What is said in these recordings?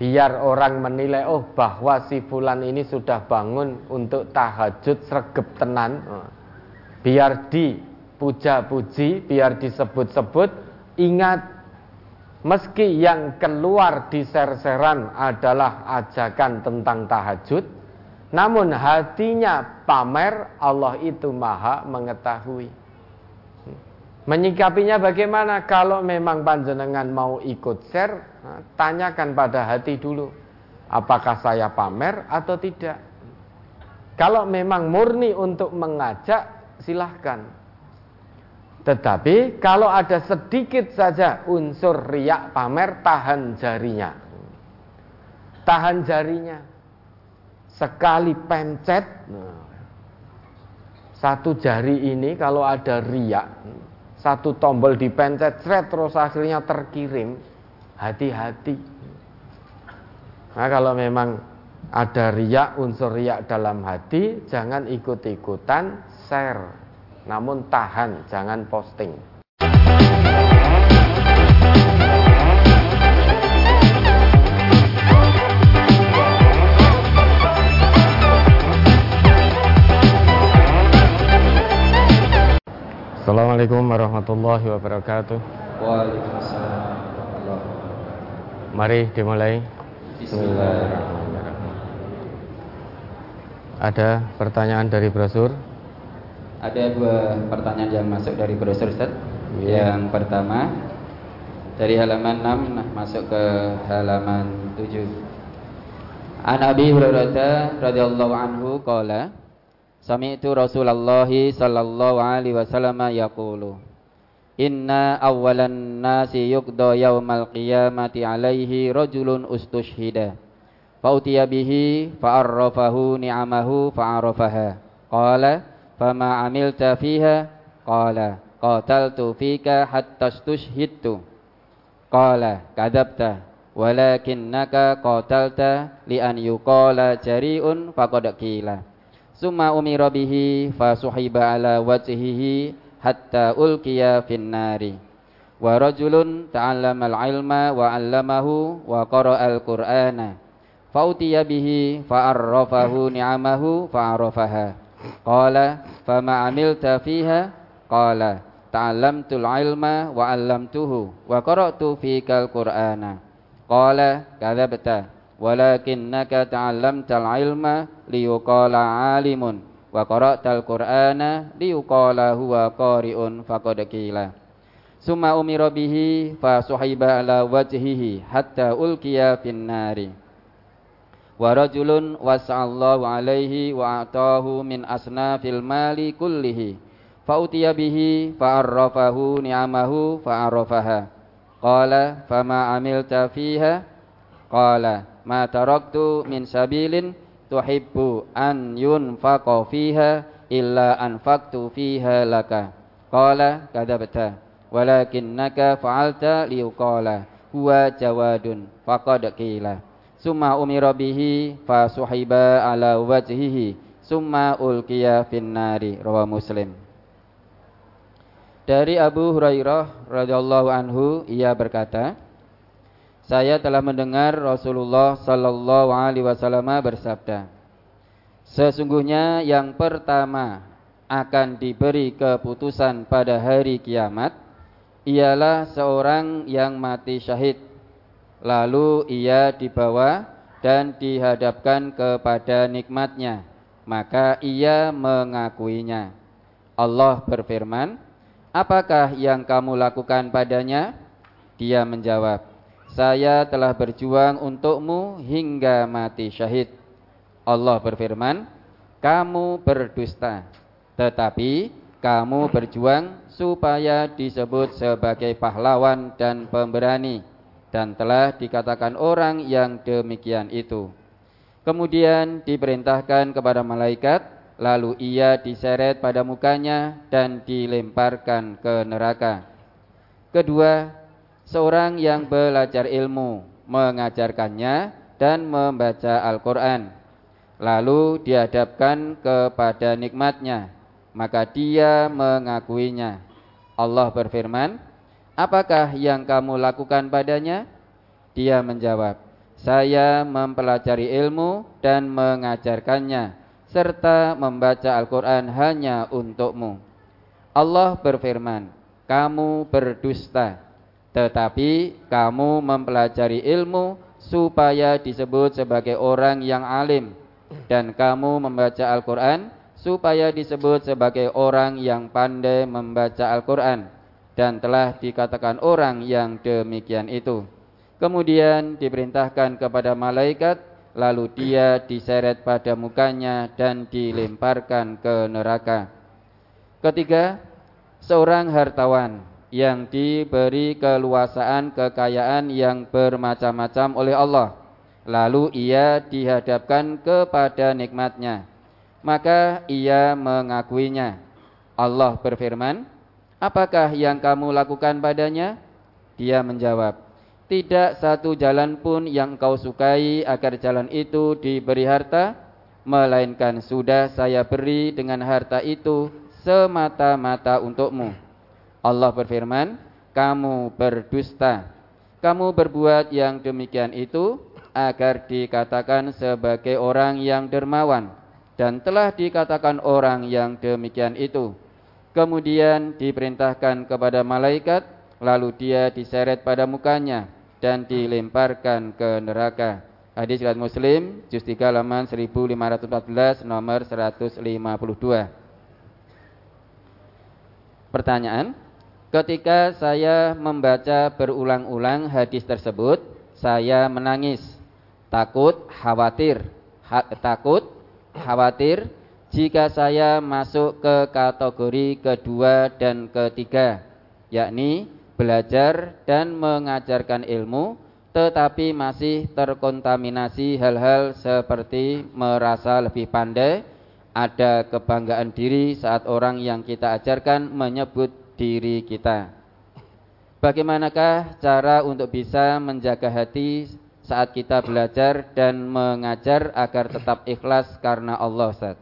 biar orang menilai oh bahwa si fulan ini sudah bangun untuk tahajud sregep tenan biar dipuja-puji biar disebut-sebut ingat meski yang keluar di ser-seran adalah ajakan tentang tahajud namun hatinya pamer Allah itu maha mengetahui Menyikapinya bagaimana? Kalau memang panjenengan mau ikut share, tanyakan pada hati dulu. Apakah saya pamer atau tidak? Kalau memang murni untuk mengajak, silahkan. Tetapi kalau ada sedikit saja unsur riak pamer, tahan jarinya. Tahan jarinya. Sekali pencet, nah, satu jari ini kalau ada riak, satu tombol dipencet seret terus akhirnya terkirim hati-hati. Nah kalau memang ada riak unsur riak dalam hati jangan ikut-ikutan share. Namun tahan jangan posting. Assalamualaikum warahmatullahi wabarakatuh. Waalaikumsalam Mari dimulai. Bismillahirrahmanirrahim. Ada pertanyaan dari brosur? Ada dua pertanyaan yang masuk dari brosur Ustaz. Iya. Yang pertama dari halaman 6 nah, masuk ke halaman 7. An Abi Hurairah radhiyallahu anhu qala Sami'tu Rasulullah sallallahu alaihi wasallam yaqulu Inna awwalan nasi yuqda yaumal qiyamati alaihi rajulun ustushhida. Fa'utiya bihi fa'arrafahu ni'amahu fa'arafaha. Qala fama amilta fiha? Qala qataltu fika hatta stushhidtu. Qala kadabta walakinnaka qatalta li an yuqala jari'un faqad qila. Summa umira fasuhiba ala wajhihi hatta ulqiya fin nari. Wa rajulun ta'allama al-ilma wa 'allamahu wa qara'a al-Qur'ana. Fautiya bihi fa'arrafahu ni'amahu fa'arafaha. Qala fama 'amilta fiha? Qala ta'allamtul ilma wa 'allamtuhu wa qara'tu fikal Qur'ana. Qala kadzabta walakinnaka ta'allamtal ilma liyuqala alimun wa qara'tal qur'ana liyuqala huwa qari'un faqad qila. Summa umira bihi fa suhiba ala wajhihi hatta ulqiya fin nari wa rajulun wasa'allahu alaihi wa atahu min asnafil mali kullihi. Fa utiya bihi fa arrafahu ni'amahu fa arrafaha. Qala fama amilta fiha? Qala ma taraktu min sabilin tuhibbu an yunfaqa fiha illa anfaqtu fiha laka. Qala kadzabta walakinnaka fa'alta liuqala huwa jawadun faqad qila. Summa umira bihi fa suhiba ala wajhihi summa ulqiya fin nari rawa muslim. Dari Abu Hurairah radhiyallahu anhu ia berkata saya telah mendengar Rasulullah sallallahu alaihi wasallam bersabda Sesungguhnya yang pertama akan diberi keputusan pada hari kiamat ialah seorang yang mati syahid. Lalu ia dibawa dan dihadapkan kepada nikmatnya maka ia mengakuinya. Allah berfirman apakah yang kamu lakukan padanya? Dia menjawab saya telah berjuang untukmu hingga mati syahid. Allah berfirman, kamu berdusta, tetapi kamu berjuang supaya disebut sebagai pahlawan dan pemberani dan telah dikatakan orang yang demikian itu. Kemudian diperintahkan kepada malaikat, lalu ia diseret pada mukanya dan dilemparkan ke neraka. Kedua, seorang yang belajar ilmu, mengajarkannya dan membaca Al-Quran. Lalu dihadapkan kepada nikmatnya, maka dia mengakuinya. Allah berfirman, apakah yang kamu lakukan padanya? Dia menjawab, saya mempelajari ilmu dan mengajarkannya serta membaca Al-Qur'an hanya untukmu. Allah berfirman, "Kamu berdusta, tetapi kamu mempelajari ilmu supaya disebut sebagai orang yang alim dan kamu membaca Al-Qur'an supaya disebut sebagai orang yang pandai membaca Al-Qur'an." dan telah dikatakan orang yang demikian itu. Kemudian diperintahkan kepada malaikat, lalu dia diseret pada mukanya dan dilemparkan ke neraka. Ketiga, seorang hartawan yang diberi keluasaan kekayaan yang bermacam-macam oleh Allah. Lalu ia dihadapkan kepada nikmatnya. Maka ia mengakuinya. Allah berfirman, Apakah yang kamu lakukan padanya? Dia menjawab, tidak satu jalan pun yang kau sukai agar jalan itu diberi harta, melainkan sudah saya beri dengan harta itu semata-mata untukmu. Allah berfirman, kamu berdusta. Kamu berbuat yang demikian itu agar dikatakan sebagai orang yang dermawan dan telah dikatakan orang yang demikian itu Kemudian diperintahkan kepada malaikat, lalu dia diseret pada mukanya dan dilemparkan ke neraka. Hadis riwayat Muslim, juz 3 halaman 1514 nomor 152. Pertanyaan, ketika saya membaca berulang-ulang hadis tersebut, saya menangis, takut, khawatir, ha takut, khawatir jika saya masuk ke kategori kedua dan ketiga, yakni belajar dan mengajarkan ilmu, tetapi masih terkontaminasi hal-hal seperti merasa lebih pandai, ada kebanggaan diri saat orang yang kita ajarkan menyebut diri kita. Bagaimanakah cara untuk bisa menjaga hati saat kita belajar dan mengajar agar tetap ikhlas karena Allah Ustaz?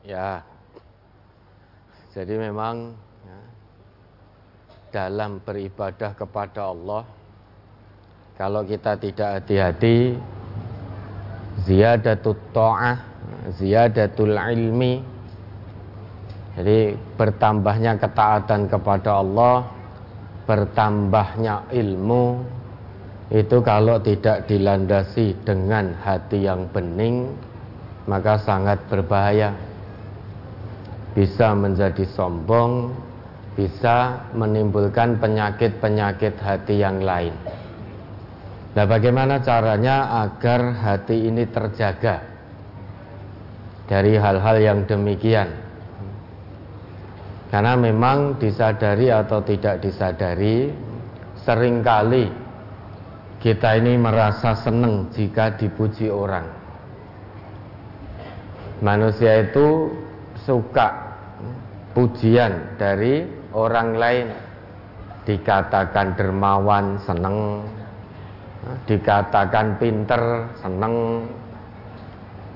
Ya, jadi memang ya, dalam beribadah kepada Allah, kalau kita tidak hati-hati, ziyadatul ta'ah, ziyadatul ilmi, jadi bertambahnya ketaatan kepada Allah, bertambahnya ilmu, itu kalau tidak dilandasi dengan hati yang bening, maka sangat berbahaya bisa menjadi sombong, bisa menimbulkan penyakit-penyakit hati yang lain. Nah, bagaimana caranya agar hati ini terjaga dari hal-hal yang demikian? Karena memang disadari atau tidak disadari, sering kali kita ini merasa senang jika dipuji orang. Manusia itu suka pujian dari orang lain. Dikatakan dermawan seneng. Dikatakan pinter seneng.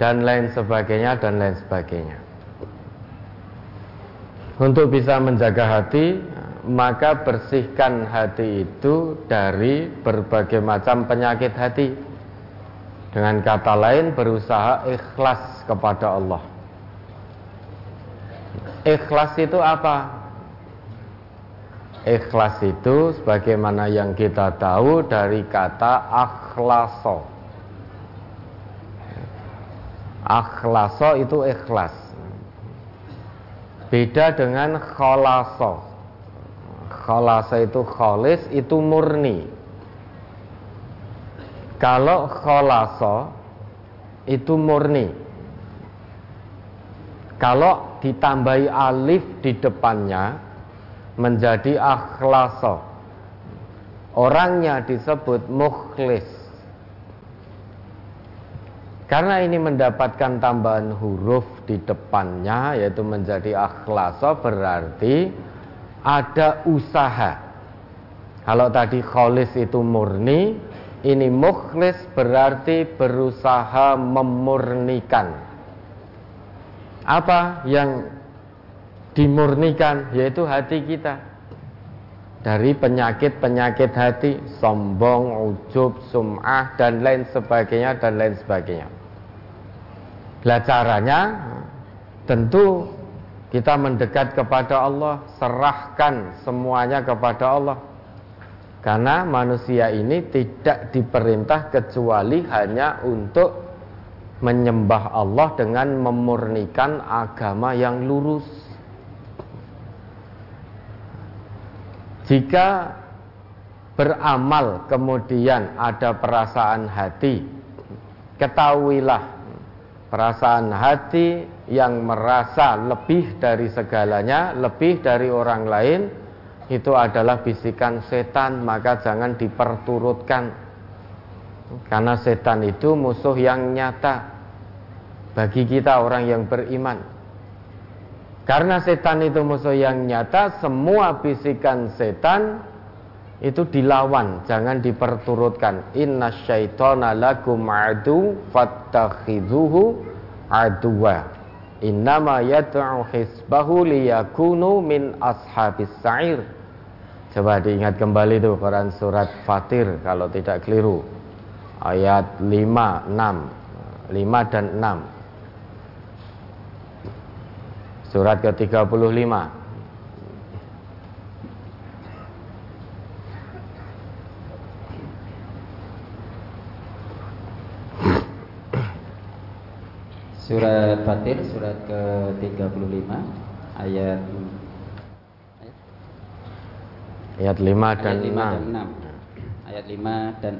Dan lain sebagainya dan lain sebagainya untuk bisa menjaga hati maka bersihkan hati itu dari berbagai macam penyakit hati dengan kata lain berusaha ikhlas kepada Allah Ikhlas itu apa? Ikhlas itu sebagaimana yang kita tahu dari kata akhlaso. Akhlaso itu ikhlas. Beda dengan kholaso. Kholaso itu kholis, itu murni. Kalau kholaso itu murni. Kalau ditambahi alif di depannya menjadi akhlaso. Orangnya disebut mukhlis. Karena ini mendapatkan tambahan huruf di depannya yaitu menjadi akhlaso berarti ada usaha. Kalau tadi kholis itu murni, ini mukhlis berarti berusaha memurnikan apa yang dimurnikan yaitu hati kita dari penyakit-penyakit hati, sombong, ujub, sum'ah dan lain sebagainya dan lain sebagainya. Lah caranya tentu kita mendekat kepada Allah, serahkan semuanya kepada Allah. Karena manusia ini tidak diperintah kecuali hanya untuk menyembah Allah dengan memurnikan agama yang lurus. Jika beramal kemudian ada perasaan hati, ketahuilah perasaan hati yang merasa lebih dari segalanya, lebih dari orang lain, itu adalah bisikan setan, maka jangan diperturutkan. Karena setan itu musuh yang nyata bagi kita orang yang beriman. Karena setan itu musuh yang nyata, semua bisikan setan itu dilawan, jangan diperturutkan. Inna syaitana lakum adu fattakhidhuhu aduwa. Innama yad'u hisbahu liyakunu min ashabis sa'ir. Coba diingat kembali tuh Quran surat Fatir kalau tidak keliru. Ayat 5, 6. 5 dan 6. Surat ke-35 Surat Fatir surat ke-35 ayat ayat 5 dan ayat 5 6. Dan 6. Ayat 5 dan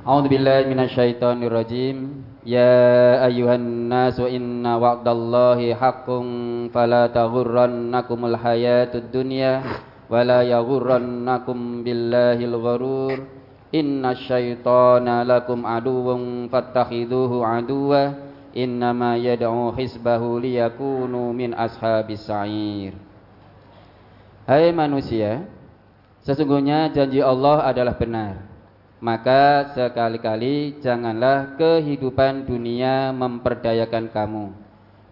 6. A'udzu billahi minasyaitonir rajim. Ya ayuhan nasu inna wa'dallahi haqqun fala taghurrannakumul hayatud dunya wala yaghurrannakum. Inna syaitana lakum aduwun fattakhiduhu aduwa Innama yad'u hisbahu liyakunu min ashabis sa'ir. Hai manusia Sesungguhnya janji Allah adalah benar. Maka sekali-kali janganlah kehidupan dunia memperdayakan kamu.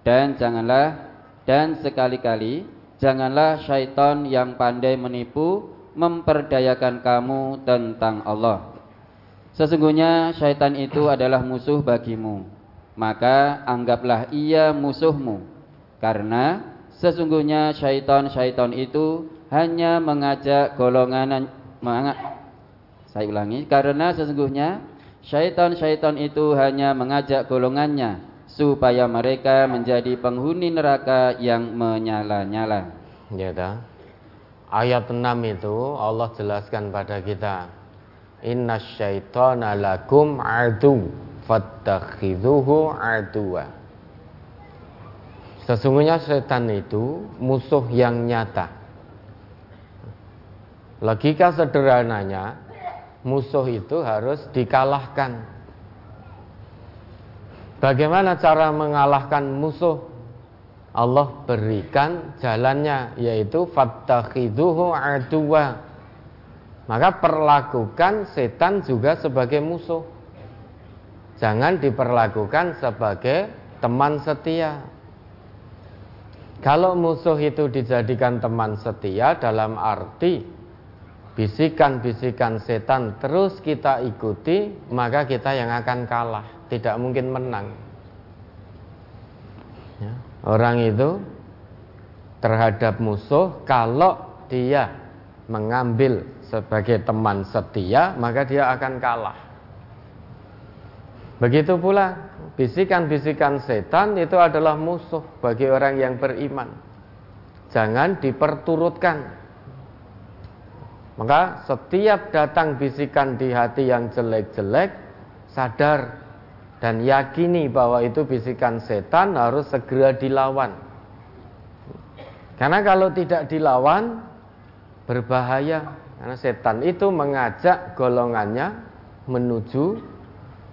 Dan janganlah dan sekali-kali janganlah syaitan yang pandai menipu memperdayakan kamu tentang Allah sesungguhnya syaitan itu adalah musuh bagimu maka anggaplah ia musuhmu karena sesungguhnya syaitan-syaitan itu hanya mengajak golongan saya ulangi, karena sesungguhnya syaitan-syaitan itu hanya mengajak golongannya supaya mereka menjadi penghuni neraka yang menyala-nyala. Ya dah. Ayat 6 itu Allah jelaskan pada kita. Inna syaitana lakum adu fattakhidhuhu aduwa. Sesungguhnya setan itu musuh yang nyata. Logika sederhananya, musuh itu harus dikalahkan. Bagaimana cara mengalahkan musuh? Allah berikan jalannya yaitu fattakhiduhu aduwa. Maka perlakukan setan juga sebagai musuh. Jangan diperlakukan sebagai teman setia. Kalau musuh itu dijadikan teman setia dalam arti bisikan-bisikan setan terus kita ikuti, maka kita yang akan kalah, tidak mungkin menang. Orang itu terhadap musuh, kalau dia mengambil sebagai teman setia, maka dia akan kalah. Begitu pula bisikan-bisikan setan itu adalah musuh bagi orang yang beriman. Jangan diperturutkan maka setiap datang bisikan di hati yang jelek-jelek, sadar dan yakini bahwa itu bisikan setan harus segera dilawan. Karena kalau tidak dilawan, berbahaya. Karena setan itu mengajak golongannya menuju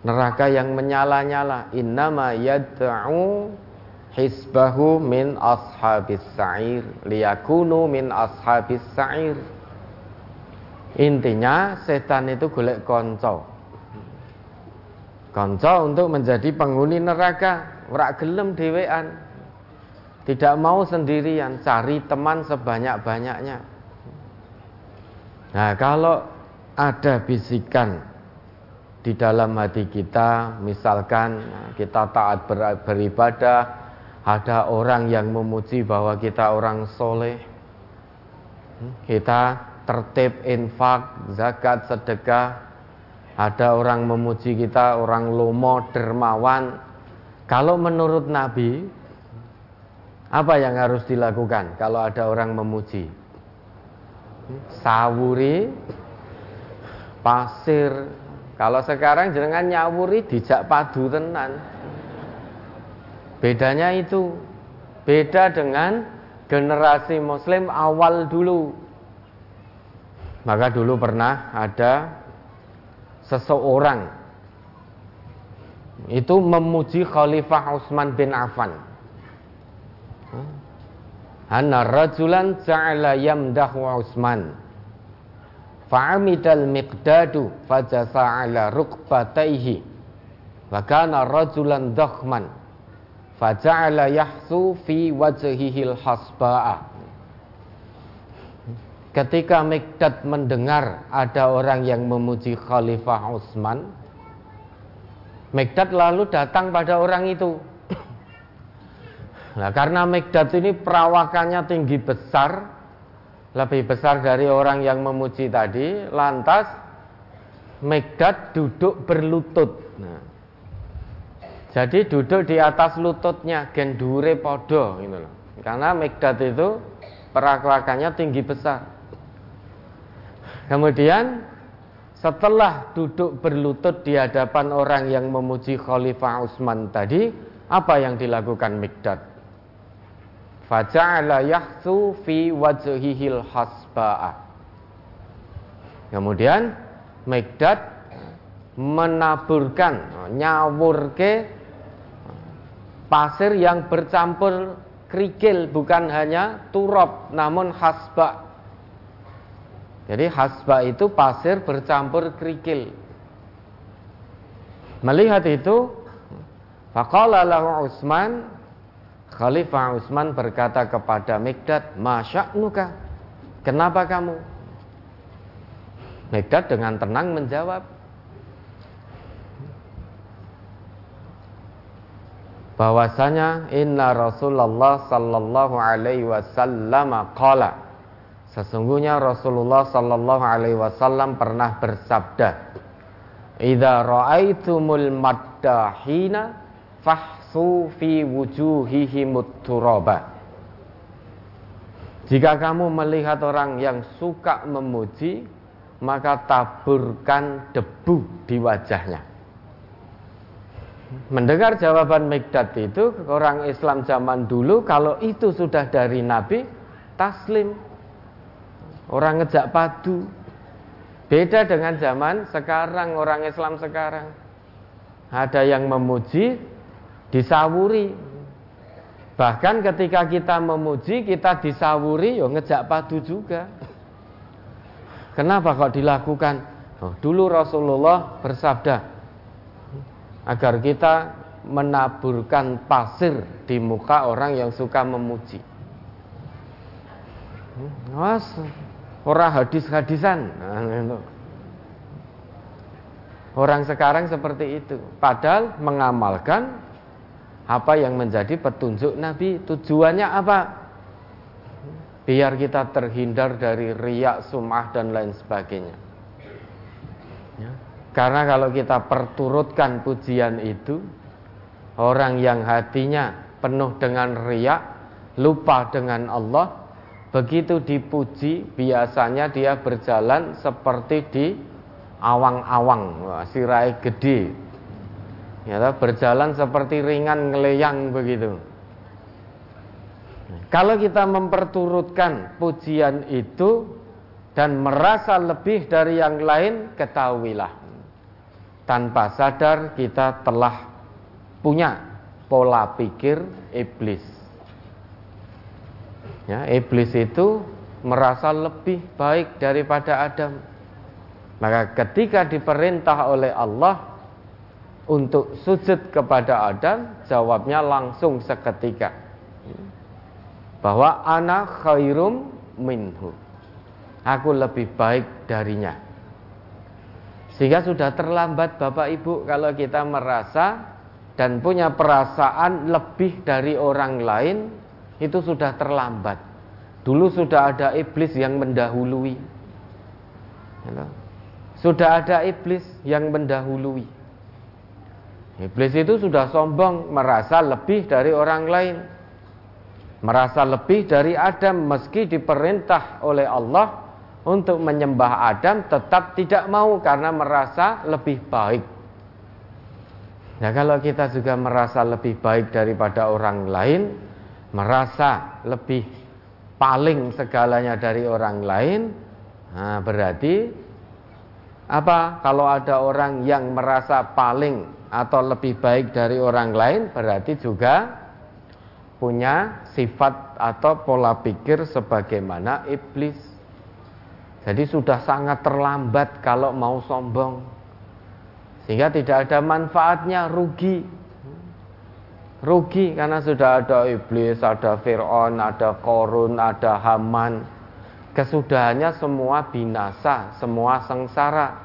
neraka yang menyala-nyala. Innama yad'u hisbahu min ashabis sa'ir liyakunu min ashabis sa'ir. Intinya setan itu golek konco. Konco untuk menjadi penghuni neraka, ora gelem dhewean. Tidak mau sendirian, cari teman sebanyak-banyaknya. Nah, kalau ada bisikan di dalam hati kita, misalkan kita taat ber, beribadah, ada orang yang memuji bahwa kita orang soleh, kita tertib infak, zakat, sedekah, ada orang memuji kita orang lomo, dermawan. Kalau menurut Nabi, apa yang harus dilakukan kalau ada orang memuji? Sawuri, pasir. Kalau sekarang jangan nyawuri dijak padu tenan. Bedanya itu beda dengan generasi muslim awal dulu. Maka dulu pernah ada seseorang. Itu memuji Khalifah Utsman bin Affan. Anna rajulan ja'ala yamdahu Utsman. Fa'amidal miqdadu fajasa ala rukbataihi. Wa kana rajulan dakhman. Faja'ala yahsu fi wajhihil hasba'a Ketika Mikdad mendengar ada orang yang memuji Khalifah Utsman, Mikdad lalu datang pada orang itu. Nah, karena Mikdad ini perawakannya tinggi besar, lebih besar dari orang yang memuji tadi, lantas Mikdad duduk berlutut. Nah, jadi duduk di atas lututnya, gendure podo, gitu loh. Karena Mikdad itu perawakannya tinggi besar. Kemudian setelah duduk berlutut di hadapan orang yang memuji Khalifah Utsman tadi, apa yang dilakukan Mikdad? Faja'ala yahsu fi wajhihil hasba'a. Kemudian Megdad menaburkan nyawurke pasir yang bercampur kerikil bukan hanya turop namun hasba. Jadi hasba itu pasir bercampur kerikil. Melihat itu, faqala lahu Utsman Khalifah Utsman berkata kepada Mikdad, "Masya'nuka? Kenapa kamu?" Mikdad dengan tenang menjawab, bahwasanya inna Rasulullah sallallahu alaihi wasallam qala sesungguhnya Rasulullah sallallahu alaihi wasallam pernah bersabda idza raaitumul maddahina fah yahsu fi turaba. Jika kamu melihat orang yang suka memuji, maka taburkan debu di wajahnya. Mendengar jawaban Mikdad itu, orang Islam zaman dulu kalau itu sudah dari Nabi, taslim. Orang ngejak padu. Beda dengan zaman sekarang, orang Islam sekarang. Ada yang memuji, disawuri. Bahkan ketika kita memuji, kita disawuri, yo ngejak padu juga. Kenapa kok dilakukan? Oh, dulu Rasulullah bersabda agar kita menaburkan pasir di muka orang yang suka memuji. Was, orang hadis-hadisan. Nah, orang sekarang seperti itu. Padahal mengamalkan apa yang menjadi petunjuk Nabi. Tujuannya apa? Biar kita terhindar dari riak, sumah dan lain sebagainya. Ya. Karena kalau kita perturutkan pujian itu, orang yang hatinya penuh dengan riak, lupa dengan Allah, begitu dipuji, biasanya dia berjalan seperti di awang-awang, sirai gede, ya berjalan seperti ringan ngeleyang begitu. Kalau kita memperturutkan pujian itu dan merasa lebih dari yang lain, ketahuilah tanpa sadar kita telah punya pola pikir iblis. Ya, iblis itu merasa lebih baik daripada Adam. Maka ketika diperintah oleh Allah untuk sujud kepada Adam, jawabnya langsung seketika. Bahwa anak khairum minhu. aku lebih baik darinya. Sehingga sudah terlambat Bapak Ibu kalau kita merasa dan punya perasaan lebih dari orang lain itu sudah terlambat. Dulu sudah ada iblis yang mendahului. Sudah ada iblis yang mendahului. Iblis itu sudah sombong, merasa lebih dari orang lain. Merasa lebih dari Adam meski diperintah oleh Allah untuk menyembah Adam tetap tidak mau karena merasa lebih baik. Nah, kalau kita juga merasa lebih baik daripada orang lain, merasa lebih paling segalanya dari orang lain, nah berarti apa? Kalau ada orang yang merasa paling atau lebih baik dari orang lain, berarti juga punya sifat atau pola pikir sebagaimana iblis. Jadi sudah sangat terlambat kalau mau sombong. Sehingga tidak ada manfaatnya, rugi. Rugi karena sudah ada iblis, ada Fir'aun, ada Korun, ada Haman. Kesudahannya semua binasa, semua sengsara.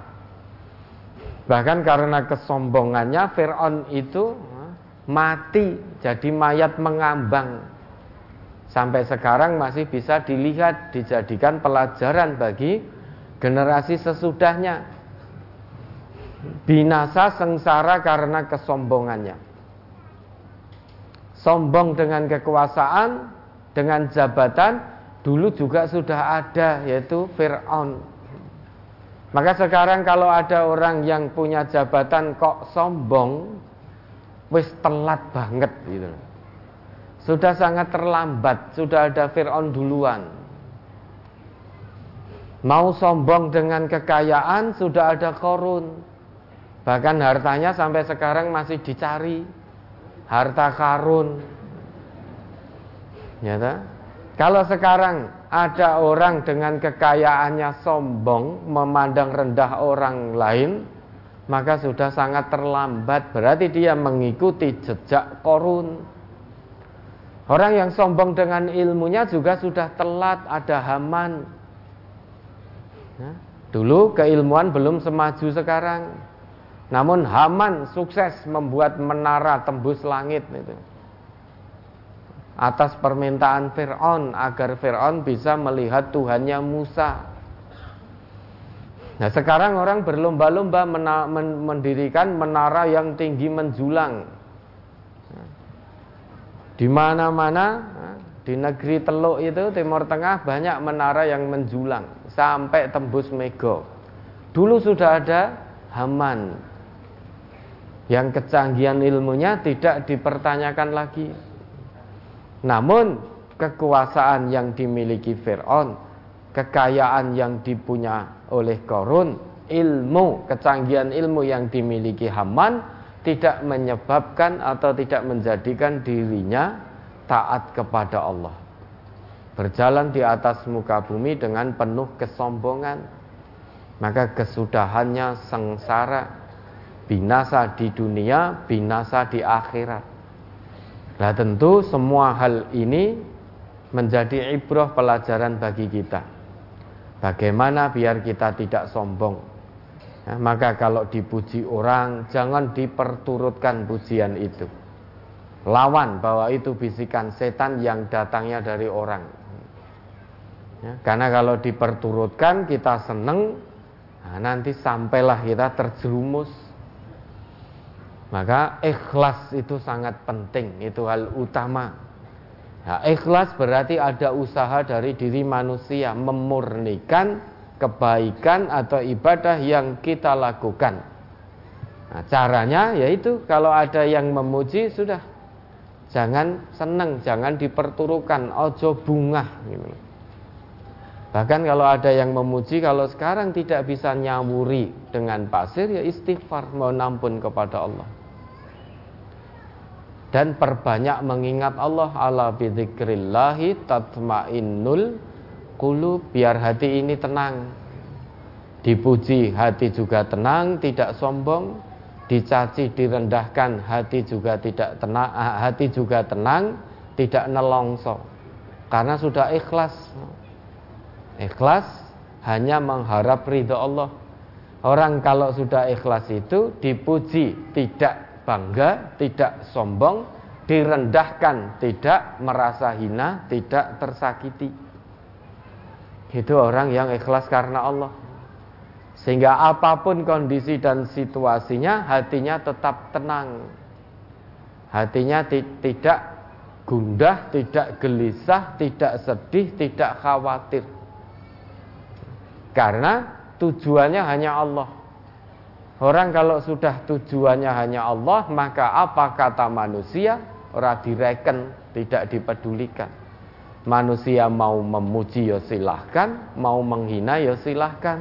Bahkan karena kesombongannya Fir'aun itu mati jadi mayat mengambang sampai sekarang masih bisa dilihat dijadikan pelajaran bagi generasi sesudahnya binasa sengsara karena kesombongannya sombong dengan kekuasaan dengan jabatan dulu juga sudah ada yaitu Fir'aun maka sekarang kalau ada orang yang punya jabatan kok sombong wis telat banget gitu sudah sangat terlambat, sudah ada Fir'aun duluan. Mau sombong dengan kekayaan, sudah ada korun. Bahkan hartanya sampai sekarang masih dicari. Harta karun. Ya Kalau sekarang ada orang dengan kekayaannya sombong, memandang rendah orang lain, maka sudah sangat terlambat. Berarti dia mengikuti jejak korun. Orang yang sombong dengan ilmunya juga sudah telat, ada Haman. Ya. Dulu keilmuan belum semaju sekarang. Namun Haman sukses membuat menara tembus langit itu. Atas permintaan Fir'aun agar Fir'aun bisa melihat Tuhannya Musa. Nah sekarang orang berlomba-lomba mendirikan menara yang tinggi menjulang di mana-mana di negeri Teluk itu Timur Tengah banyak menara yang menjulang sampai tembus Mego. Dulu sudah ada Haman yang kecanggihan ilmunya tidak dipertanyakan lagi. Namun kekuasaan yang dimiliki Fir'aun, kekayaan yang dipunya oleh Korun, ilmu, kecanggihan ilmu yang dimiliki Haman tidak menyebabkan atau tidak menjadikan dirinya taat kepada Allah. Berjalan di atas muka bumi dengan penuh kesombongan, maka kesudahannya sengsara, binasa di dunia, binasa di akhirat. Nah tentu semua hal ini menjadi ibrah pelajaran bagi kita. Bagaimana biar kita tidak sombong, Ya, maka kalau dipuji orang jangan diperturutkan pujian itu. Lawan bahwa itu bisikan setan yang datangnya dari orang. Ya, karena kalau diperturutkan kita seneng, nah nanti sampailah kita terjerumus. Maka ikhlas itu sangat penting, itu hal utama. Nah, ikhlas berarti ada usaha dari diri manusia memurnikan kebaikan atau ibadah yang kita lakukan. Nah, caranya yaitu kalau ada yang memuji sudah jangan senang, jangan diperturukan, ojo bunga. Gitu. Bahkan kalau ada yang memuji, kalau sekarang tidak bisa nyawuri dengan pasir, ya istighfar, mohon ampun kepada Allah. Dan perbanyak mengingat Allah, ala bidzikrillahi tatmainnul kulub biar hati ini tenang. Dipuji hati juga tenang, tidak sombong. Dicaci, direndahkan hati juga tidak tenang, ah, hati juga tenang, tidak nelongso. Karena sudah ikhlas. Ikhlas hanya mengharap ridho Allah. Orang kalau sudah ikhlas itu dipuji, tidak bangga, tidak sombong, direndahkan, tidak merasa hina, tidak tersakiti. Itu orang yang ikhlas karena Allah. Sehingga apa pun kondisi dan situasinya, hatinya tetap tenang. Hatinya tidak gundah, tidak gelisah, tidak sedih, tidak khawatir. Karena tujuannya hanya Allah. Orang kalau sudah tujuannya hanya Allah, maka apa kata manusia? Orang direken, tidak dipedulikan. Manusia mau memuji ya silahkan, mau menghina ya silahkan.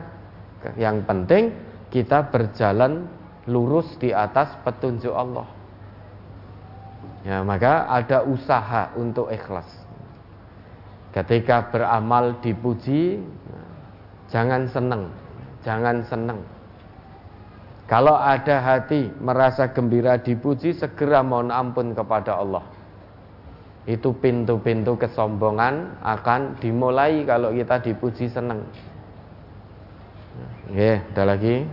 Yang penting kita berjalan lurus di atas petunjuk Allah. Ya, maka ada usaha untuk ikhlas. Ketika beramal dipuji, jangan senang, jangan senang. Kalau ada hati merasa gembira dipuji, segera mohon ampun kepada Allah. Itu pintu-pintu kesombongan akan dimulai kalau kita dipuji senang. Oke, ada lagi.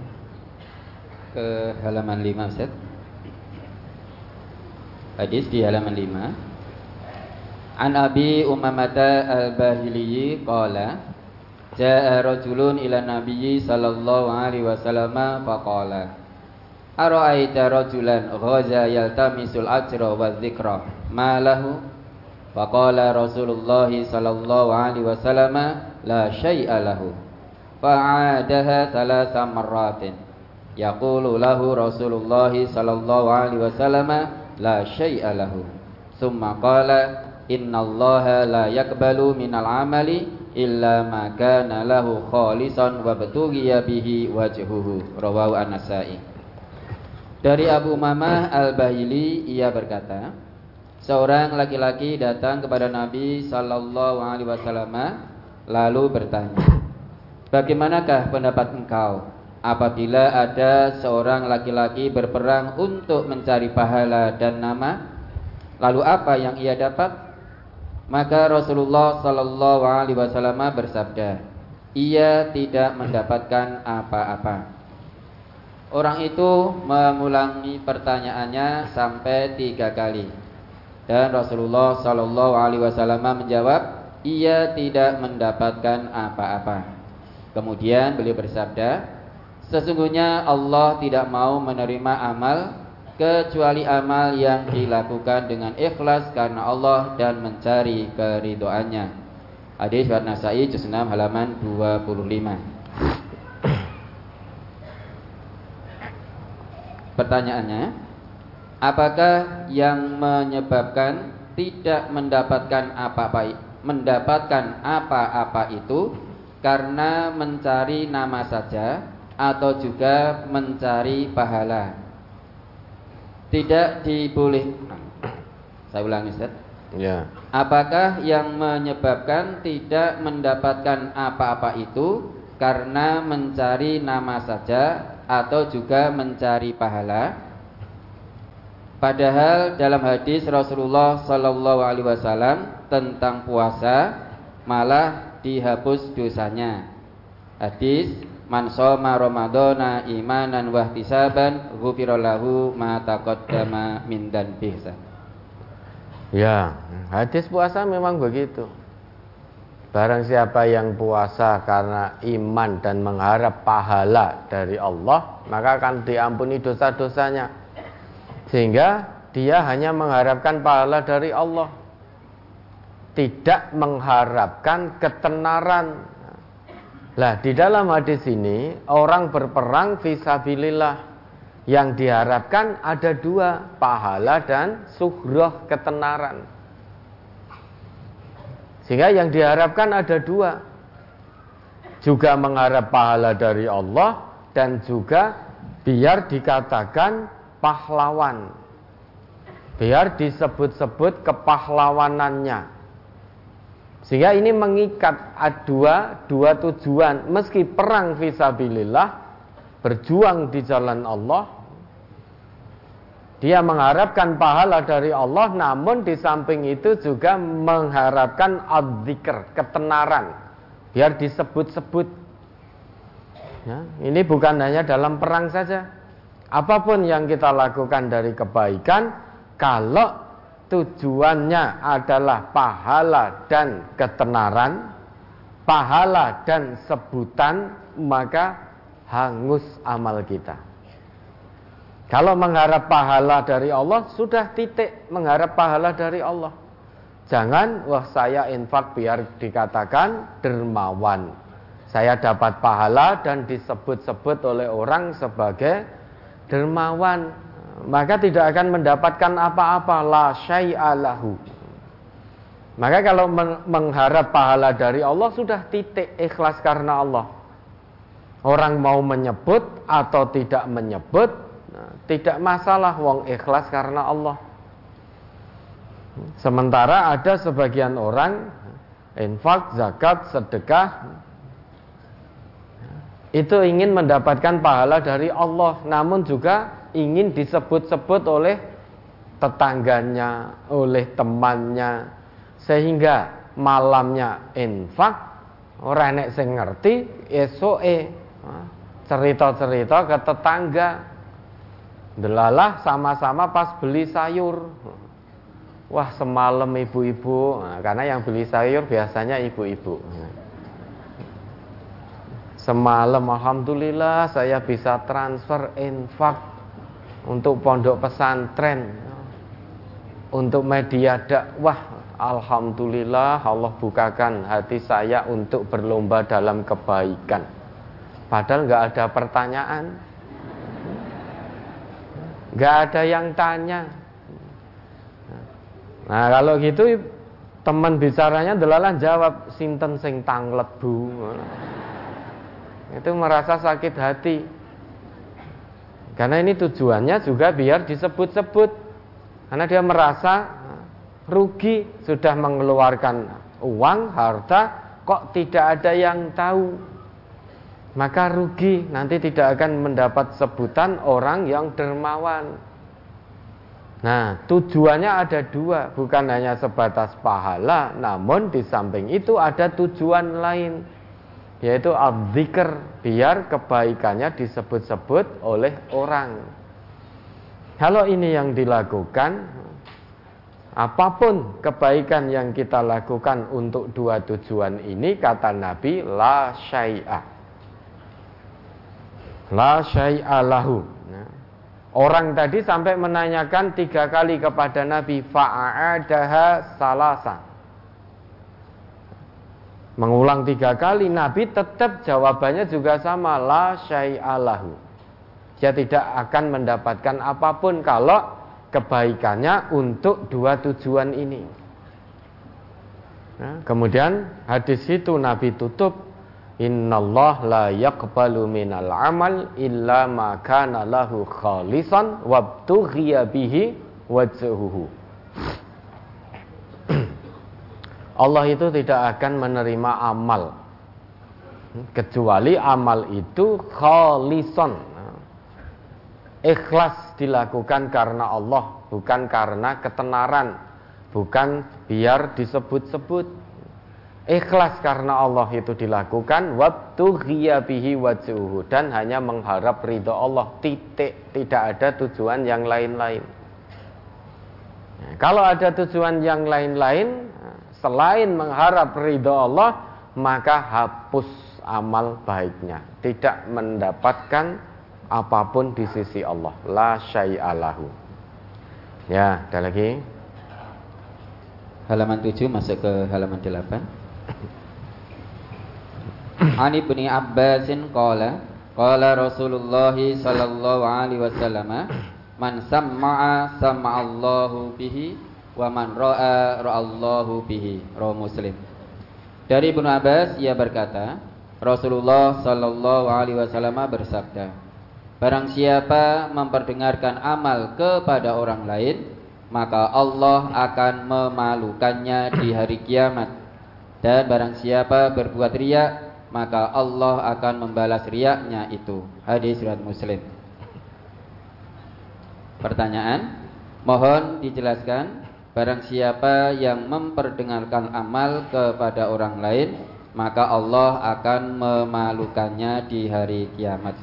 Ke halaman 5, Ustaz. Hadis di halaman 5. An Abi Umamata Al-Bahili qala Ja'a rajulun ila nabiyyi sallallahu alaihi wasallam faqala Ara'aita rajulan ghaza yaltamisul ajra wa dzikra ma lahu faqala Rasulullah sallallahu alaihi wasallam la syai'a lahu fa'adaha thalatha marratin yaqulu lahu Rasulullah sallallahu alaihi wasallam la syai'a lahu thumma qala innallaha la yaqbalu minal amali illa ma kana lahu khalisan wa batughiya bihi wajhuhu. Rawahu an-nasai. Dari Abu Mamah Al-Bahili ia berkata seorang laki-laki datang kepada Nabi sallallahu alaihi wasallam lalu bertanya bagaimanakah pendapat engkau apabila ada seorang laki-laki berperang untuk mencari pahala dan nama? Lalu apa yang ia dapat maka Rasulullah Sallallahu Alaihi Wasallam bersabda, ia tidak mendapatkan apa-apa. Orang itu mengulangi pertanyaannya sampai tiga kali, dan Rasulullah Sallallahu Alaihi Wasallam menjawab, ia tidak mendapatkan apa-apa. Kemudian beliau bersabda, sesungguhnya Allah tidak mau menerima amal kecuali amal yang dilakukan dengan ikhlas karena Allah dan mencari keridoannya. Hadis riwayat Nasai juz 6 halaman 25. Pertanyaannya, apakah yang menyebabkan tidak mendapatkan apa-apa mendapatkan apa-apa itu karena mencari nama saja atau juga mencari pahala? Tidak dibolehkan. Saya ulangi Ustaz. Ya. Apakah yang menyebabkan tidak mendapatkan apa-apa itu karena mencari nama saja atau juga mencari pahala? Padahal dalam hadis Rasulullah Sallallahu Alaihi Wasallam tentang puasa malah dihapus dosanya. Hadis Man shoma Ramadhana imanan wa ihtisaban ghufira lahu ma taqaddama min dzanbihi. Ya, hadis puasa memang begitu. Barang siapa yang puasa karena iman dan mengharap pahala dari Allah, maka akan diampuni dosa-dosanya. Sehingga dia hanya mengharapkan pahala dari Allah. Tidak mengharapkan ketenaran Lah di dalam hadis ini orang berperang visabilillah yang diharapkan ada dua pahala dan suhroh ketenaran. Sehingga yang diharapkan ada dua juga mengharap pahala dari Allah dan juga biar dikatakan pahlawan. Biar disebut-sebut kepahlawanannya. Sehingga ini mengikat dua, dua tujuan. Meski perang visabilillah, berjuang di jalan Allah, dia mengharapkan pahala dari Allah, namun di samping itu juga mengharapkan adzikr, ketenaran. Biar disebut-sebut Ya, ini bukan hanya dalam perang saja. Apa pun yang kita lakukan dari kebaikan, kalau tujuannya adalah pahala dan ketenaran, pahala dan sebutan, maka hangus amal kita. Kalau mengharap pahala dari Allah, sudah titik mengharap pahala dari Allah. Jangan, wah saya infak biar dikatakan dermawan. Saya dapat pahala dan disebut-sebut oleh orang sebagai dermawan. Maka tidak akan mendapatkan apa-apa. La syai'alahu. Maka kalau mengharap pahala dari Allah sudah titik ikhlas karena Allah. Orang mau menyebut atau tidak menyebut, nah, tidak masalah wong ikhlas karena Allah. Sementara ada sebagian orang infak, zakat, sedekah itu ingin mendapatkan pahala dari Allah, namun juga ingin disebut-sebut oleh tetangganya, oleh temannya, sehingga malamnya infak orang nek sing ngerti esoke cerita-cerita ke tetangga delalah sama-sama pas beli sayur. Wah semalam ibu-ibu nah, Karena yang beli sayur biasanya ibu-ibu. Semalam Alhamdulillah saya bisa transfer infak Untuk pondok pesantren. Untuk media dakwah. Alhamdulillah Allah bukakan hati saya untuk berlomba dalam kebaikan. Padahal nggak ada pertanyaan. Nggak ada yang tanya. Nah kalau gitu teman bicaranya delalah jawab sinten sing tanglet bu. Itu merasa sakit hati. Karena ini tujuannya juga biar disebut-sebut. Karena dia merasa rugi sudah mengeluarkan uang, harta, kok tidak ada yang tahu. Maka rugi, nanti tidak akan mendapat sebutan orang yang dermawan. Nah, tujuannya ada dua, bukan hanya sebatas pahala, namun di samping itu ada tujuan lain, yaitu adzikr, biar kebaikannya disebut-sebut oleh orang. Kalau ini yang dilakukan, apa pun kebaikan yang kita lakukan untuk dua tujuan ini, kata Nabi, la syai'ah. La syai'a lahu Orang tadi sampai menanyakan tiga kali kepada Nabi fa'adaha salasa. Mengulang tiga kali Nabi tetap jawabannya juga sama la syai'alahu. Dia tidak akan mendapatkan apa pun kalau kebaikannya untuk dua tujuan ini. Nah, kemudian hadis itu Nabi tutup Innallah la yaqbalu minal amal illa ma kana lahu khalisan wabtughiya bihi wajhuhu. Allah itu tidak akan menerima amal. Kecuali amal itu khalison ikhlas dilakukan karena Allah bukan karena ketenaran. Bukan biar disebut-sebut. Ikhlas karena Allah itu dilakukan waktu bihi wajhuhu dan hanya mengharap ridho Allah. Titik tidak ada tujuan yang lain-lain. Kalau ada tujuan yang lain-lain selain mengharap ridho Allah maka hapus amal baiknya. Tidak mendapatkan apa pun di sisi Allah. La syai'alahu ya ada lagi? Halaman 7 masuk ke halaman 8 An Ibni Abbasin qala qala Rasulullah sallallahu alaihi wasallam man sam'a sam'allahu bihi wa man ra'a ra'allahu bihi rawi Muslim Dari Ibnu Abbas ia berkata Rasulullah sallallahu alaihi wasallam bersabda Barang siapa memperdengarkan amal kepada orang lain maka Allah akan memalukannya di hari kiamat dan barang siapa berbuat riak maka Allah akan membalas riaknya itu. Hadis riwayat Muslim. Pertanyaan, mohon dijelaskan barang siapa yang memperdengarkan amal kepada orang lain maka Allah akan memalukannya di hari kiamat.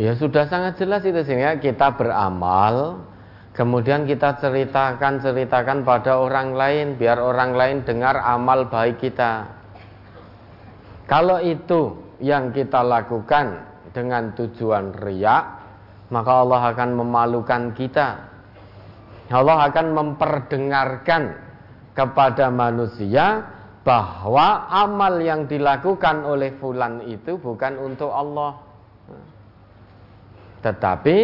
Ya sudah sangat jelas itu sehingga kita beramal Kemudian kita ceritakan ceritakan pada orang lain biar orang lain dengar amal baik kita. Kalau itu yang kita lakukan dengan tujuan riak, maka Allah akan memalukan kita. Allah akan memperdengarkan kepada manusia bahwa amal yang dilakukan oleh fulan itu bukan untuk Allah. Tetapi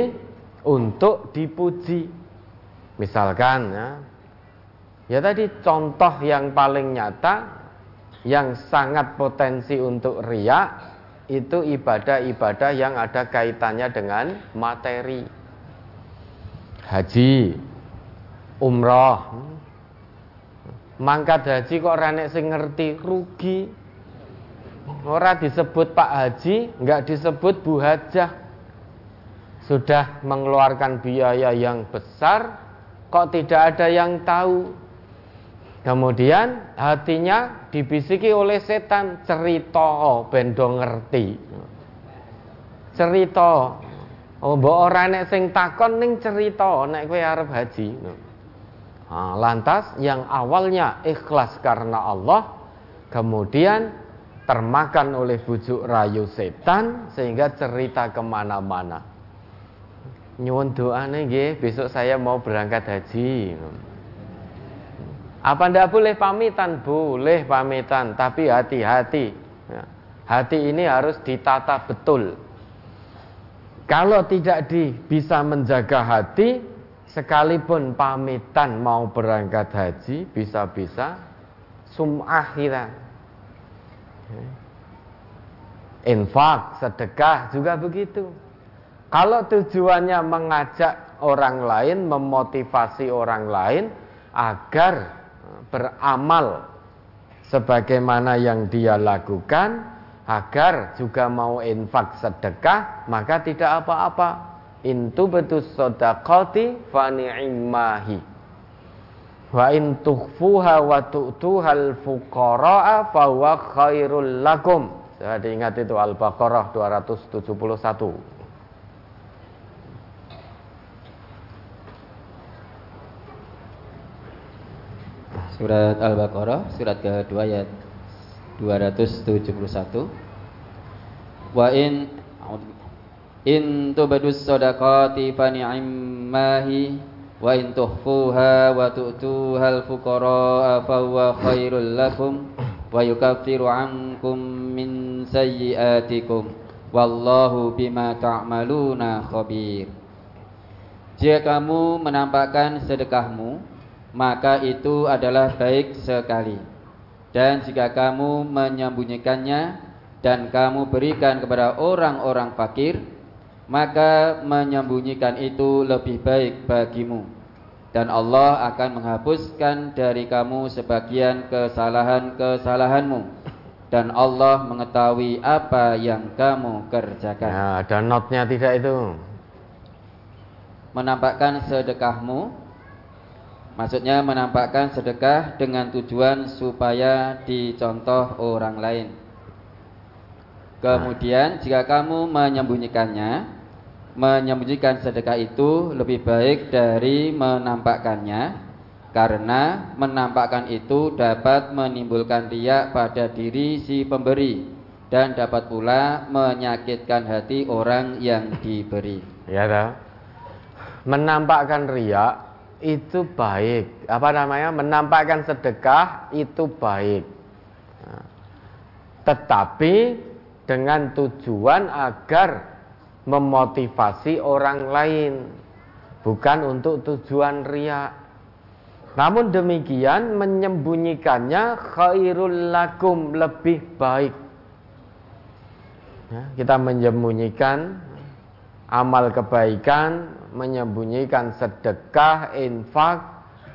untuk dipuji. Misalkan ya, ya tadi contoh yang paling nyata yang sangat potensi untuk riak itu ibadah-ibadah yang ada kaitannya dengan materi. Haji, umroh, mangkat haji kok renek sing ngerti rugi. Ora disebut Pak Haji, nggak disebut Bu Hajah. Sudah mengeluarkan biaya yang besar, kok tidak ada yang tahu. Kemudian hatinya dibisiki oleh setan cerita oh, bendo ngerti. Cerita. Oh, mbok ora nek sing takon ning cerita nek kowe arep haji. Nah, lantas yang awalnya ikhlas karena Allah kemudian termakan oleh bujuk rayu setan sehingga cerita ke mana-mana nyuwun doane nggih besok saya mau berangkat haji. Apa ndak boleh pamitan? Boleh pamitan, tapi hati-hati. Ya. Hati ini harus ditata betul. Kalau tidak di, bisa menjaga hati, sekalipun pamitan mau berangkat haji, bisa-bisa sum'ah kita. Infak, sedekah juga begitu. Kalau tujuannya mengajak orang lain, memotivasi orang lain agar beramal sebagaimana yang dia lakukan, agar juga mau infak sedekah, maka tidak apa-apa. Intu betus sodakoti fani'imahi. Wa in tukhfuha wa tu'tuhal fuqara'a fawa khairul lakum. Saya diingat itu Al-Baqarah 271. Surat Al-Baqarah surat kedua ayat 271. Wa in in tubadus sadaqati fa ni'mahi wa in tuhfuha wa tu'tuhal fuqara fa huwa khairul lakum wa yukaffiru ankum min sayyi'atikum wallahu bima ta'maluna khabir. Jika kamu menampakkan sedekahmu maka itu adalah baik sekali. Dan jika kamu menyembunyikannya dan kamu berikan kepada orang-orang fakir, maka menyembunyikan itu lebih baik bagimu. Dan Allah akan menghapuskan dari kamu sebagian kesalahan-kesalahanmu. Dan Allah mengetahui apa yang kamu kerjakan. Ya, ada notnya tidak itu? Menampakkan sedekahmu Maksudnya menampakkan sedekah dengan tujuan supaya dicontoh orang lain. Kemudian jika kamu menyembunyikannya, menyembunyikan sedekah itu lebih baik dari menampakkannya karena menampakkan itu dapat menimbulkan riak pada diri si pemberi dan dapat pula menyakitkan hati orang yang diberi. Ya, menampakkan riak itu baik. Apa namanya? Menampakkan sedekah itu baik. Nah, tetapi dengan tujuan agar memotivasi orang lain, bukan untuk tujuan ria. Namun demikian menyembunyikannya khairul lakum lebih baik. Ya, kita menyembunyikan amal kebaikan menyembunyikan sedekah, infak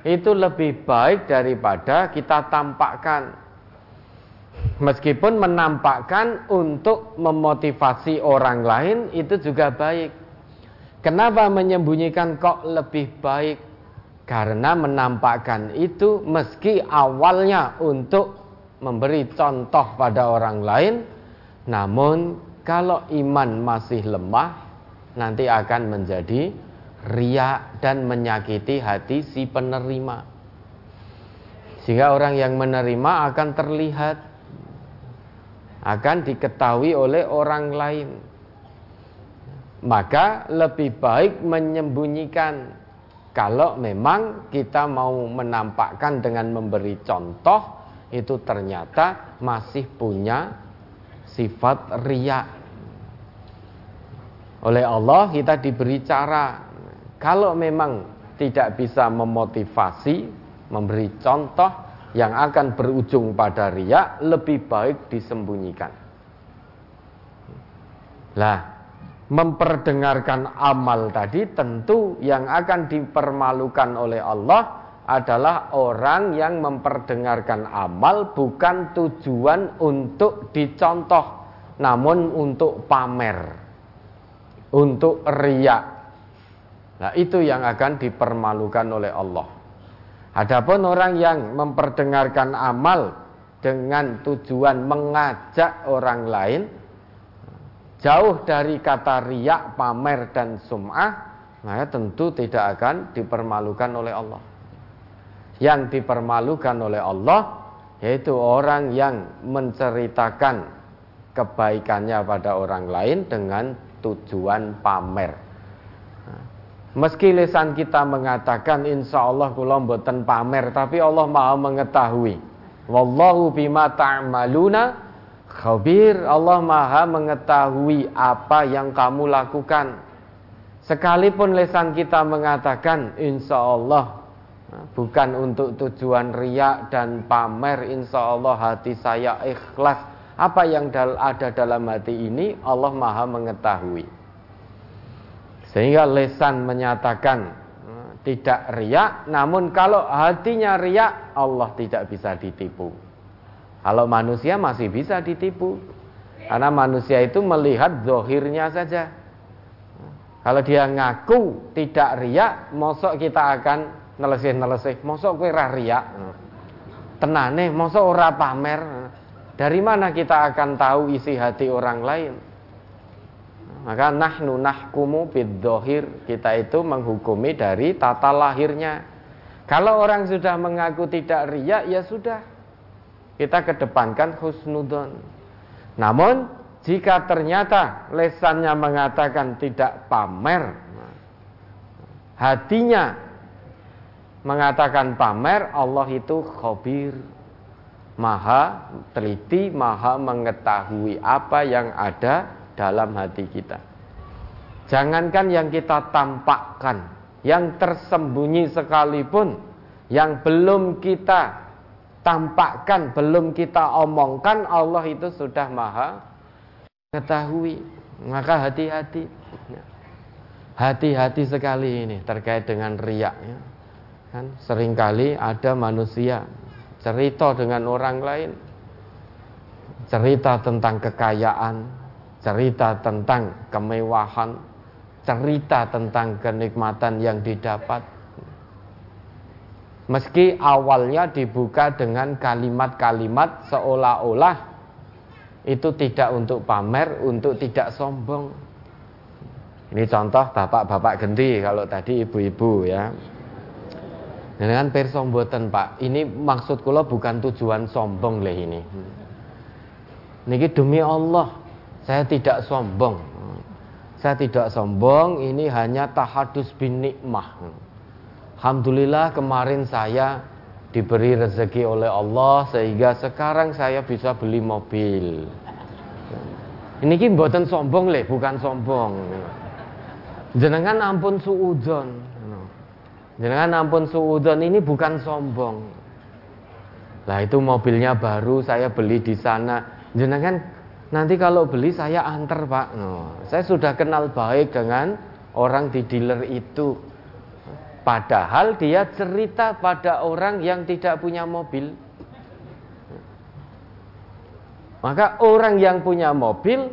itu lebih baik daripada kita tampakkan. Meskipun menampakkan untuk memotivasi orang lain itu juga baik. Kenapa menyembunyikan kok lebih baik? Karena menampakkan itu meski awalnya untuk memberi contoh pada orang lain, namun kalau iman masih lemah, nanti akan menjadi riak dan menyakiti hati si penerima. Sehingga orang yang menerima akan terlihat akan diketahui oleh orang lain. Maka lebih baik menyembunyikan kalau memang kita mau menampakkan dengan memberi contoh itu ternyata masih punya sifat riak. Oleh Allah kita diberi cara kalau memang tidak bisa memotivasi, memberi contoh yang akan berujung pada riak, lebih baik disembunyikan. Lah, memperdengarkan amal tadi tentu yang akan dipermalukan oleh Allah adalah orang yang memperdengarkan amal bukan tujuan untuk dicontoh, namun untuk pamer, untuk riak. Nah, itu yang akan dipermalukan oleh Allah. Adapun orang yang memperdengarkan amal dengan tujuan mengajak orang lain jauh dari kata riak, pamer dan sum'ah, maka tentu tidak akan dipermalukan oleh Allah yang dipermalukan oleh Allah yaitu orang yang menceritakan kebaikannya pada orang lain dengan tujuan pamer. Meski lisan kita mengatakan insya Allah kula mboten pamer, tapi Allah maha mengetahui. Wallahu bima ta'maluna khabir. Allah maha mengetahui apa yang kamu lakukan. Sekalipun lisan kita mengatakan insya Allah bukan untuk tujuan riak dan pamer insya Allah hati saya ikhlas apa yang ada dalam hati ini Allah maha mengetahui sehingga lesan menyatakan eh, tidak riak namun kalau hatinya riak Allah tidak bisa ditipu. Kalau manusia masih bisa ditipu. Karena manusia itu melihat zohirnya saja. Kalau dia ngaku tidak riak mosok kita akan nelesih-nelesih mosok ra riak? Tenane mosok ora pamer. Dari mana kita akan tahu isi hati orang lain maka nahnu nahkumu bidzohir. Kita itu menghukumi dari tata lahirnya. Kalau orang sudah mengaku tidak riak ya sudah. Kita kedepankan husnudon. Namun jika ternyata lesannya mengatakan tidak pamer hatinya mengatakan pamer Allah itu khabir maha teliti maha mengetahui apa yang ada dalam hati kita. Jangankan yang kita tampakkan yang tersembunyi sekalipun yang belum kita tampakkan belum kita omongkan Allah itu sudah maha mengetahui. Maka hati-hati. Hati-hati sekali ini terkait dengan riak ya. Kan sering kali ada manusia cerita dengan orang lain, cerita tentang kekayaan, cerita tentang kemewahan, cerita tentang kenikmatan yang didapat. Meski awalnya dibuka dengan kalimat-kalimat seolah-olah itu tidak untuk pamer, untuk tidak sombong. Ini contoh bapak-bapak gendi kalau tadi ibu-ibu ya. Dengan perso mboten Pak. Ini maksud kula bukan tujuan sombong leh ini. Niki demi Allah, saya tidak sombong. Saya tidak sombong, ini hanya tahadus bin nikmah. Alhamdulillah kemarin saya diberi rezeki oleh Allah sehingga sekarang saya bisa beli mobil. Ini ki mboten sombong leh, bukan sombong. Jenengan ampun suudzon. Jangan ampun suudon ini bukan sombong. Lah itu mobilnya baru saya beli di sana. Jenengan nanti kalau beli saya antar pak. No, saya sudah kenal baik dengan orang di dealer itu. Padahal dia cerita pada orang yang tidak punya mobil. Maka orang yang punya mobil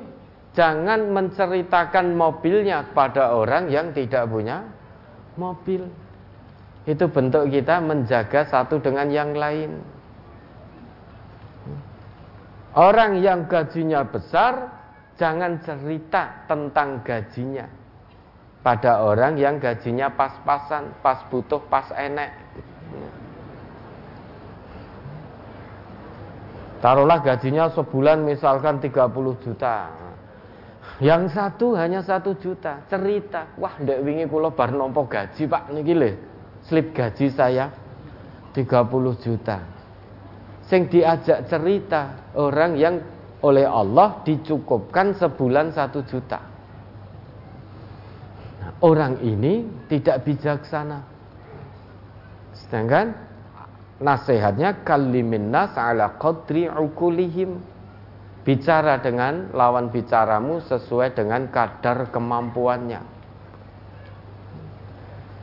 jangan menceritakan mobilnya pada orang yang tidak punya mobil. Itu bentuk kita menjaga satu dengan yang lain. Orang yang gajinya besar jangan cerita tentang gajinya pada orang yang gajinya pas-pasan, pas butuh, pas enek. Taruhlah gajinya sebulan misalkan 30 juta. Yang satu hanya satu juta, cerita. Wah, ndek wingi kula bar gaji, Pak, niki. Slip gaji saya 30 juta. Sing diajak cerita orang yang oleh Allah dicukupkan sebulan satu juta. Nah, orang ini tidak bijaksana. Sedangkan nasihatnya kalimin nas ala qadri ukulihim. Bicara dengan lawan bicaramu sesuai dengan kadar kemampuannya.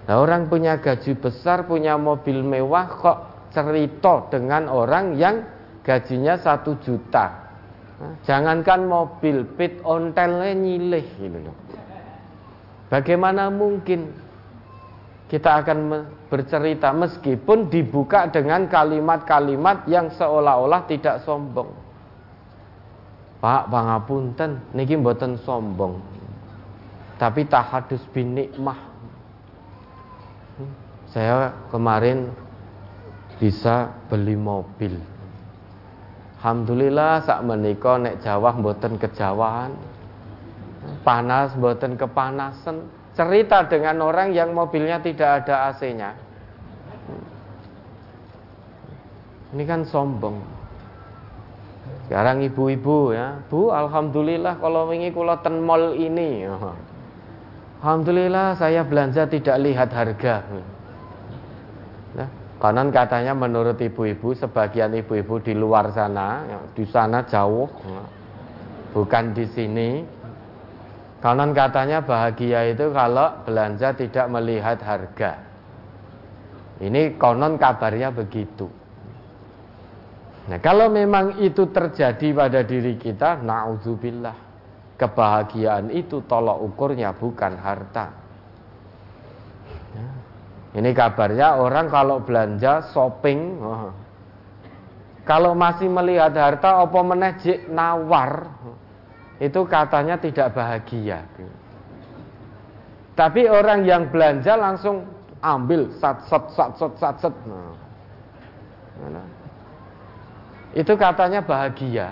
Nah, orang punya gaji besar, punya mobil mewah kok cerita dengan orang yang gajinya satu juta Jangankan mobil, pit ontelnya nyilih gitu loh. Bagaimana mungkin kita akan bercerita meskipun dibuka dengan kalimat-kalimat yang seolah-olah tidak sombong. Pak, pangapunten, niki mboten sombong. Tapi tahadus bin nikmah. Saya kemarin bisa beli mobil Alhamdulillah sak menika nek Jawa mboten kejawaan. Panas mboten kepanasan. Cerita dengan orang yang mobilnya tidak ada AC-nya. Ini kan sombong. Sekarang ibu-ibu ya, Bu, alhamdulillah kalau wingi kula ten mall ini. Alhamdulillah saya belanja tidak lihat harga. Konon katanya menurut ibu-ibu, sebagian ibu-ibu di luar sana, ya, di sana jauh, ya, bukan di sini. Konon katanya bahagia itu kalau belanja tidak melihat harga. Ini konon kabarnya begitu. Nah, kalau memang itu terjadi pada diri kita, naudzubillah. Kebahagiaan itu tolok ukurnya bukan harta. Ini kabarnya orang kalau belanja shopping, oh, kalau masih melihat harta apa menejik nawar, itu katanya tidak bahagia. Tapi orang yang belanja langsung ambil sat sat sat sat sat sat. Nah, itu katanya bahagia.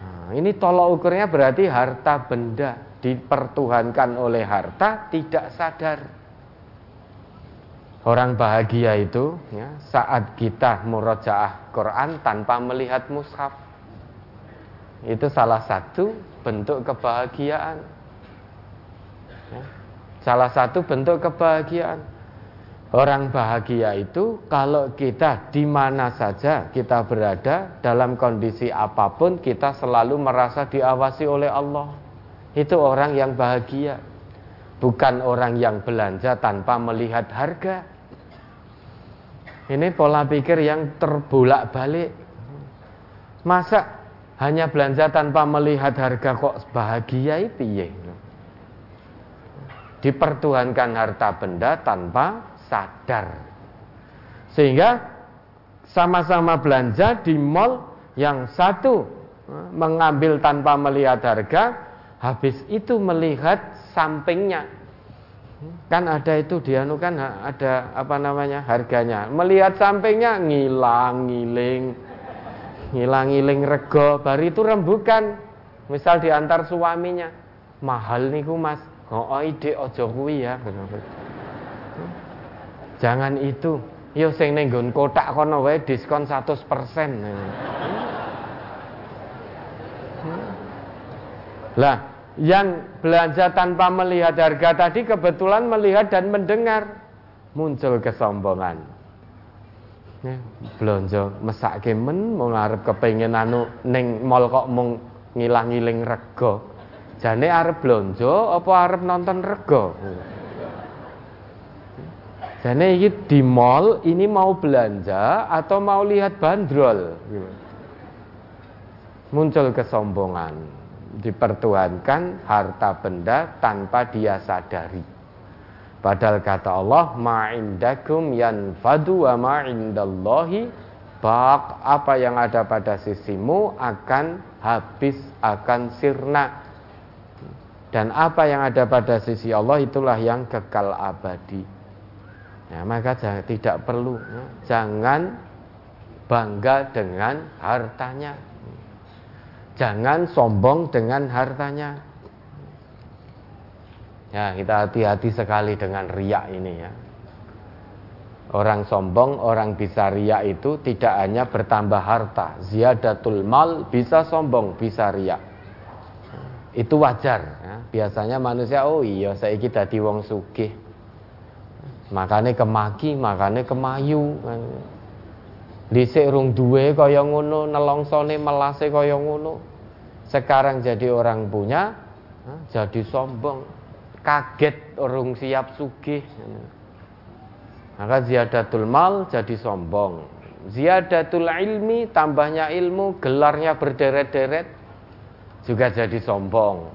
Nah, ini tolok ukurnya berarti harta benda dipertuhankan oleh harta tidak sadar. Orang bahagia itu ya, saat kita murojaah Quran tanpa melihat mushaf. Itu salah satu bentuk kebahagiaan. Ya, salah satu bentuk kebahagiaan. Orang bahagia itu kalau kita di mana saja kita berada dalam kondisi apa pun kita selalu merasa diawasi oleh Allah. Itu orang yang bahagia. Bukan orang yang belanja tanpa melihat harga. Ini pola pikir yang terbolak-balik. Masa hanya belanja tanpa melihat harga kok bahagia itu ya? Dipertuhankan harta benda tanpa sadar. Sehingga sama-sama belanja di mall yang satu mengambil tanpa melihat harga, habis itu melihat sampingnya Kan ada itu dianu kan ada apa namanya harganya. Melihat sampingnya ngilang ngiling. Ngilang ngiling rego, baru itu rembukan. Misal diantar suaminya. Mahal niku Mas. Oh, ide ojo kuwi ya. Jangan itu. Yo sing ning kotak kono wae diskon 100%. Lah, yang belanja tanpa melihat harga tadi kebetulan melihat dan mendengar. Muncul kesombongan. Ya, belanja mesake men mau ngarep kepengin anu ning mall kok mung ngilang-ngiling rego jane arep belanja apa arep nonton rego jane iki di mall ini mau belanja atau mau lihat bandrol? Muncul kesombongan dipertuhankan harta benda tanpa dia sadari. Padahal kata Allah, ma'indakum yanfadu wa ma'indallahi tafbak apa yang ada pada sisimu akan habis akan sirna. Dan apa yang ada pada sisi Allah itulah yang kekal abadi. Ya, maka jangan, tidak perlu ya, jangan bangga dengan hartanya jangan sombong dengan hartanya ya kita hati-hati sekali dengan riak ini ya Orang sombong, orang bisa riak itu tidak hanya bertambah harta. Ziyadatul mal bisa sombong, bisa riak. Itu wajar. Ya. Biasanya manusia, oh iya saya kita di wong sugih. Makanya kemaki, makanya kemayu. Dhisik rung duwe kaya ngono, nelongsone melase kaya ngono. Sekarang jadi orang punya, jadi sombong. Kaget orang siap sugih. Maka ziyadatul mal jadi sombong. Ziyadatul ilmi, tambahnya ilmu, gelarnya berderet-deret juga jadi sombong.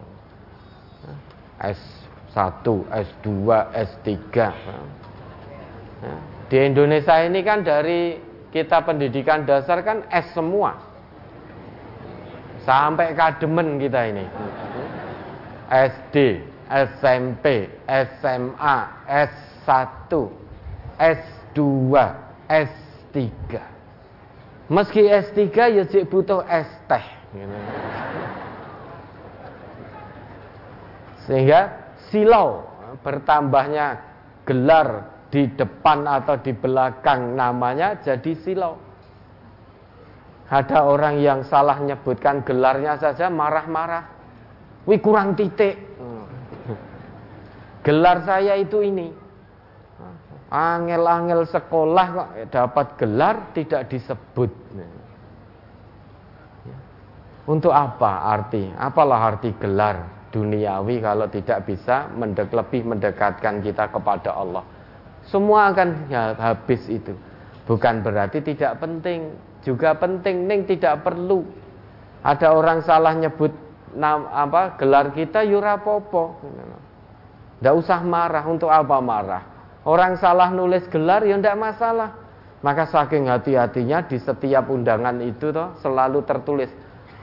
S1, S2, S3. Di Indonesia ini kan dari kita pendidikan dasar kan S semua. Sampai kademen kita ini. SD, SMP, SMA, S1, S2, S3. Meski S3 ya cek butuh S teh. Sehingga silau bertambahnya gelar di depan atau di belakang namanya jadi silau. Ada orang yang salah nyebutkan gelarnya saja marah-marah. Wih kurang titik. Gelar saya itu ini. Angel-angel sekolah kok dapat gelar tidak disebut. Untuk apa arti? Apalah arti gelar duniawi kalau tidak bisa mendek, lebih mendekatkan kita kepada Allah? Semua akan ya, habis itu. Bukan berarti tidak penting, juga penting, ning tidak perlu. Ada orang salah nyebut nam, apa gelar kita yurapopo. Tidak usah marah, untuk apa marah? Orang salah nulis gelar ya tidak masalah. Maka saking hati-hatinya di setiap undangan itu toh selalu tertulis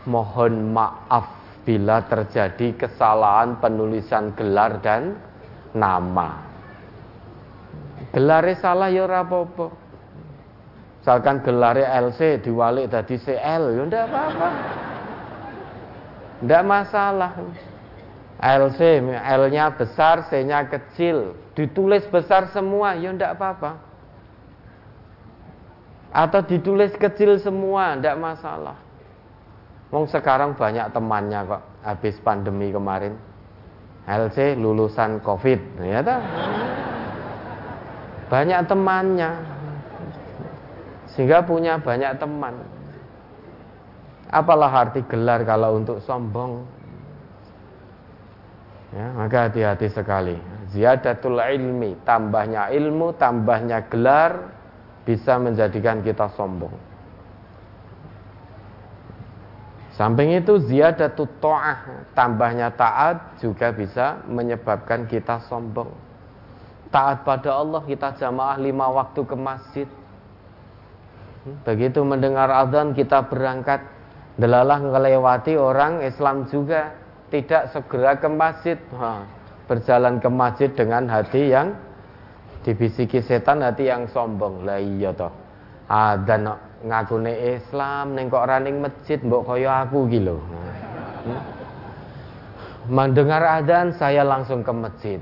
mohon maaf bila terjadi kesalahan penulisan gelar dan nama. Gelare salah ya ora apa-apa. Misalkan gelare LC diwalik tadi CL ya ndak apa-apa. Ndak masalah. LC, L-nya besar, C-nya kecil, ditulis besar semua, ya ndak apa-apa. Atau ditulis kecil semua, ndak masalah. Wong sekarang banyak temannya kok habis pandemi kemarin. LC lulusan Covid, ya tak? Banyak temannya. Sehingga punya banyak teman. Apalah arti gelar kalau untuk sombong? Ya, maka hati-hati sekali. Ziyadatul ilmi, tambahnya ilmu, tambahnya gelar bisa menjadikan kita sombong. Samping itu ziyadatul ta'ah, tambahnya taat juga bisa menyebabkan kita sombong. Taat pada Allah kita jamaah lima waktu ke masjid. Begitu mendengar azan kita berangkat. Delalah melewati orang Islam juga tidak segera ke masjid ha, berjalan ke masjid dengan hati yang dibisiki setan hati yang sombong lah iya toh adzan ngakune Islam ning kok ora ning masjid mbok kaya aku gitu hmm? mendengar adzan saya langsung ke masjid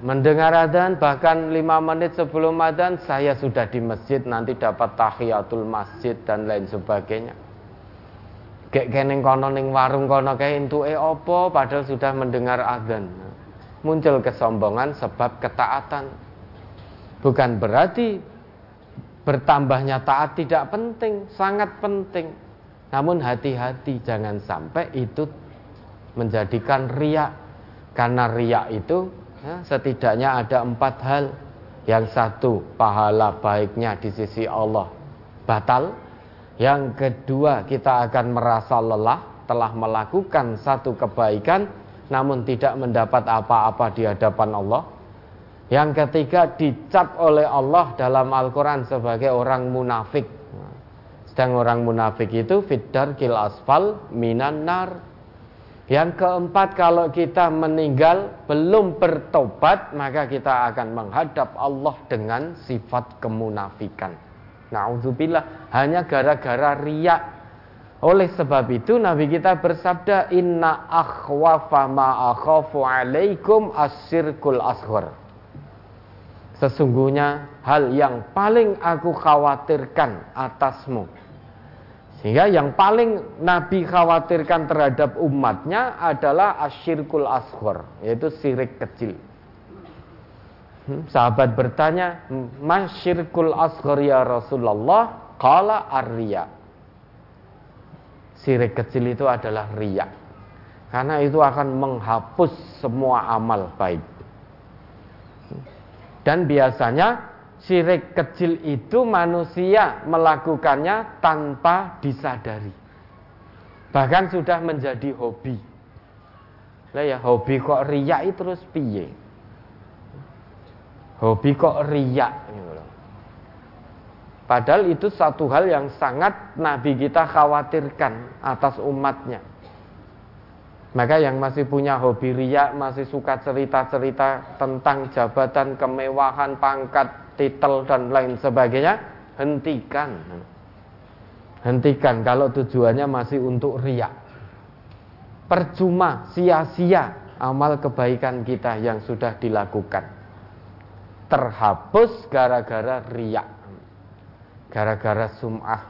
mendengar adzan bahkan lima menit sebelum adzan saya sudah di masjid nanti dapat tahiyatul masjid dan lain sebagainya Gek keneng kono ning warung kono kae entuke apa padahal sudah mendengar azan. Muncul kesombongan sebab ketaatan. Bukan berarti bertambahnya taat tidak penting, sangat penting. Namun hati-hati jangan sampai itu menjadikan riak. Karena riak itu setidaknya ada empat hal. Yang satu, pahala baiknya di sisi Allah batal yang kedua, kita akan merasa lelah telah melakukan satu kebaikan namun tidak mendapat apa-apa di hadapan Allah. Yang ketiga dicap oleh Allah dalam Al-Quran sebagai orang munafik. Sedang orang munafik itu fiddar kil asfal minan nar. Yang keempat kalau kita meninggal belum bertobat maka kita akan menghadap Allah dengan sifat kemunafikan. Nauzubillah hanya gara-gara riak oleh sebab itu Nabi kita bersabda inna akhwafa ma akhafu alaikum asyirkul asghar. Sesungguhnya hal yang paling aku khawatirkan atasmu. Sehingga yang paling Nabi khawatirkan terhadap umatnya adalah asyirkul asghar, yaitu sirik kecil. Hmm, sahabat bertanya, "Masyirkul asghar ya Rasulullah?" Qala ar-riya sirik kecil itu adalah riak. Karena itu akan menghapus semua amal baik. Dan biasanya sirik kecil itu manusia melakukannya tanpa disadari. Bahkan sudah menjadi hobi. Lah ya hobi kok riak itu terus piye? Hobi kok riak gitu Padahal itu satu hal yang sangat Nabi kita khawatirkan atas umatnya. Maka yang masih punya hobi riak, masih suka cerita-cerita tentang jabatan, kemewahan, pangkat, titel, dan lain sebagainya, hentikan. Hentikan kalau tujuannya masih untuk riak. Percuma, sia-sia amal kebaikan kita yang sudah dilakukan. Terhapus gara-gara riak gara-gara sum'ah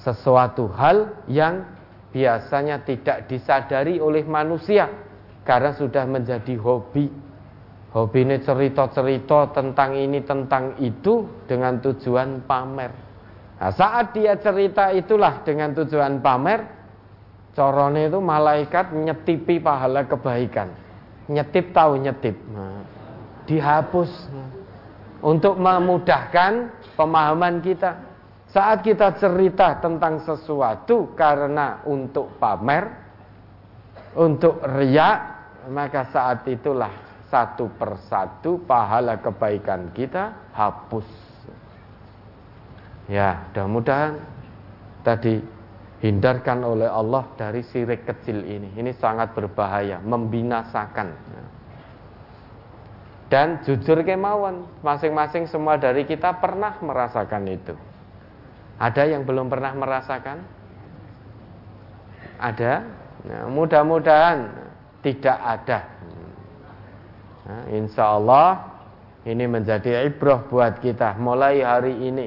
sesuatu hal yang biasanya tidak disadari oleh manusia karena sudah menjadi hobi hobi ini cerita-cerita tentang ini tentang itu dengan tujuan pamer. Nah, saat dia cerita itulah dengan tujuan pamer corone itu malaikat nyetipi pahala kebaikan. Nyetip tahu nyetip. Nah, dihapus. Untuk memudahkan pemahaman kita. Saat kita cerita tentang sesuatu karena untuk pamer, untuk riak, maka saat itulah satu persatu pahala kebaikan kita hapus. Ya, mudah-mudahan tadi hindarkan oleh Allah dari sirik kecil ini. Ini sangat berbahaya, membinasakan. Dan jujur kemauan, masing-masing semua dari kita pernah merasakan itu. Ada yang belum pernah merasakan? Ada? Nah, mudah-mudahan tidak ada. Nah, insya Allah ini menjadi ibrah buat kita mulai hari ini.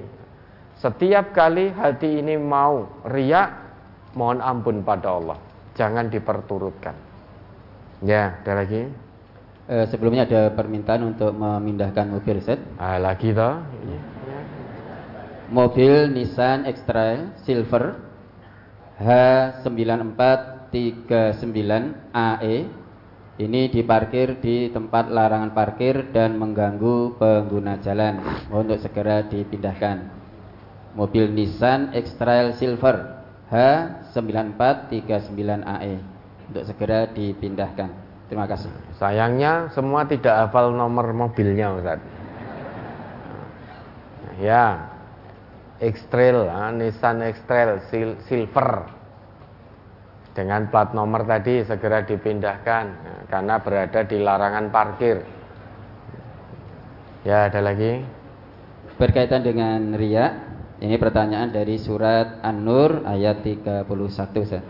Setiap kali hati ini mau riak, mohon ampun pada Allah. Jangan diperturutkan. Ya, ada lagi eh, sebelumnya ada permintaan untuk memindahkan mobil set. Ah, lagi toh. Mobil Nissan X-Trail Silver H9439AE ini diparkir di tempat larangan parkir dan mengganggu pengguna jalan. Untuk segera dipindahkan. Mobil Nissan X-Trail Silver H9439AE untuk segera dipindahkan. Terima kasih. Sayangnya semua tidak hafal nomor mobilnya Ustaz. Ya. X-Trail, ah, Nissan X-Trail Silver. Dengan plat nomor tadi segera dipindahkan ya, karena berada di larangan parkir. Ya, ada lagi. Berkaitan dengan ria, ini pertanyaan dari surat An-Nur ayat 31 Ustaz.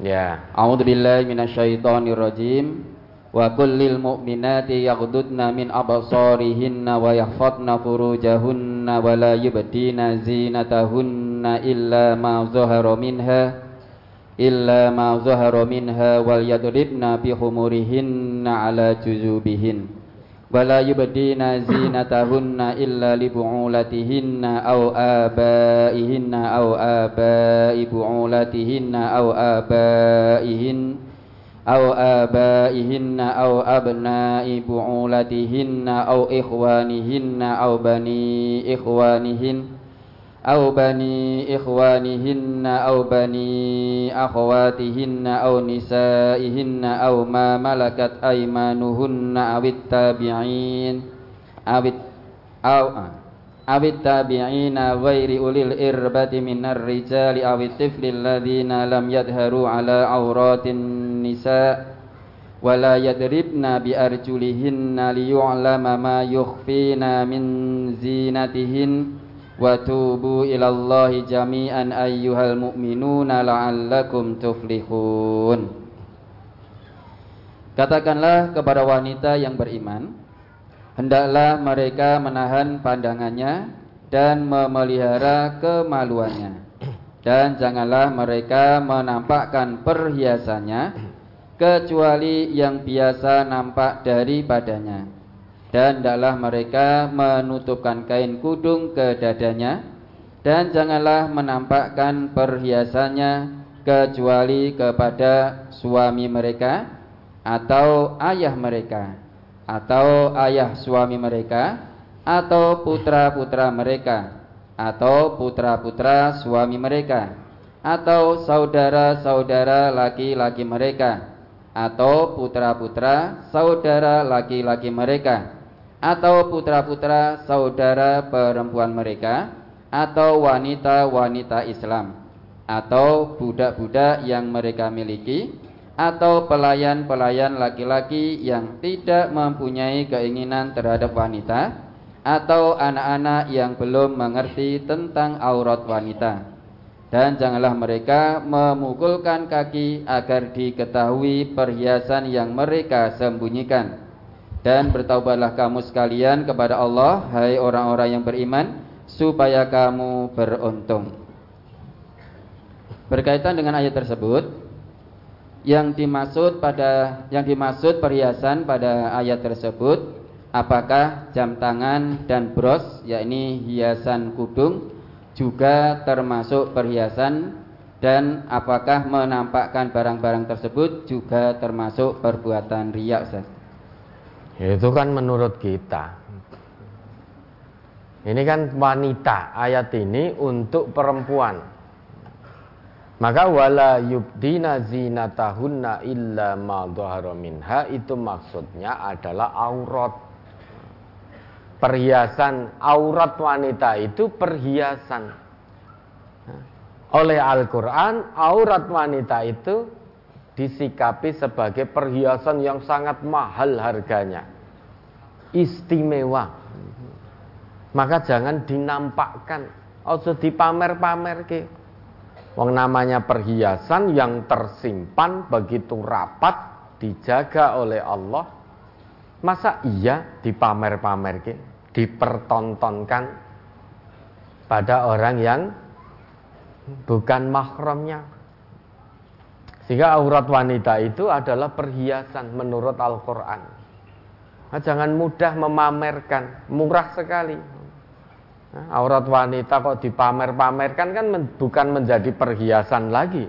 Ya. A'udzu billahi minasyaitonir rajim. Wa kullil mu'minati yaghdudna min absarihinna wa yahfadna furujahunna wa la yubdina zinatahunna illa ma zahara minha illa ma zahara minha wal yadribna bi khumurihinna ala juzubihin ولا يبدين زينتهن إلا لبعولتهن أو آبائهن أو آباء بعولتهن أو آبائهن أو آبائهن أو أبناء بعولتهن أو إخوانهن أو بني إخوانهن أو بني إخوانهن أو بني أخواتهن أو نسائهن أو ما ملكت أيمانهن أو التابعين أو أو أو التابعين غير أولي الإربة من الرجال أو الطفل الذين لم يظهروا على عورات النساء ولا يضربن بأرجلهن ليعلم ما يخفين من زينتهن وتوبوا إلى الله جميعا أيها المؤمنون لعلكم تفلحون Katakanlah kepada wanita yang beriman Hendaklah mereka menahan pandangannya Dan memelihara kemaluannya Dan janganlah mereka menampakkan perhiasannya Kecuali yang biasa nampak daripadanya dan hendaklah mereka menutupkan kain kudung ke dadanya dan janganlah menampakkan perhiasannya kecuali kepada suami mereka atau ayah mereka atau ayah suami mereka atau putra-putra mereka atau putra-putra suami mereka atau saudara-saudara laki-laki mereka atau putra-putra saudara laki-laki mereka atau putra-putra saudara perempuan mereka atau wanita-wanita Islam atau budak-budak yang mereka miliki atau pelayan-pelayan laki-laki yang tidak mempunyai keinginan terhadap wanita atau anak-anak yang belum mengerti tentang aurat wanita. Dan janganlah mereka memukulkan kaki agar diketahui perhiasan yang mereka sembunyikan dan bertaubatlah kamu sekalian kepada Allah Hai orang-orang yang beriman Supaya kamu beruntung Berkaitan dengan ayat tersebut Yang dimaksud pada Yang dimaksud perhiasan pada ayat tersebut Apakah jam tangan dan bros yakni hiasan kudung Juga termasuk perhiasan dan apakah menampakkan barang-barang tersebut juga termasuk perbuatan riak Ustaz? Itu kan menurut kita. Ini kan wanita, ayat ini untuk perempuan. Maka wala yubdina zinatahunna illa ma minha itu maksudnya adalah aurat. Perhiasan aurat wanita itu perhiasan. Oleh Al-Qur'an aurat wanita itu disikapi sebagai perhiasan yang sangat mahal harganya. Istimewa. Maka jangan dinampakkan. Ojo dipamer-pamer ke. Wong namanya perhiasan yang tersimpan begitu rapat dijaga oleh Allah. Masa iya dipamer-pamer ke? Dipertontonkan pada orang yang bukan mahramnya. Sehingga aurat wanita itu adalah perhiasan menurut Al-Quran. Nah, jangan mudah memamerkan, murah sekali. Nah, aurat wanita kok dipamer-pamerkan kan men, bukan menjadi perhiasan lagi.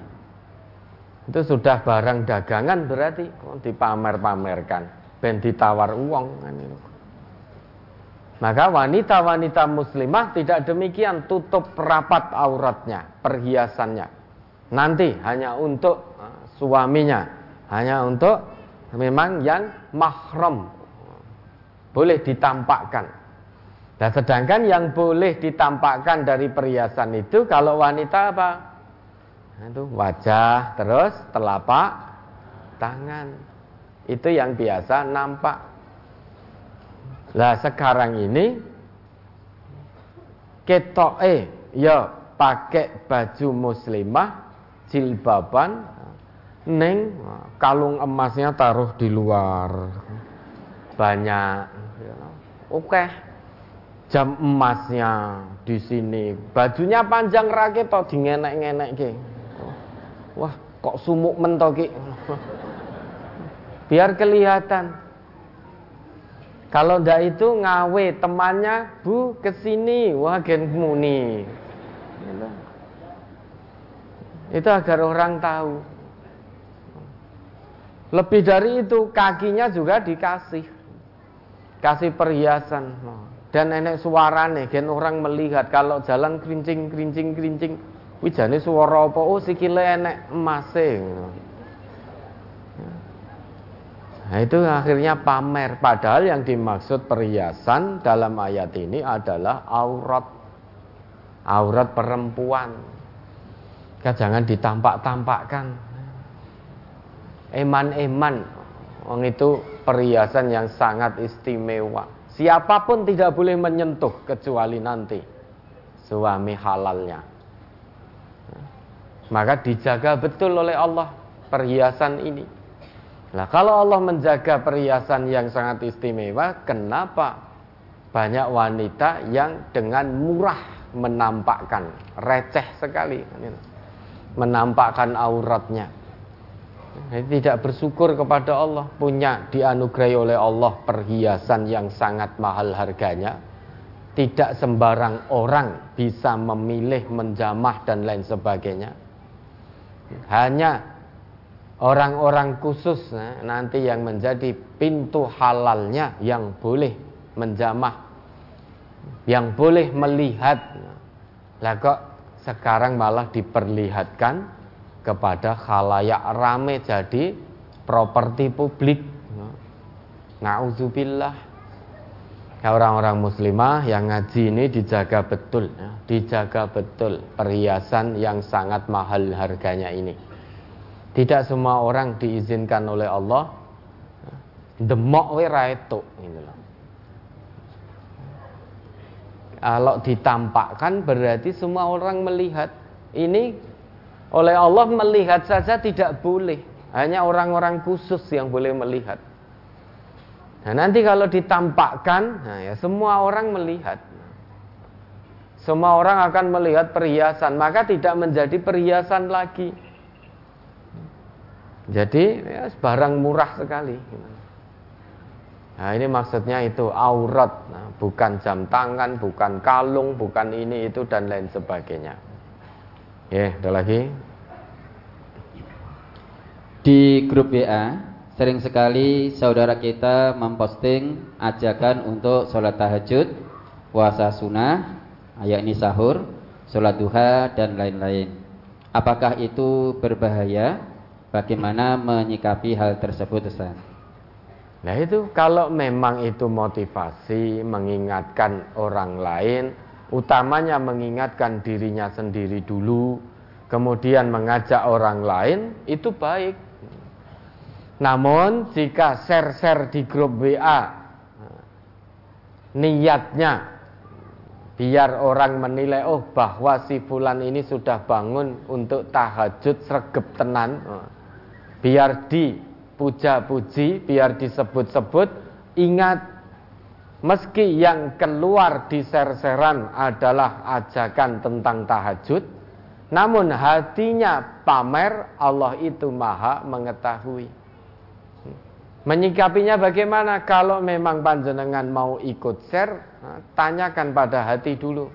Itu sudah barang dagangan berarti kok dipamer-pamerkan, ben ditawar uang kan Maka wanita-wanita muslimah tidak demikian tutup rapat auratnya, perhiasannya. Nanti hanya untuk suaminya. Hanya untuk memang yang mahram. Boleh ditampakkan. Dan sedangkan yang boleh ditampakkan dari perhiasan itu kalau wanita apa? Nah, itu wajah terus telapak tangan. Itu yang biasa nampak. Lah sekarang ini ketok eh ya pakai baju muslimah jilbaban Neng kalung emasnya taruh di luar banyak. Oke, jam emasnya di sini, bajunya panjang rakit atau dingenek-ngenek ke. Wah, kok sumuk mentoki. Biar kelihatan. Kalau ndak itu ngawe temannya, Bu, ke sini, wah gen muni. Itu agar orang tahu. Lebih dari itu, kakinya juga dikasih. Kasih perhiasan. dan enek suarane gen orang melihat kalau jalan kerincing kerincing kerincing wijane suara apa? Oh sikile enek emase. Nah, itu akhirnya pamer. Padahal yang dimaksud perhiasan dalam ayat ini adalah aurat. Aurat perempuan. Jangan ditampak-tampakkan eman-eman Wong itu perhiasan yang sangat istimewa. Siapa pun tidak boleh menyentuh kecuali nanti suami halalnya. Maka dijaga betul oleh Allah perhiasan ini. Nah, kalau Allah menjaga perhiasan yang sangat istimewa, kenapa banyak wanita yang dengan murah menampakkan receh sekali menampakkan auratnya tidak bersyukur kepada Allah. Punya dianugerahi oleh Allah perhiasan yang sangat mahal harganya. Tidak sembarang orang bisa memilih menjamah dan lain sebagainya. Hanya orang-orang khusus nah, nanti yang menjadi pintu halalnya yang boleh menjamah yang boleh melihat. Lah kok sekarang malah diperlihatkan kepada khalayak rame jadi properti publik. Nauzubillah. Ya, orang-orang muslimah yang ngaji ini dijaga betul, ya. dijaga betul perhiasan yang sangat mahal harganya ini. Tidak semua orang diizinkan oleh Allah demok we loh. Kalau ditampakkan berarti semua orang melihat. Ini oleh Allah melihat saja tidak boleh. Hanya orang-orang khusus yang boleh melihat. Nah, nanti kalau ditampakkan, nah ya semua orang melihat. Semua orang akan melihat perhiasan, maka tidak menjadi perhiasan lagi. Jadi ya, barang murah sekali. Nah ini maksudnya itu aurat, nah, bukan jam tangan, bukan kalung, bukan ini itu dan lain sebagainya. Ya, ada lagi. Di grup WA sering sekali saudara kita memposting ajakan untuk sholat tahajud, puasa sunnah, yakni sahur, sholat duha dan lain-lain. Apakah itu berbahaya? Bagaimana menyikapi hal tersebut, Ustaz? Nah itu kalau memang itu motivasi mengingatkan orang lain utamanya mengingatkan dirinya sendiri dulu, kemudian mengajak orang lain, itu baik. Namun jika share-share di grup WA niatnya biar orang menilai oh bahwa si fulan ini sudah bangun untuk tahajud sregep tenan biar dipuja-puji biar disebut-sebut ingat Meski yang keluar di ser-seran adalah ajakan tentang tahajud, namun hatinya pamer, Allah itu maha mengetahui. Menyikapinya bagaimana? Kalau memang panjenengan mau ikut share, tanyakan pada hati dulu.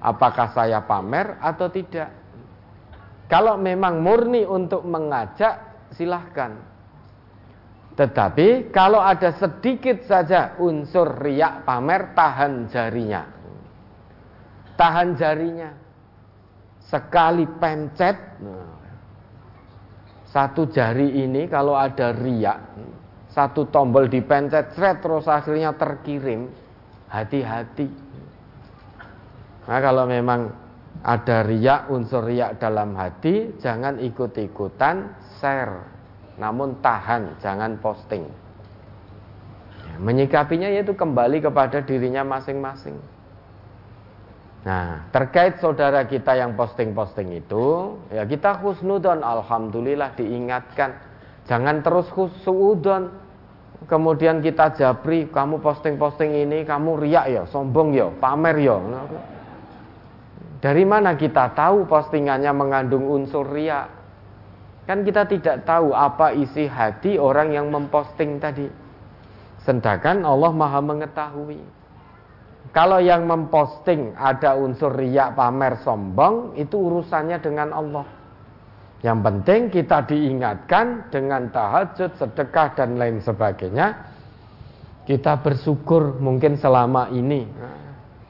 Apakah saya pamer atau tidak? Kalau memang murni untuk mengajak, silahkan. Tetapi kalau ada sedikit saja unsur riak pamer tahan jarinya. Tahan jarinya. Sekali pencet satu jari ini kalau ada riak satu tombol dipencet seret terus akhirnya terkirim hati-hati. Nah kalau memang ada riak unsur riak dalam hati jangan ikut-ikutan share namun tahan, jangan posting. Ya, menyikapinya yaitu kembali kepada dirinya masing-masing. Nah, terkait saudara kita yang posting-posting itu, ya kita husnudon, alhamdulillah diingatkan. Jangan terus husnudon, kemudian kita jabri, kamu posting-posting ini, kamu riak ya, sombong ya, pamer ya. Dari mana kita tahu postingannya mengandung unsur riak? Kan kita tidak tahu apa isi hati orang yang memposting tadi. Sedangkan Allah Maha mengetahui. Kalau yang memposting ada unsur riak pamer sombong, itu urusannya dengan Allah. Yang penting kita diingatkan dengan tahajud, sedekah dan lain sebagainya. Kita bersyukur mungkin selama ini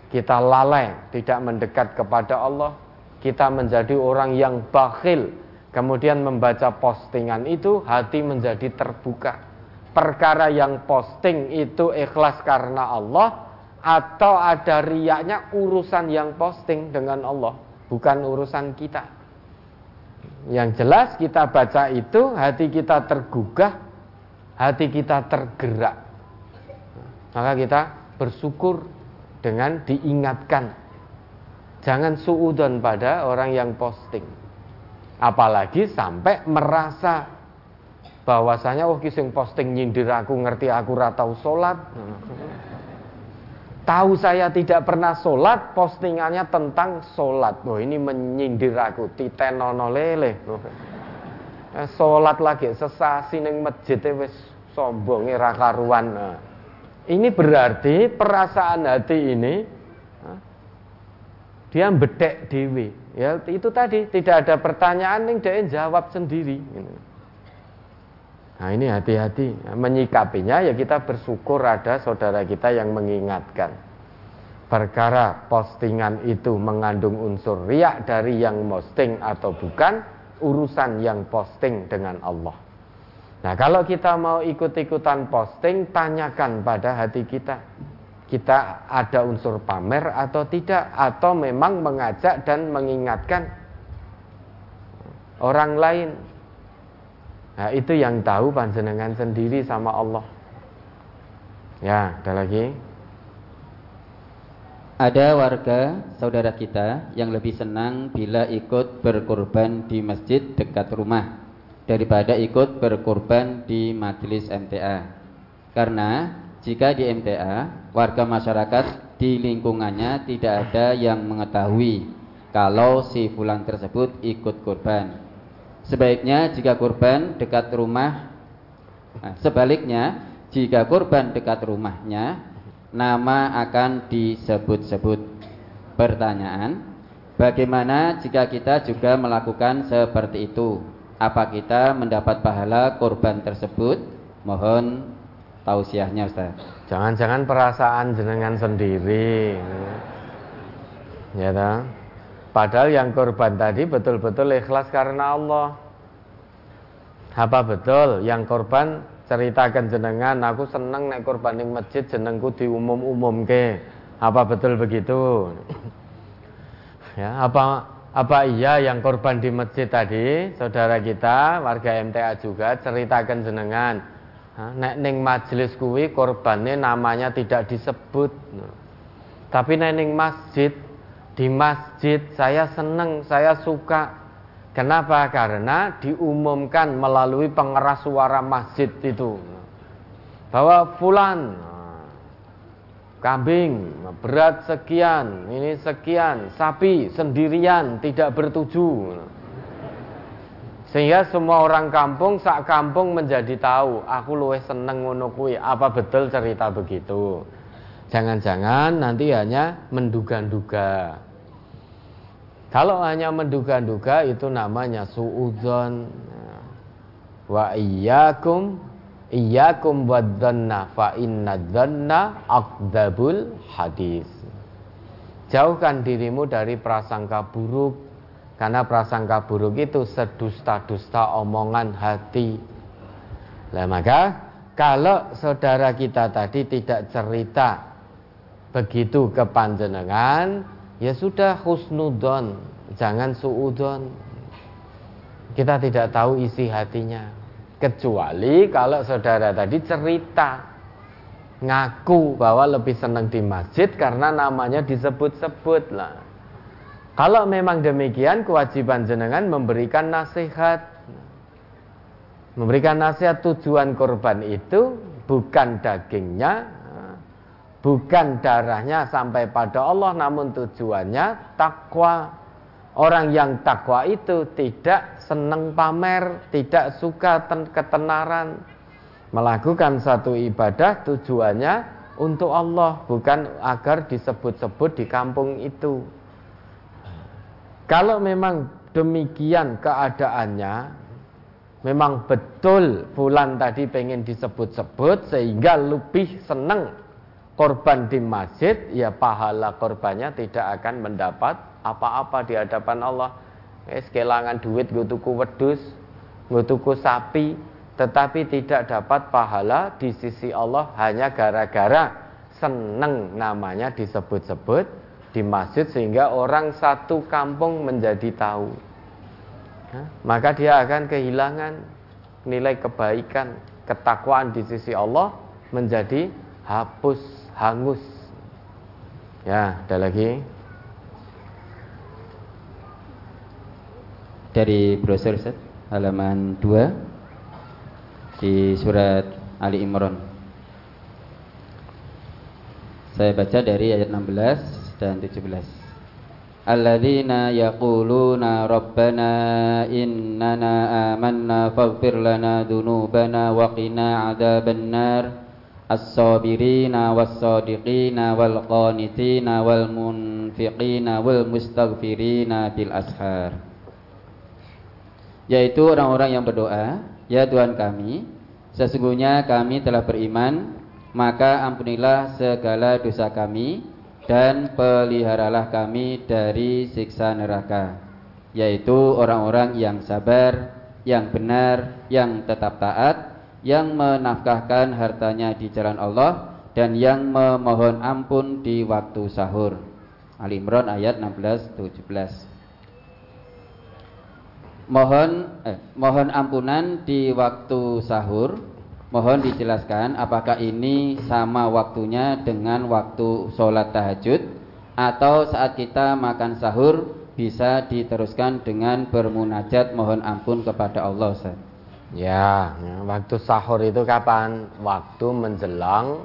kita lalai tidak mendekat kepada Allah, kita menjadi orang yang bakhil, kemudian membaca postingan itu hati menjadi terbuka. Perkara yang posting itu ikhlas karena Allah atau ada riaknya urusan yang posting dengan Allah, bukan urusan kita. Yang jelas kita baca itu hati kita tergugah, hati kita tergerak. Maka kita bersyukur dengan diingatkan. Jangan suudon pada orang yang posting. Apalagi sampai merasa bahwasanya oh kisah posting nyindir aku ngerti aku ratau sholat. Tahu saya tidak pernah sholat, postingannya tentang sholat. Oh ini menyindir aku, titenono lele. Eh, sholat lagi sesasi neng masjid wis sombongnya rakaruan. Nah. Ini berarti perasaan hati ini dia bedek dewi. Ya itu tadi tidak ada pertanyaan yang dia jawab sendiri. Nah ini hati-hati menyikapinya ya kita bersyukur ada saudara kita yang mengingatkan. Perkara postingan itu mengandung unsur riak dari yang posting atau bukan urusan yang posting dengan Allah. Nah, kalau kita mau ikut-ikutan posting, tanyakan pada hati kita. Kita ada unsur pamer atau tidak atau memang mengajak dan mengingatkan orang lain. Nah, itu yang tahu panjenengan sendiri sama Allah. Ya, ada lagi. Ada warga saudara kita yang lebih senang bila ikut berkorban di masjid dekat rumah daripada ikut berkorban di majelis MTA. Karena jika di MTA, warga masyarakat di lingkungannya tidak ada yang mengetahui kalau si fulan tersebut ikut korban. Sebaiknya jika korban dekat rumah, nah, sebaliknya jika korban dekat rumahnya, nama akan disebut-sebut. Pertanyaan, bagaimana jika kita juga melakukan seperti itu? apa kita mendapat pahala korban tersebut? Mohon tausiahnya Ustaz. Jangan-jangan perasaan jenengan sendiri. Ya tak? Padahal yang korban tadi betul-betul ikhlas karena Allah. Apa betul yang korban ceritakan jenengan aku seneng naik korban di masjid jenengku diumum-umum ke. Apa betul begitu? ya, apa apa iya yang korban di masjid tadi, saudara kita, warga MTA juga ceritakan jenengan. Nek ning majelis kuwi korbannya namanya tidak disebut. Tapi nek ning masjid, di masjid saya seneng, saya suka. Kenapa? Karena diumumkan melalui pengeras suara masjid itu. Bahwa fulan kambing berat sekian, ini sekian, sapi sendirian tidak bertuju. Sehingga semua orang kampung sak kampung menjadi tahu, aku luwih seneng ngono. Apa betul cerita begitu? Jangan-jangan nanti hanya menduga-duga. Kalau hanya menduga-duga itu namanya suudzon. Wa iyyakum Iyakum wadzanna fa inna dzanna aqdabul hadis. Jauhkan dirimu dari prasangka buruk karena prasangka buruk itu sedusta-dusta omongan hati. Nah, maka kalau saudara kita tadi tidak cerita begitu ke panjenengan, ya sudah husnudon, jangan suudon. Kita tidak tahu isi hatinya. Kecuali kalau saudara tadi cerita ngaku bahwa lebih senang di masjid karena namanya disebut-sebut lah. Kalau memang demikian kewajiban jenengan memberikan nasihat. Memberikan nasihat tujuan korban itu bukan dagingnya, bukan darahnya sampai pada Allah namun tujuannya takwa Orang yang takwa itu tidak senang pamer, tidak suka ketenaran. Melakukan satu ibadah tujuannya untuk Allah, bukan agar disebut-sebut di kampung itu. Kalau memang demikian keadaannya, memang betul fulan tadi pengen disebut-sebut sehingga lebih senang korban di masjid, ya pahala korbannya tidak akan mendapat apa-apa di hadapan Allah. Es kelangan duit gue tuku wedus, gue tuku sapi, tetapi tidak dapat pahala di sisi Allah hanya gara-gara seneng namanya disebut-sebut di masjid sehingga orang satu kampung menjadi tahu. Maka dia akan kehilangan nilai kebaikan, ketakwaan di sisi Allah menjadi hapus, hangus. Ya, ada lagi. Dari brosur Ustaz, halaman 2 di surat Ali Imran. Saya baca dari ayat 16 dan 17. Alladzina yaquluna rabbana innana amanna faghfir lana dhunubana wa qina adzabannar as-sabirina was-sadiqina wal qanitina wal munfiqina wal mustaghfirina bil ashar yaitu orang-orang yang berdoa ya Tuhan kami sesungguhnya kami telah beriman maka ampunilah segala dosa kami dan peliharalah kami dari siksa neraka yaitu orang-orang yang sabar yang benar yang tetap taat yang menafkahkan hartanya di jalan Allah dan yang memohon ampun di waktu sahur. Ali Imran ayat 16 17 mohon eh, mohon ampunan di waktu sahur Mohon dijelaskan apakah ini sama waktunya dengan waktu sholat tahajud atau saat kita makan sahur bisa diteruskan dengan bermunajat mohon ampun kepada Allah Ustaz. Ya, waktu sahur itu kapan? Waktu menjelang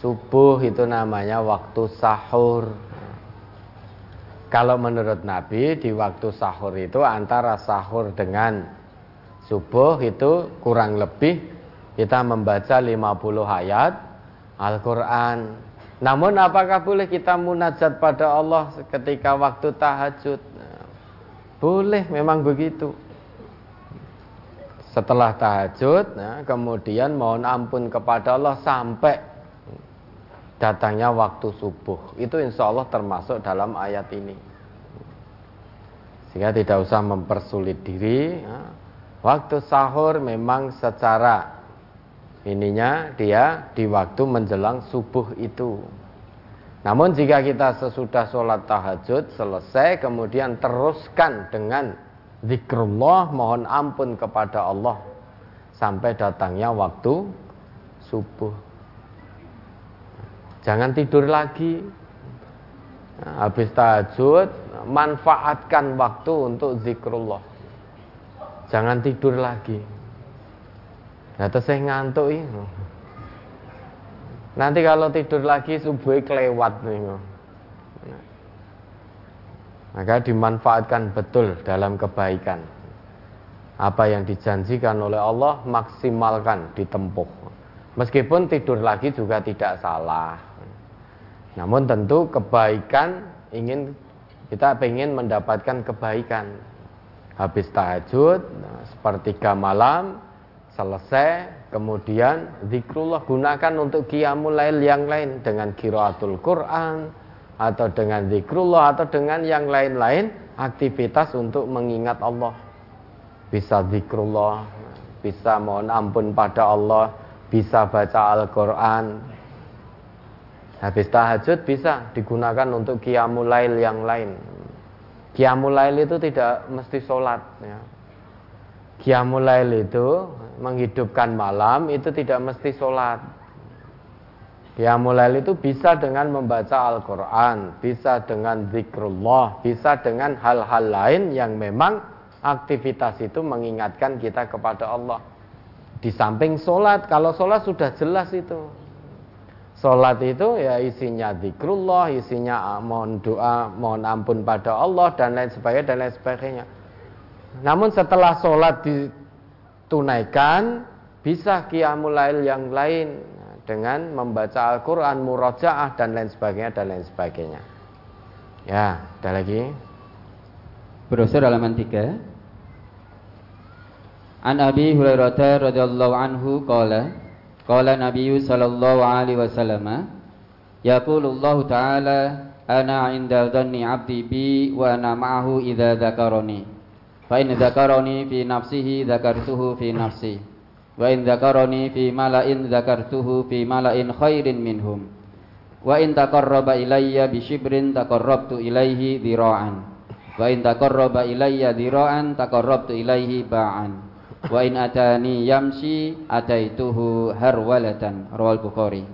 subuh itu namanya waktu sahur. Kalau menurut Nabi di waktu sahur itu antara sahur dengan subuh itu kurang lebih kita membaca 50 ayat Al-Quran. Namun apakah boleh kita munajat pada Allah ketika waktu tahajud? Boleh memang begitu. Setelah tahajud nah, Kemudian mohon ampun kepada Allah sampai Datangnya waktu subuh. Itu insya Allah termasuk dalam ayat ini. Sehingga tidak usah mempersulit diri Waktu sahur memang secara ininya dia di waktu menjelang subuh itu. Namun jika kita sesudah sholat tahajud selesai kemudian teruskan dengan zikrullah mohon ampun kepada Allah sampai datangnya waktu subuh. Jangan tidur lagi. habis tahajud manfaatkan waktu untuk zikrullah. Jangan tidur lagi. Nah terus saya ngantuk ini. Nanti kalau tidur lagi subuh kelewat nih. Maka dimanfaatkan betul dalam kebaikan. Apa yang dijanjikan oleh Allah maksimalkan ditempuh. Meskipun tidur lagi juga tidak salah. Namun tentu kebaikan ingin kita ingin mendapatkan kebaikan. Habis tahajud, sepertiga malam, selesai kemudian zikrullah gunakan untuk qiyamul lail yang lain dengan kiraatul Quran atau dengan zikrullah atau dengan yang lain-lain aktivitas untuk mengingat Allah. Bisa zikrullah bisa mohon ampun pada Allah bisa baca Al-Quran. Habis tahajud bisa digunakan untuk qiyamul lail yang lain. Qiyamul lail itu tidak mesti sholat ya. Qiyamul lail itu menghidupkan malam itu tidak mesti sholat. Ya mulai itu bisa dengan membaca Al-Quran, bisa dengan zikrullah, bisa dengan hal-hal lain yang memang aktivitas itu mengingatkan kita kepada Allah. Di samping sholat, kalau sholat sudah jelas itu. Sholat itu ya isinya zikrullah, isinya mohon doa, mohon ampun pada Allah dan lain sebagainya dan lain sebagainya. Namun setelah sholat di tunaikan bisa qiyamul lail yang lain dengan membaca Al-Qur'an, murojaah dan lain sebagainya dan lain sebagainya. Ya, ada lagi. Brosur halaman 3. An Abi Hurairah radhiyallahu anhu qala qala Nabi sallallahu alaihi wasallam yaqulullahu ta'ala ana 'inda dhanni 'abdi bi wa ana ma'ahu idza dzakarani fa in dzakarani fi nafsihi dzakartuhu fi nafsi. Wa in dzakarani fi mala'in dzakartuhu fi mala'in khairin minhum. Wa in taqarraba ilayya bi shibrin taqarrabtu ilaihi dhira'an. Wa in taqarraba ilayya dhira'an taqarrabtu ilaihi ba'an. Wa in atani yamshi ataituhu harwalatan. Rawal bukhari.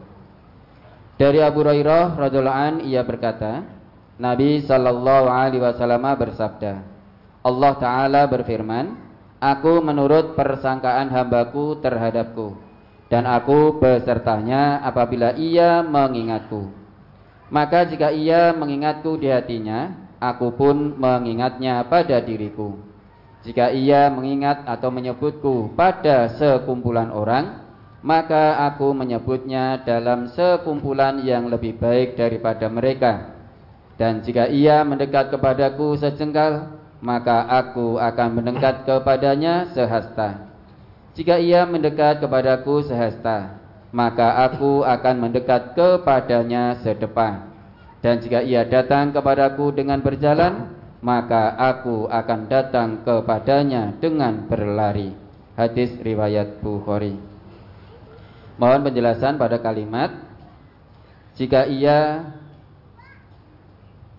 Dari Abu Hurairah radhiyallahu ia berkata Nabi sallallahu alaihi wasallam bersabda Allah taala berfirman aku menurut persangkaan hambaku terhadapku dan aku besertanya apabila ia mengingatku maka jika ia mengingatku di hatinya aku pun mengingatnya pada diriku jika ia mengingat atau menyebutku pada sekumpulan orang, maka aku menyebutnya dalam sekumpulan yang lebih baik daripada mereka. Dan jika ia mendekat kepadaku sejengkal, maka aku akan mendekat kepadanya sehasta. Jika ia mendekat kepadaku sehasta, maka aku akan mendekat kepadanya sedepan. Dan jika ia datang kepadaku dengan berjalan, maka aku akan datang kepadanya dengan berlari. Hadis riwayat Bukhari. Mohon penjelasan pada kalimat jika ia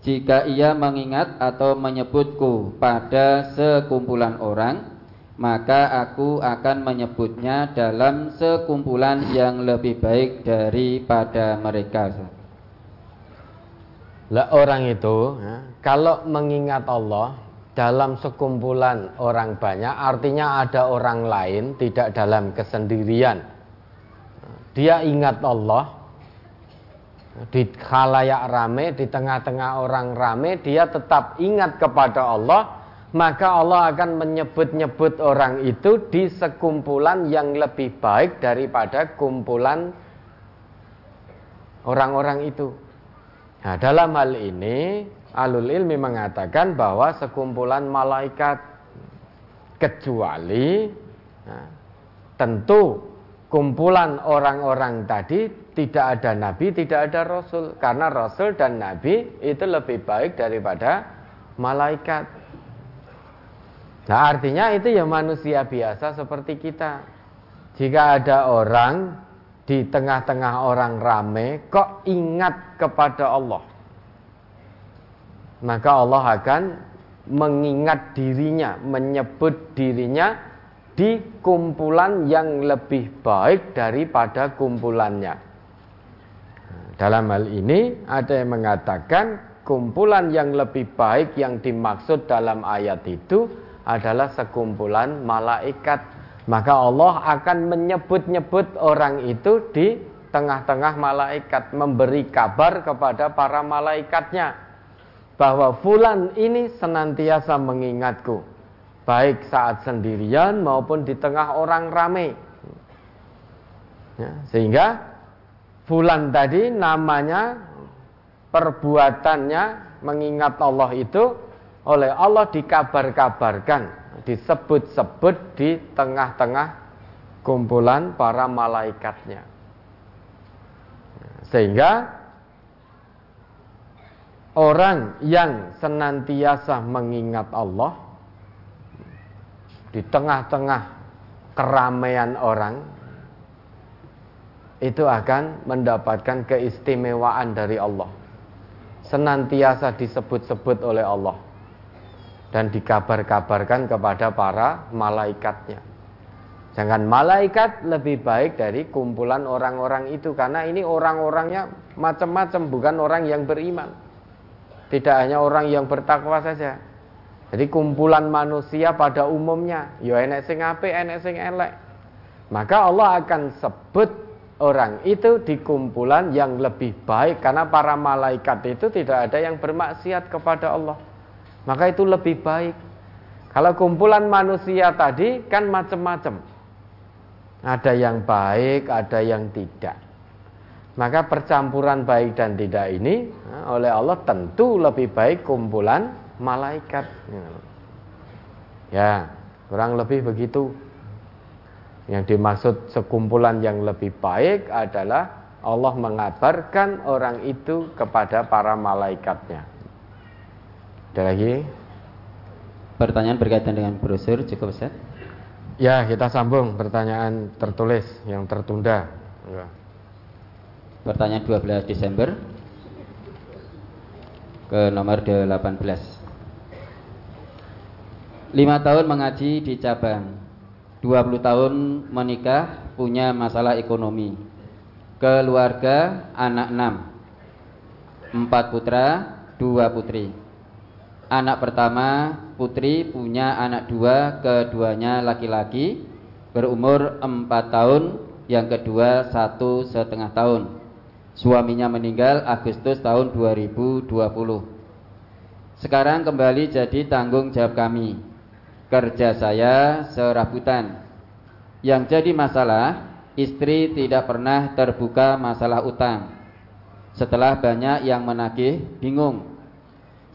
jika ia mengingat atau menyebutku pada sekumpulan orang, maka aku akan menyebutnya dalam sekumpulan yang lebih baik daripada mereka. Lah orang itu ya, kalau mengingat Allah dalam sekumpulan orang banyak artinya ada orang lain tidak dalam kesendirian. Dia ingat Allah di khalayak rame, di tengah-tengah orang rame, dia tetap ingat kepada Allah, maka Allah akan menyebut-nyebut orang itu di sekumpulan yang lebih baik daripada kumpulan orang-orang itu. Nah, dalam hal ini alul ilmi mengatakan bahwa sekumpulan malaikat kecuali nah, tentu kumpulan orang-orang tadi tidak ada nabi, tidak ada rasul karena rasul dan nabi itu lebih baik daripada malaikat. Nah, artinya itu ya manusia biasa seperti kita. Jika ada orang di tengah-tengah orang rame kok ingat kepada Allah maka Allah akan mengingat dirinya menyebut dirinya di kumpulan yang lebih baik daripada kumpulannya dalam hal ini ada yang mengatakan kumpulan yang lebih baik yang dimaksud dalam ayat itu adalah sekumpulan malaikat. Maka Allah akan menyebut-nyebut orang itu di tengah-tengah malaikat memberi kabar kepada para malaikatnya bahwa fulan ini senantiasa mengingatku baik saat sendirian maupun di tengah orang ramai ya, sehingga fulan tadi namanya perbuatannya mengingat Allah itu oleh Allah dikabar-kabarkan disebut-sebut di tengah-tengah kumpulan para malaikatnya. Sehingga orang yang senantiasa mengingat Allah di tengah-tengah keramaian orang itu akan mendapatkan keistimewaan dari Allah. Senantiasa disebut-sebut oleh Allah dan dikabar-kabarkan kepada para malaikatnya. Jangan malaikat lebih baik dari kumpulan orang-orang itu karena ini orang-orangnya macam-macam bukan orang yang beriman. Tidak hanya orang yang bertakwa saja. Jadi kumpulan manusia pada umumnya, ya enek sing apik, enek sing elek. Maka Allah akan sebut orang itu di kumpulan yang lebih baik karena para malaikat itu tidak ada yang bermaksiat kepada Allah maka itu lebih baik. Kalau kumpulan manusia tadi kan macam-macam. Ada yang baik, ada yang tidak. Maka percampuran baik dan tidak ini oleh Allah tentu lebih baik kumpulan malaikat. Ya, kurang lebih begitu. Yang dimaksud sekumpulan yang lebih baik adalah Allah mengabarkan orang itu kepada para malaikatnya. Ada lagi? Pertanyaan berkaitan dengan brosur cukup Ustaz? Ya, kita sambung pertanyaan tertulis yang tertunda. Ya. Pertanyaan 12 Desember ke nomor 18. Lima tahun mengaji di cabang 20 tahun menikah punya masalah ekonomi. Keluarga anak enam. Empat putra, dua putri. Anak pertama putri punya anak dua Keduanya laki-laki Berumur empat tahun Yang kedua satu setengah tahun. Suaminya meninggal Agustus tahun 2020 Sekarang kembali jadi tanggung jawab kami kerja saya serabutan. Yang jadi masalah, istri tidak pernah terbuka masalah utang. Setelah banyak yang menagih, bingung.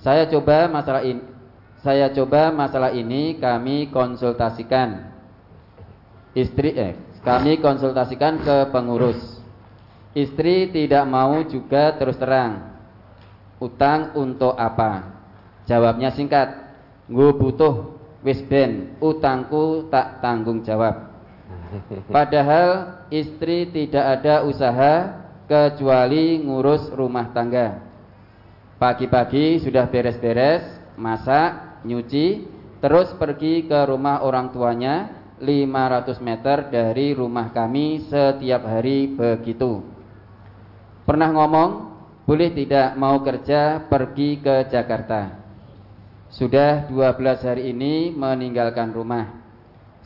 Saya coba masalah ini, saya coba masalah ini kami konsultasikan. Istri eh, kami konsultasikan ke pengurus. Istri tidak mau juga terus terang. Utang untuk apa? Jawabnya singkat. Gue butuh wis ben utangku tak tanggung jawab. Padahal istri tidak ada usaha kecuali ngurus rumah tangga. Pagi-pagi sudah beres-beres, masak, nyuci, terus pergi ke rumah orang tuanya 500 meter dari rumah kami setiap hari begitu. Pernah ngomong, boleh tidak mau kerja pergi ke Jakarta. Sudah 12 hari ini meninggalkan rumah.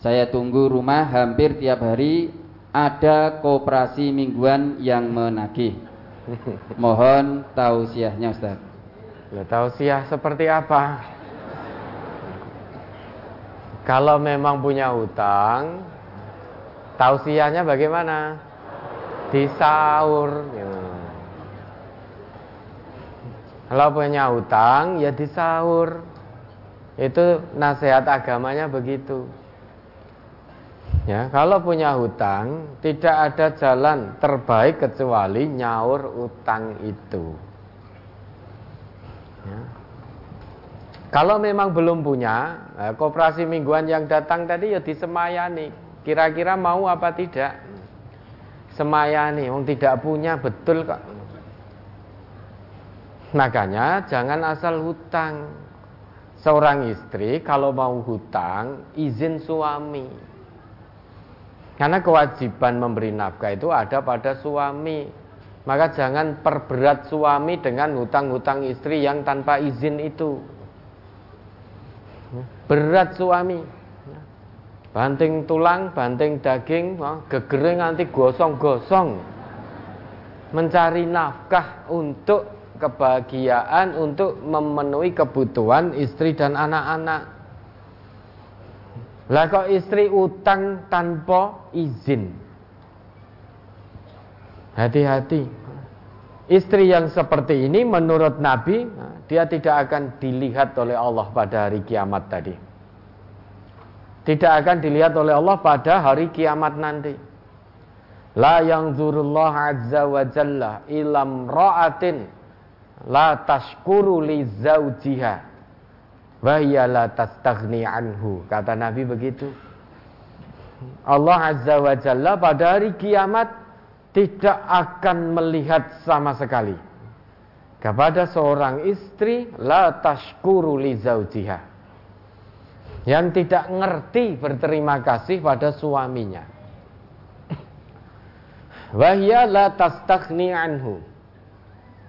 Saya tunggu rumah hampir tiap hari ada kooperasi mingguan yang menagih. Mohon tausiahnya Ustaz. Tausiah seperti apa? Kalau memang punya hutang, tausiahnya bagaimana? Disaur. Ya. Kalau punya hutang, ya disaur. Itu nasihat agamanya begitu. Ya, kalau punya hutang, tidak ada jalan terbaik kecuali nyaur utang itu. Ya. Kalau memang belum punya, nah, koperasi mingguan yang datang tadi ya disemayani. Kira-kira mau apa tidak? Semayani, wong tidak punya betul kok. Makanya jangan asal hutang seorang istri kalau mau hutang izin suami. Karena kewajiban memberi nafkah itu ada pada suami. Maka jangan perberat suami dengan hutang-hutang istri yang tanpa izin itu. Berat suami. Banting tulang, banting daging, gegering nanti gosong-gosong. Mencari nafkah untuk kebahagiaan untuk memenuhi kebutuhan istri dan anak-anak. Lah kok istri utang tanpa izin. Hati-hati. Istri yang seperti ini menurut Nabi dia tidak akan dilihat oleh Allah pada hari kiamat tadi. Tidak akan dilihat oleh Allah pada hari kiamat nanti. La yang zurullah azza wa jalla ilam ra'atin la tashkuru li zaujiha wa hiya la tastaghni anhu. Kata Nabi begitu. Allah Azza wa Jalla pada hari kiamat tidak akan melihat sama sekali kepada seorang istri la tashkuru li zaujiha yang tidak ngerti berterima kasih pada suaminya. Wahya la tastaghni anhu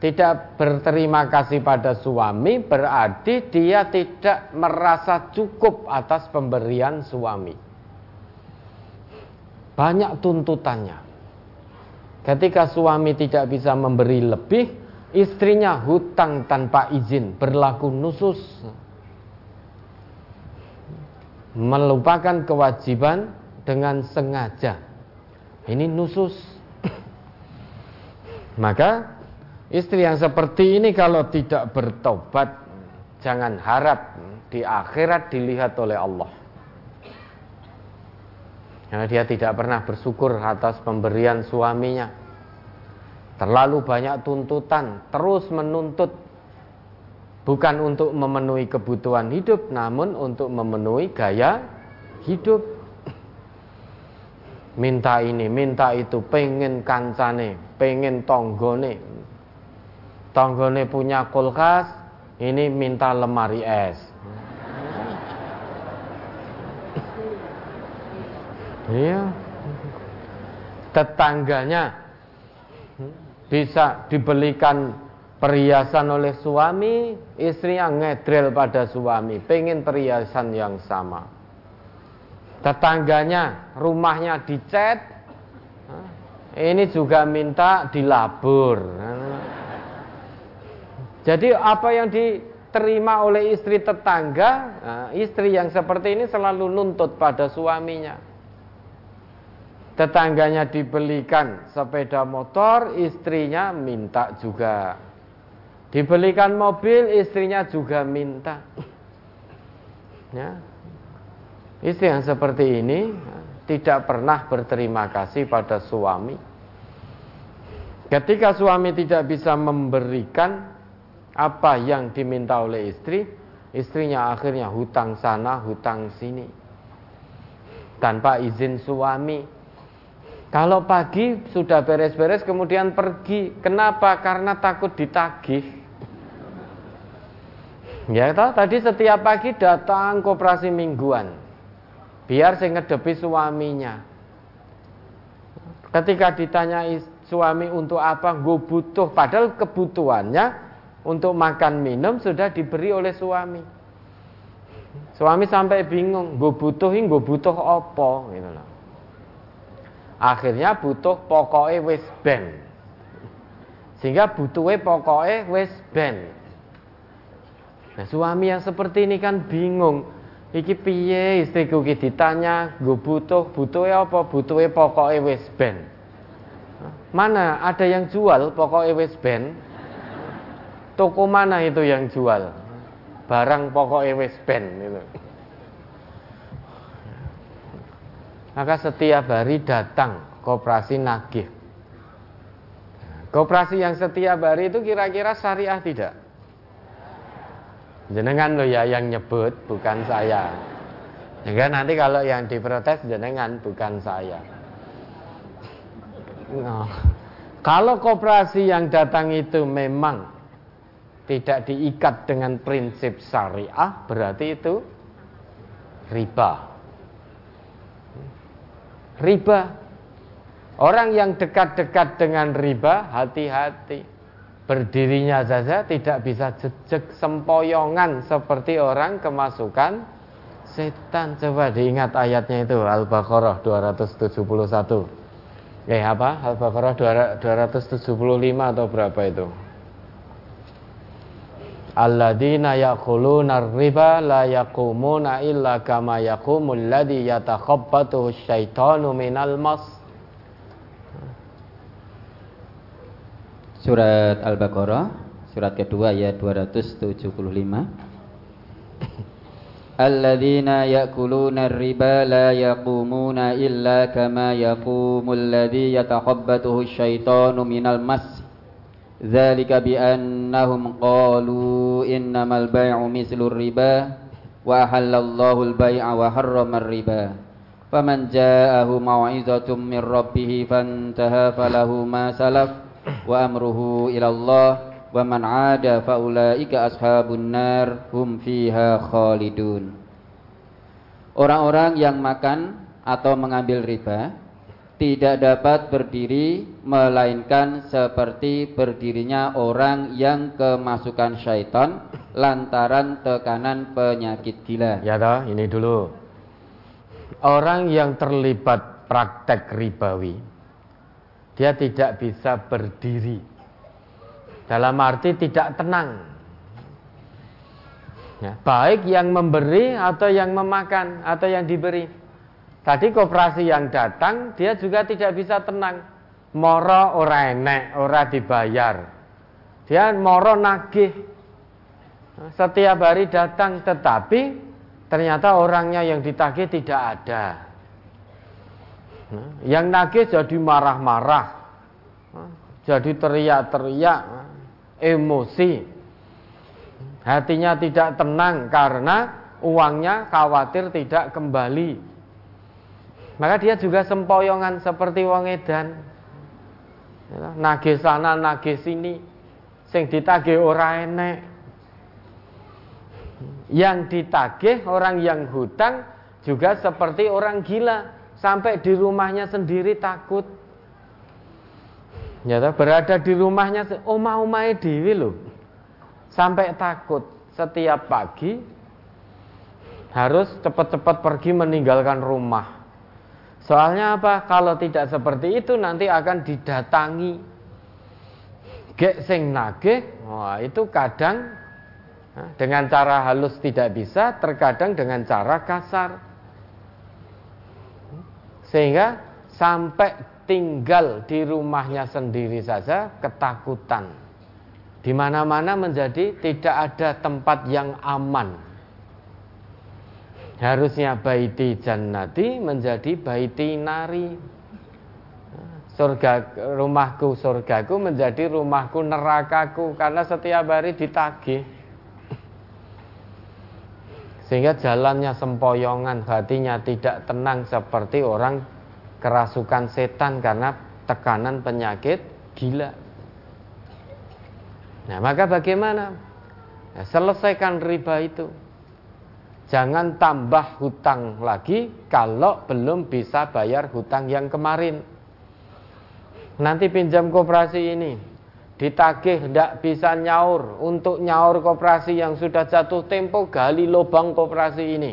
tidak berterima kasih pada suami berarti dia tidak merasa cukup atas pemberian suami. Banyak tuntutannya. Ketika suami tidak bisa memberi lebih, istrinya hutang tanpa izin, berlaku nusus. Melupakan kewajiban dengan sengaja. Ini nusus. Maka Istri yang seperti ini kalau tidak bertobat, jangan harap di akhirat dilihat oleh Allah. Karena dia tidak pernah bersyukur atas pemberian suaminya. Terlalu banyak tuntutan, terus menuntut bukan untuk memenuhi kebutuhan hidup, namun untuk memenuhi gaya hidup. Minta ini, minta itu, pengen kancane, pengen tonggone. Tonggone punya kulkas, ini minta lemari es. Iya. Tetangganya bisa dibelikan perhiasan oleh suami, istrinya ngedrel pada suami, pengen perhiasan yang sama tetangganya rumahnya dicat ini juga minta dilabur jadi apa yang diterima oleh istri tetangga nah, istri yang seperti ini selalu nuntut pada suaminya. Tetangganya dibelikan sepeda motor istrinya minta juga. Dibelikan mobil istrinya juga minta. Ya. Istri yang seperti ini tidak pernah berterima kasih pada suami. Ketika suami tidak bisa memberikan apa yang diminta oleh istri, istrinya akhirnya hutang sana, hutang sini. Tanpa izin suami. Kalau pagi sudah beres-beres kemudian pergi. Kenapa? Karena takut ditagih. Ya tahu tadi setiap pagi datang koperasi mingguan biar saya ngedepi suaminya ketika ditanya suami untuk apa gue butuh padahal kebutuhannya untuk makan minum sudah diberi oleh suami. Suami sampai bingung gue butuhin gue butuh opo gitu loh. Akhirnya butuh pokoknya wis ben. Sehingga butuhnya pokoknya wis ben. Nah suami yang seperti ini kan bingung. Iki piye? Istriku ki ditanya, gue butuh, butuhnya apa? Butuhnya pokoknya wis ben. Mana ada yang jual pokoknya wis ben? Toko mana itu yang jual? Barang pokoknya wis ben itu. Maka setiap hari datang koperasi nagih. Koperasi yang setiap hari itu kira-kira syariah tidak? Jenengan lo ya yang nyebut, bukan saya. Sehingga nanti kalau yang diprotes jenengan, bukan saya. Nah, kalau koperasi yang datang itu memang tidak diikat dengan prinsip syariah, berarti itu riba. Riba. Orang yang dekat-dekat dengan riba, hati-hati berdirinya saja tidak bisa jejak sempoyongan seperti orang kemasukan setan. Coba diingat ayatnya itu Al-Baqarah 271. Eh apa? Al-Baqarah 275 atau berapa itu? Alladzina yaquluna riba la yaqumuna illa kama yaqumul ladzi yatakhabbathu syaitanu minal mas. Surat Al-Baqarah Surat kedua ayat 275 Alladzina ya'kuluna riba la yaqumuna illa kama yaqumul ladzi yatakhabbathu asyaitanu minal mas Bai'u mislur riba wa halallahu al-bai'a wa harrama riba Faman ja'ahu mau'izatun min rabbih fantaha falahu ma salaf wa amruhu ila Allah wa man 'ada fa ulaika ashabun nar hum fiha khalidun. Orang-orang yang makan atau mengambil riba tidak dapat berdiri melainkan seperti berdirinya orang yang kemasukan syaitan lantaran tekanan penyakit gila. Ya toh, ini dulu. Orang yang terlibat praktek ribawi dia tidak bisa berdiri. Dalam arti tidak tenang. Ya, baik yang memberi atau yang memakan atau yang diberi. Tadi koperasi yang datang dia juga tidak bisa tenang. Moro ora enek, ora dibayar. Dia moro nagih. Setiap hari datang tetapi ternyata orangnya yang ditagih tidak ada. Yang nagih jadi marah-marah, jadi teriak-teriak, emosi. Hatinya tidak tenang karena uangnya khawatir tidak kembali. Maka dia juga sempoyongan seperti wong edan. Nagih sana, nagih sini. Sing ditagih ora enek. Yang ditagih orang yang hutang juga seperti orang gila sampai di rumahnya sendiri takut. Ya, berada di rumahnya oma-omae dewi loh. Sampai takut setiap pagi harus cepat-cepat pergi meninggalkan rumah. Soalnya apa? Kalau tidak seperti itu nanti akan didatangi. Gek sing nagih, wah itu kadang dengan cara halus tidak bisa, terkadang dengan cara kasar. Sehingga sampai tinggal di rumahnya sendiri saja ketakutan. Di mana-mana menjadi tidak ada tempat yang aman. Harusnya baiti jannati menjadi baiti nari. Surga rumahku surgaku menjadi rumahku nerakaku karena setiap hari ditagih. Sehingga jalannya sempoyongan, hatinya tidak tenang seperti orang kerasukan setan karena tekanan penyakit gila. Nah, maka bagaimana? Ya, selesaikan riba itu. Jangan tambah hutang lagi kalau belum bisa bayar hutang yang kemarin. Nanti pinjam koperasi ini, ditagih tidak bisa nyaur. Untuk nyaur koperasi yang sudah jatuh tempo gali lubang koperasi ini.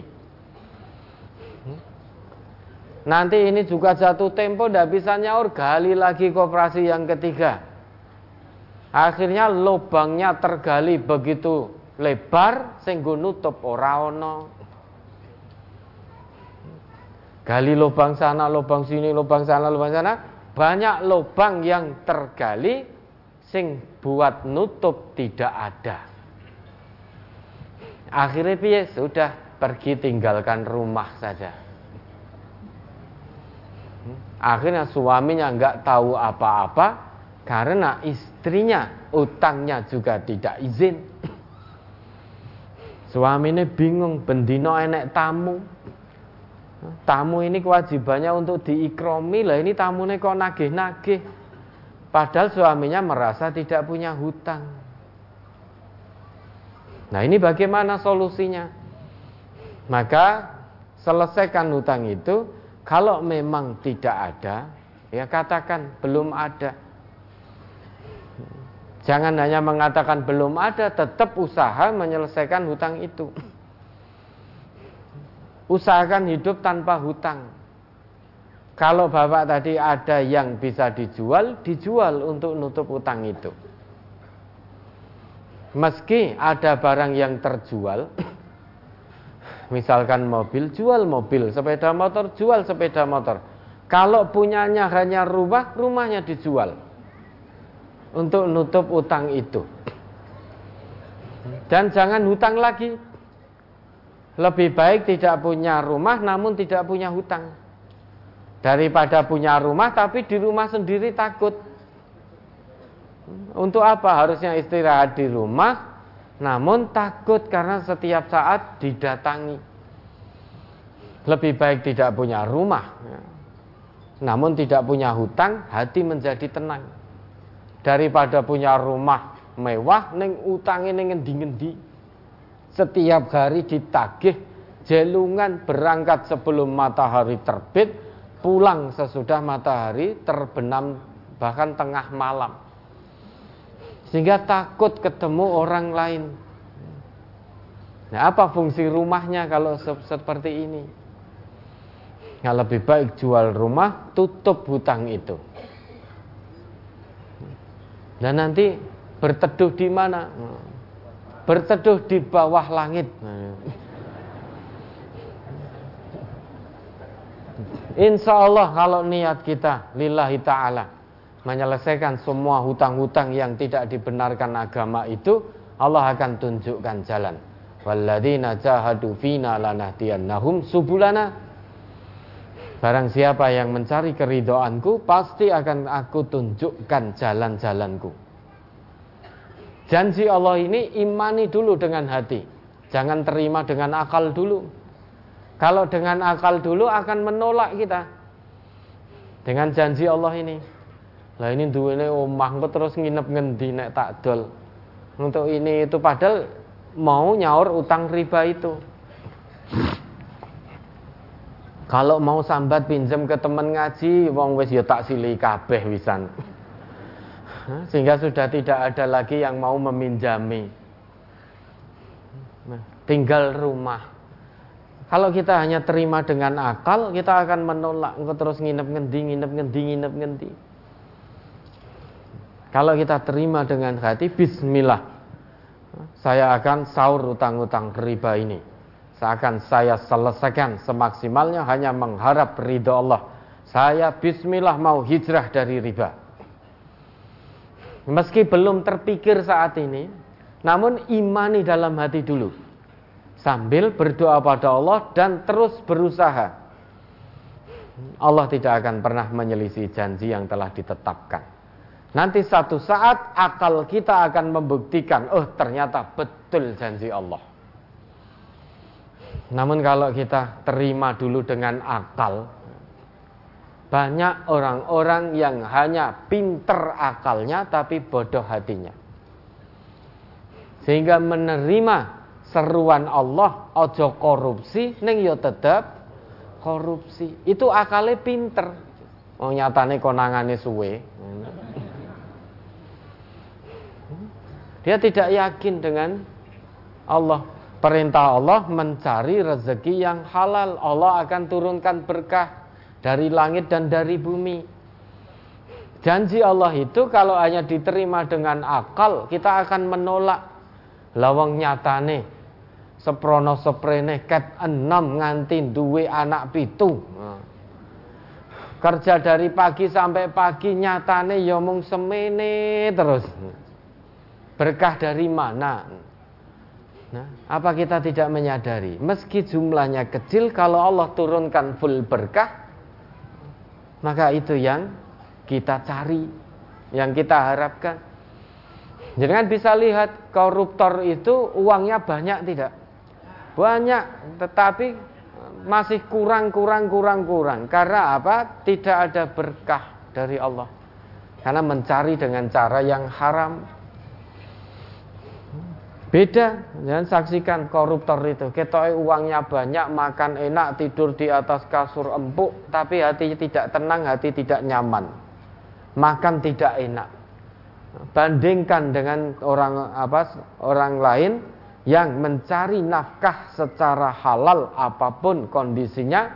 Nanti ini juga jatuh tempo tidak bisa nyaur gali lagi koperasi yang ketiga. Akhirnya lubangnya tergali begitu lebar sehingga nutup ora gali lubang sana lubang sini lubang sana lubang sana banyak lubang yang tergali sing buat nutup tidak ada. Akhirnya piye sudah pergi tinggalkan rumah saja. Akhirnya suaminya nggak tahu apa-apa karena istrinya utangnya juga tidak izin. Suami ini bingung, bendino enek tamu. Tamu ini kewajibannya untuk diikromi lah. Ini tamunya kok nagih-nagih. Padahal suaminya merasa tidak punya hutang. Nah ini bagaimana solusinya? Maka selesaikan hutang itu kalau memang tidak ada, ya katakan belum ada. Jangan hanya mengatakan belum ada, tetap usaha menyelesaikan hutang itu. Usahakan hidup tanpa hutang. Kalau bapak tadi ada yang bisa dijual, dijual untuk nutup utang itu. Meski ada barang yang terjual, misalkan mobil, jual mobil, sepeda motor, jual sepeda motor. Kalau punyanya hanya rumah, rumahnya dijual untuk nutup utang itu. Dan jangan hutang lagi. Lebih baik tidak punya rumah namun tidak punya hutang. Daripada punya rumah tapi di rumah sendiri takut. Untuk apa? Harusnya istirahat di rumah namun takut karena setiap saat didatangi. Lebih baik tidak punya rumah. Namun tidak punya hutang, hati menjadi tenang. Daripada punya rumah mewah, neng utangin neng ngendi-ngendi. Setiap hari ditagih, jelungan berangkat sebelum matahari terbit, pulang sesudah matahari terbenam bahkan tengah malam sehingga takut ketemu orang lain. Nah, apa fungsi rumahnya kalau seperti ini? Ya, lebih baik jual rumah, tutup hutang itu. Dan nanti berteduh di mana? Berteduh di bawah langit. Insya Allah kalau niat kita lillahi ta'ala menyelesaikan semua hutang-hutang yang tidak dibenarkan agama itu Allah akan tunjukkan jalan walladzina jahadu fina lanahdiyannahum subulana Barang siapa yang mencari keridoanku, pasti akan aku tunjukkan jalan-jalanku. Janji Allah ini imani dulu dengan hati. Jangan terima dengan akal dulu. Kalau dengan akal dulu akan menolak kita. Dengan janji Allah ini. Lah ini duwene omah terus nginep ngendi nek tak dol. Untuk ini itu padahal mau nyaur utang riba itu. Kalau mau sambat pinjam ke teman ngaji, wong wis ya tak silih kabeh wisan. Sehingga sudah tidak ada lagi yang mau meminjami. Nah, tinggal rumah. Kalau kita hanya terima dengan akal, kita akan menolak. Engkau terus nginep ngendi, nginep ngendi, nginep ngendi. Kalau kita terima dengan hati, Bismillah. Saya akan sahur utang-utang riba ini seakan saya selesaikan semaksimalnya hanya mengharap ridho Allah. Saya bismillah mau hijrah dari riba. Meski belum terpikir saat ini, namun imani dalam hati dulu. Sambil berdoa pada Allah dan terus berusaha. Allah tidak akan pernah menyelisih janji yang telah ditetapkan. Nanti satu saat akal kita akan membuktikan, oh ternyata betul janji Allah. Namun kalau kita terima dulu dengan akal, banyak orang-orang yang hanya pinter akalnya tapi bodoh hatinya. Sehingga menerima seruan Allah ojo korupsi neng yo tetap korupsi. Itu akalnya pinter. Oh nyatane konangannya suwe. Dia tidak yakin dengan Allah Perintah Allah mencari rezeki yang halal. Allah akan turunkan berkah dari langit dan dari bumi. Janji Allah itu kalau hanya diterima dengan akal, kita akan menolak. Lawang nyatane seprono seprene ket enam nganti duwe anak pitu. Kerja dari pagi sampai pagi nyatane yomong ya semene terus. Berkah dari mana? Nah, apa kita tidak menyadari? Meski jumlahnya kecil, kalau Allah turunkan full berkah, maka itu yang kita cari, yang kita harapkan. Jangan bisa lihat koruptor itu uangnya banyak tidak? Banyak, tetapi masih kurang, kurang, kurang, kurang. Karena apa? Tidak ada berkah dari Allah. Karena mencari dengan cara yang haram. Beda, jangan saksikan koruptor itu. Ketoknya uangnya banyak, makan enak, tidur di atas kasur empuk, tapi hati tidak tenang, hati tidak nyaman. Makan tidak enak. Bandingkan dengan orang apa orang lain yang mencari nafkah secara halal apa pun kondisinya,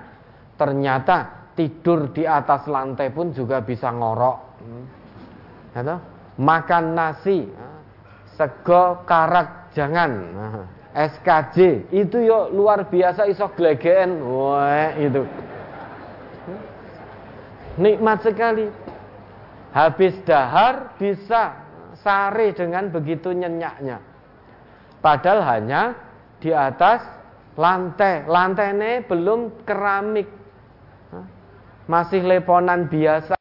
ternyata tidur di atas lantai pun juga bisa ngorok. Hmm. Makan nasi, sego karak Jangan. SKJ itu yo luar biasa iso glegen. Wah, itu. Nikmat sekali. Habis dahar bisa sare dengan begitu nyenyaknya. Padahal hanya di atas lantai. Lantainya belum keramik. Masih leponan biasa.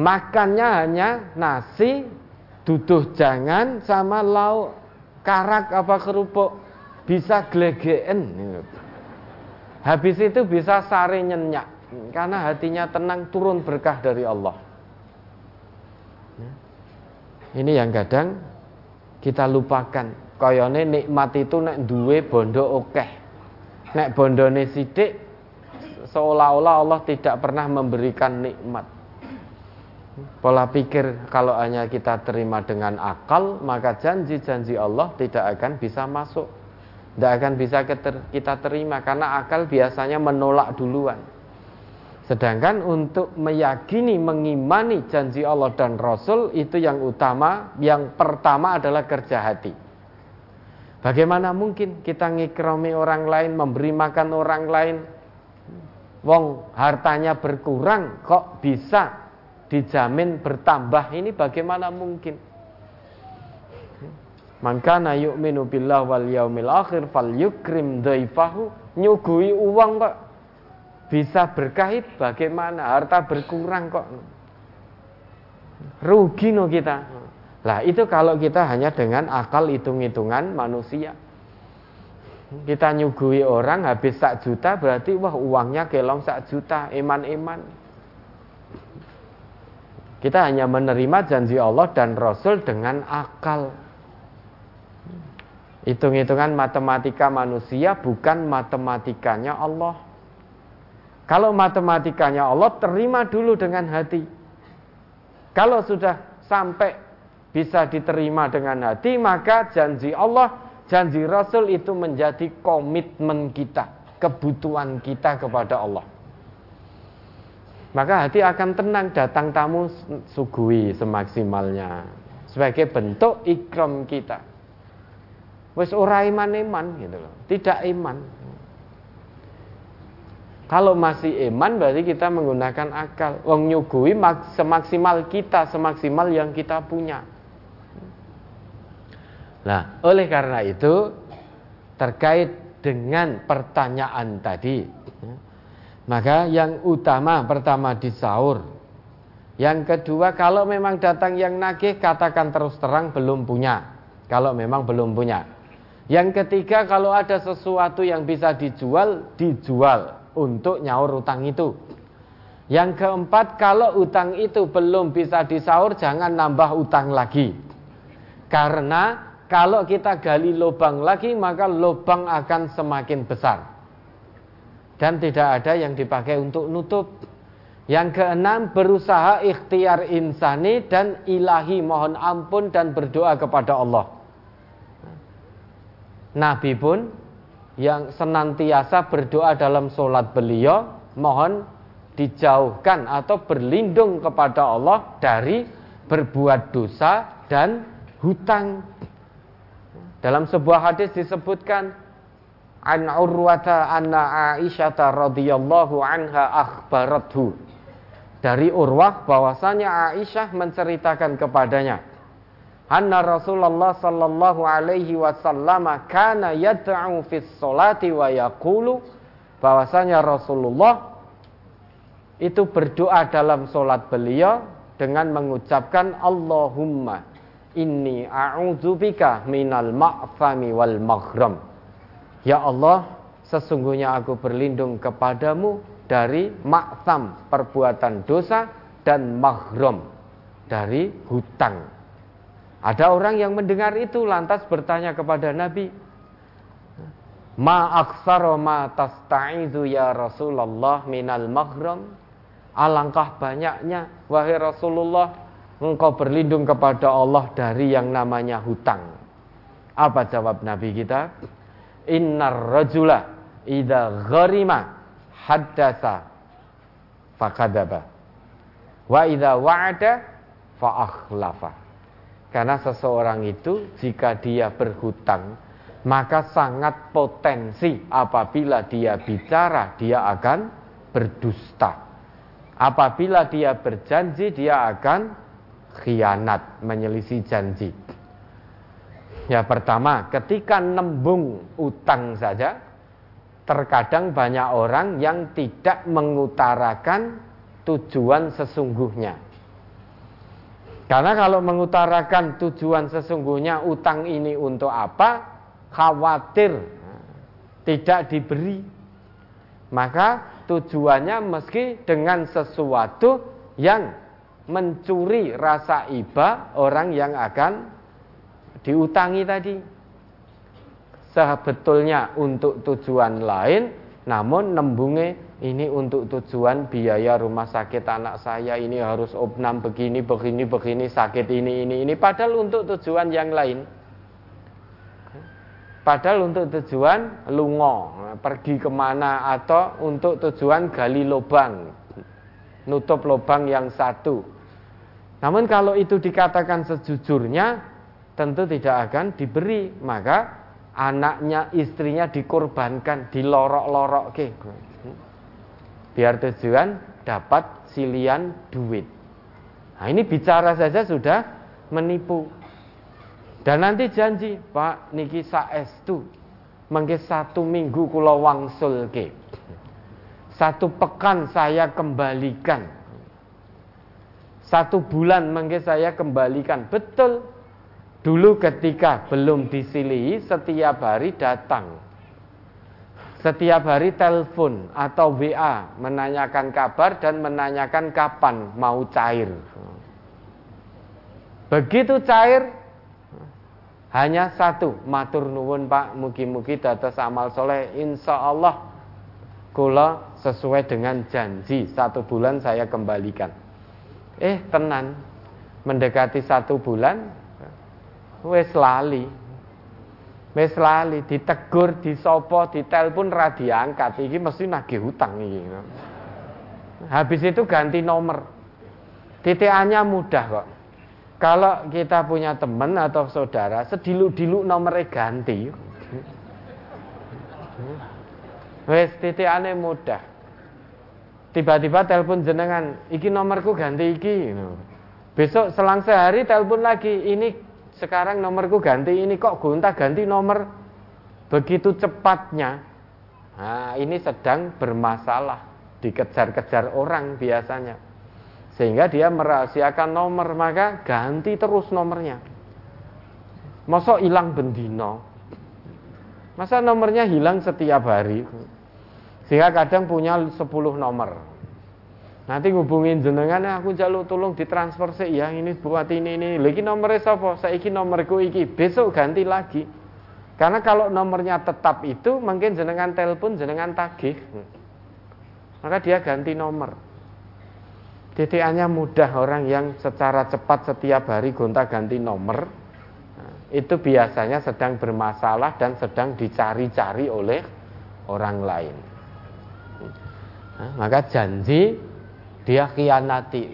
Makannya hanya nasi, duduh jangan sama lauk karak apa kerupuk bisa glegeen habis itu bisa sare nyenyak karena hatinya tenang turun berkah dari Allah. Ini yang kadang kita lupakan. Koyone nikmat itu nek duwe bondo okeh. Nek bondone sidik seolah-olah Allah tidak pernah memberikan nikmat Pola pikir kalau hanya kita terima dengan akal, maka janji-janji Allah tidak akan bisa masuk. Tidak akan bisa kita terima karena akal biasanya menolak duluan. Sedangkan untuk meyakini, mengimani janji Allah dan Rasul itu yang utama, yang pertama adalah kerja hati. Bagaimana mungkin kita ngikromi orang lain, memberi makan orang lain, wong hartanya berkurang kok bisa dijamin bertambah ini bagaimana mungkin? Man kana yu'minu billah wal yaumil akhir fal yukrim dhaifahu nyugui uang kok. bisa berkahit bagaimana? Harta berkurang kok. Rugi no kita. Lah itu kalau kita hanya dengan akal hitung-hitungan manusia. Kita nyugui orang habis sak juta berarti wah uangnya kelong sak juta iman-iman kita hanya menerima janji Allah dan Rasul dengan akal. Hitung-hitungan matematika manusia bukan matematikanya Allah. Kalau matematikanya Allah terima dulu dengan hati. Kalau sudah sampai bisa diterima dengan hati maka janji Allah janji Rasul itu menjadi komitmen kita, kebutuhan kita kepada Allah. Maka hati akan tenang datang tamu sugui semaksimalnya sebagai bentuk ikram kita. Wes ora iman-iman gitu loh, tidak iman. Kalau masih iman berarti kita menggunakan akal. Wong nyugui semaksimal kita, semaksimal yang kita punya. Nah, oleh karena itu terkait dengan pertanyaan tadi, maka yang utama pertama di sahur. Yang kedua, kalau memang datang yang nagih, katakan terus terang belum punya. Kalau memang belum punya. Yang ketiga, kalau ada sesuatu yang bisa dijual, dijual untuk nyaur utang itu. Yang keempat, kalau utang itu belum bisa disaur, jangan nambah utang lagi. Karena kalau kita gali lubang lagi, maka lubang akan semakin besar. Dan tidak ada yang dipakai untuk nutup. Yang keenam, berusaha ikhtiar insani dan ilahi mohon ampun dan berdoa kepada Allah. Nabi pun yang senantiasa berdoa dalam sholat beliau, mohon dijauhkan atau berlindung kepada Allah dari berbuat dosa dan hutang. Dalam sebuah hadis disebutkan an Urwata anna Aisyah radhiyallahu anha akhbarathu. Dari Urwah bahwasanya Aisyah menceritakan kepadanya anna Rasulullah sallallahu alaihi wasallam kana yad'u fis salati wa yaqulu bahwasanya Rasulullah itu berdoa dalam solat beliau dengan mengucapkan Allahumma Inni a'udzubika minal ma'fami wal maghram. Ya Allah, sesungguhnya aku berlindung kepadamu dari ma'fam, perbuatan dosa dan maghram, dari hutang. Ada orang yang mendengar itu lantas bertanya kepada Nabi, Ma aksaro ma tasta'izu ya Rasulullah minal maghram. Alangkah banyaknya wahai Rasulullah engkau berlindung kepada Allah dari yang namanya hutang. Apa jawab Nabi kita? Innar rajula idza gharima haddasa fakadaba. Wa idza wa'ada fa akhlafa. Karena seseorang itu jika dia berhutang maka sangat potensi apabila dia bicara dia akan berdusta. Apabila dia berjanji dia akan khianat, menyelisih janji. Ya pertama, ketika nembung utang saja, terkadang banyak orang yang tidak mengutarakan tujuan sesungguhnya. Karena kalau mengutarakan tujuan sesungguhnya utang ini untuk apa, khawatir tidak diberi. Maka tujuannya meski dengan sesuatu yang mencuri rasa iba orang yang akan diutangi tadi. Sebetulnya untuk tujuan lain, namun nembunge ini untuk tujuan biaya rumah sakit anak saya ini harus opnam begini begini begini sakit ini ini ini padahal untuk tujuan yang lain. Padahal untuk tujuan lungo, pergi ke mana atau untuk tujuan gali lubang, nutup lubang yang satu namun kalau itu dikatakan sejujurnya tentu tidak akan diberi, maka anaknya, istrinya dikorbankan, dilorok-lorok ke. Biar tujuan dapat silian duit. Nah, ini bicara saja sudah menipu. Dan nanti janji, Pak niki saestu mengke satu minggu kula wangsul ke. Satu pekan saya kembalikan. Satu bulan mungkin saya kembalikan. Betul. Dulu ketika belum disilihi setiap hari datang. Setiap hari telepon atau WA menanyakan kabar dan menanyakan kapan mau cair. Begitu cair hanya satu matur nuwun Pak mugi-mugi dados amal soleh insya Allah kula sesuai dengan janji satu bulan saya kembalikan. Eh tenan mendekati satu bulan wes lali wes lali ditegur disopo ditelepon ra diangkat iki mesti nagih hutang iki habis itu ganti nomor titiannya mudah kok kalau kita punya teman atau saudara, sediluk-diluk nomornya ganti. Wes titikane mudah. Tiba-tiba telepon jenengan, iki nomorku ganti iki. Besok selang sehari telepon lagi, ini sekarang nomorku ganti ini kok gonta ganti nomor? Begitu cepatnya. Nah, ini sedang bermasalah, dikejar-kejar orang biasanya. Sehingga dia merahasiakan nomor maka ganti terus nomornya. Masa hilang bendino. Masa nomornya hilang setiap hari? Sehingga kadang punya 10 nomor nanti ngubungin jenengan ah, aku jaluk tolong ditransfer sih ya ini buat ini ini. Lagi nomornya saya saiki nomorku iki. Besok ganti lagi. Karena kalau nomornya tetap itu mungkin jenengan telepon jenengan tagih. Maka dia ganti nomor DTA-nya mudah orang yang secara cepat setiap hari gonta-ganti nomor nah, itu biasanya sedang bermasalah dan sedang dicari-cari oleh orang lain. Nah, maka janji dia khianati.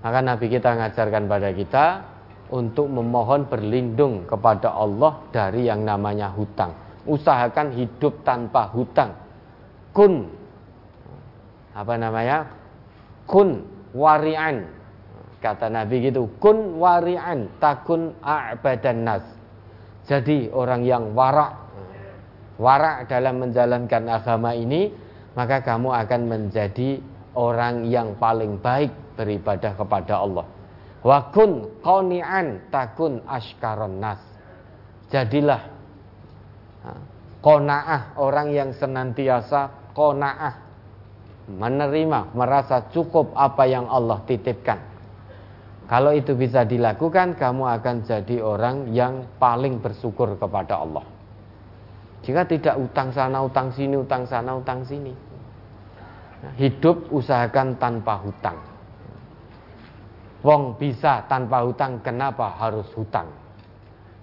Maka Nabi kita mengajarkan pada kita untuk memohon berlindung kepada Allah dari yang namanya hutang. Usahakan hidup tanpa hutang. Kun apa namanya? Kun wari'an kata Nabi gitu kun wari'an takun a'badan nas jadi orang yang warak warak dalam menjalankan agama ini maka kamu akan menjadi orang yang paling baik beribadah kepada Allah wa kun qani'an takun ashkaron nas jadilah kona'ah orang yang senantiasa kona'ah menerima, merasa cukup apa yang Allah titipkan. Kalau itu bisa dilakukan, kamu akan jadi orang yang paling bersyukur kepada Allah. Jika tidak utang sana, utang sini, utang sana, utang sini. Hidup usahakan tanpa hutang. Wong bisa tanpa hutang, kenapa harus hutang?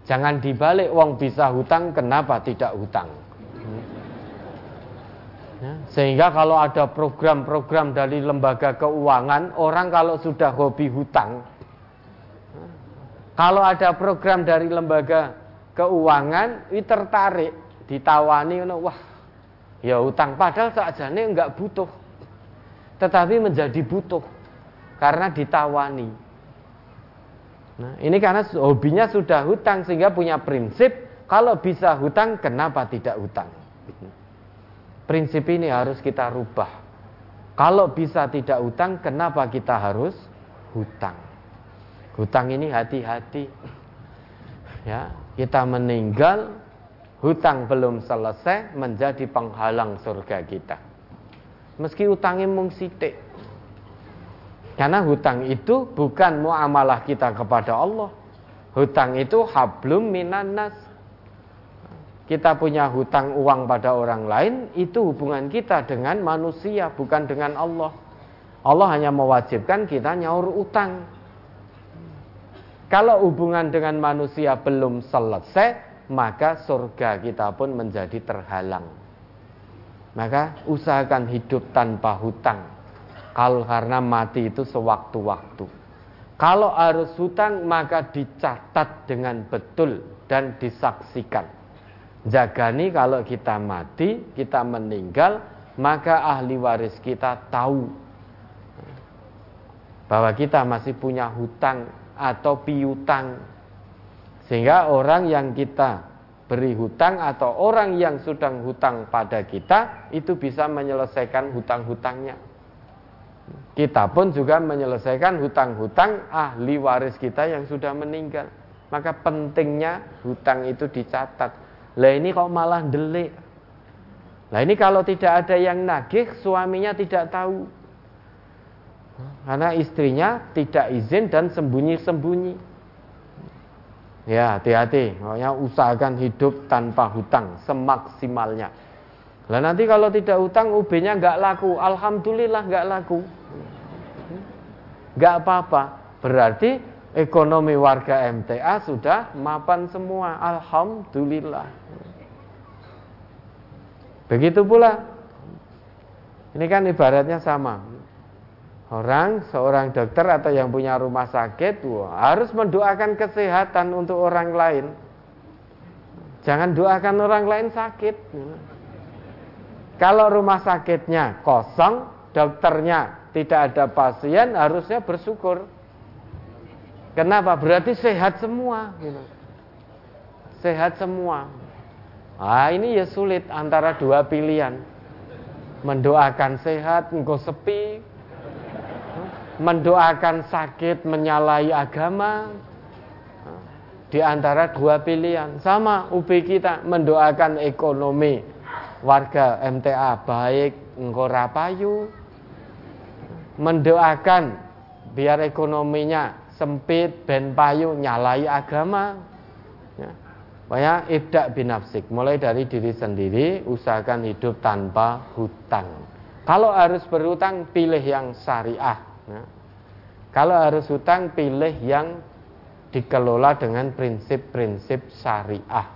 Jangan dibalik, wong bisa hutang, kenapa tidak hutang? Ya, sehingga kalau ada program-program dari lembaga keuangan, orang kalau sudah hobi hutang, kalau ada program dari lembaga keuangan, ini tertarik, ditawani, wah, ya hutang. Padahal ini enggak butuh, tetapi menjadi butuh karena ditawani. Nah, ini karena hobinya sudah hutang sehingga punya prinsip kalau bisa hutang, kenapa tidak hutang? Prinsip ini harus kita rubah. Kalau bisa tidak hutang, kenapa kita harus hutang? Hutang ini hati-hati. Ya, kita meninggal, hutang belum selesai menjadi penghalang surga kita. Meski hutangnya mung sitik. Karena hutang itu bukan muamalah kita kepada Allah. Hutang itu hablum minan nas kita punya hutang uang pada orang lain, itu hubungan kita dengan manusia, bukan dengan Allah. Allah hanya mewajibkan kita nyaur utang. Kalau hubungan dengan manusia belum selesai, maka surga kita pun menjadi terhalang. Maka usahakan hidup tanpa hutang. Kalau karena mati itu sewaktu-waktu. Kalau harus hutang, maka dicatat dengan betul dan disaksikan Jagani kalau kita mati, kita meninggal, maka ahli waris kita tahu bahwa kita masih punya hutang atau piutang. Sehingga orang yang kita beri hutang atau orang yang sudah hutang pada kita itu bisa menyelesaikan hutang-hutangnya. Kita pun juga menyelesaikan hutang-hutang ahli waris kita yang sudah meninggal. Maka pentingnya hutang itu dicatat. Lah ini kok malah delik. Lah ini kalau tidak ada yang nagih, suaminya tidak tahu. Karena istrinya tidak izin dan sembunyi-sembunyi. Ya, hati-hati. Makanya usahakan hidup tanpa hutang semaksimalnya. Lah nanti kalau tidak hutang UB-nya nggak laku, alhamdulillah nggak laku. Nggak apa-apa. Berarti ekonomi warga MTA sudah mapan semua, alhamdulillah. Begitu pula. Ini kan ibaratnya sama. Orang, seorang dokter atau yang punya rumah sakit wah, harus mendoakan kesehatan untuk orang lain. Jangan doakan orang lain sakit. Kalau rumah sakitnya kosong, dokternya tidak ada pasien, harusnya bersyukur. Kenapa? Berarti sehat semua. Gitu. Sehat semua. Ah ini ya sulit antara dua pilihan. Mendoakan sehat, engkau sepi, mendoakan sakit menyalahi agama. Di antara dua pilihan. Sama UB kita mendoakan ekonomi. Warga MTA baik engkau rapayu mendoakan biar ekonominya sempit ben payu nyalai agama. Ya. Banyak ibda binafsik. Mulai dari diri sendiri usahakan hidup tanpa hutang. Kalau harus berhutang pilih yang syariah Ya. Kalau harus hutang pilih yang dikelola dengan prinsip-prinsip syariah.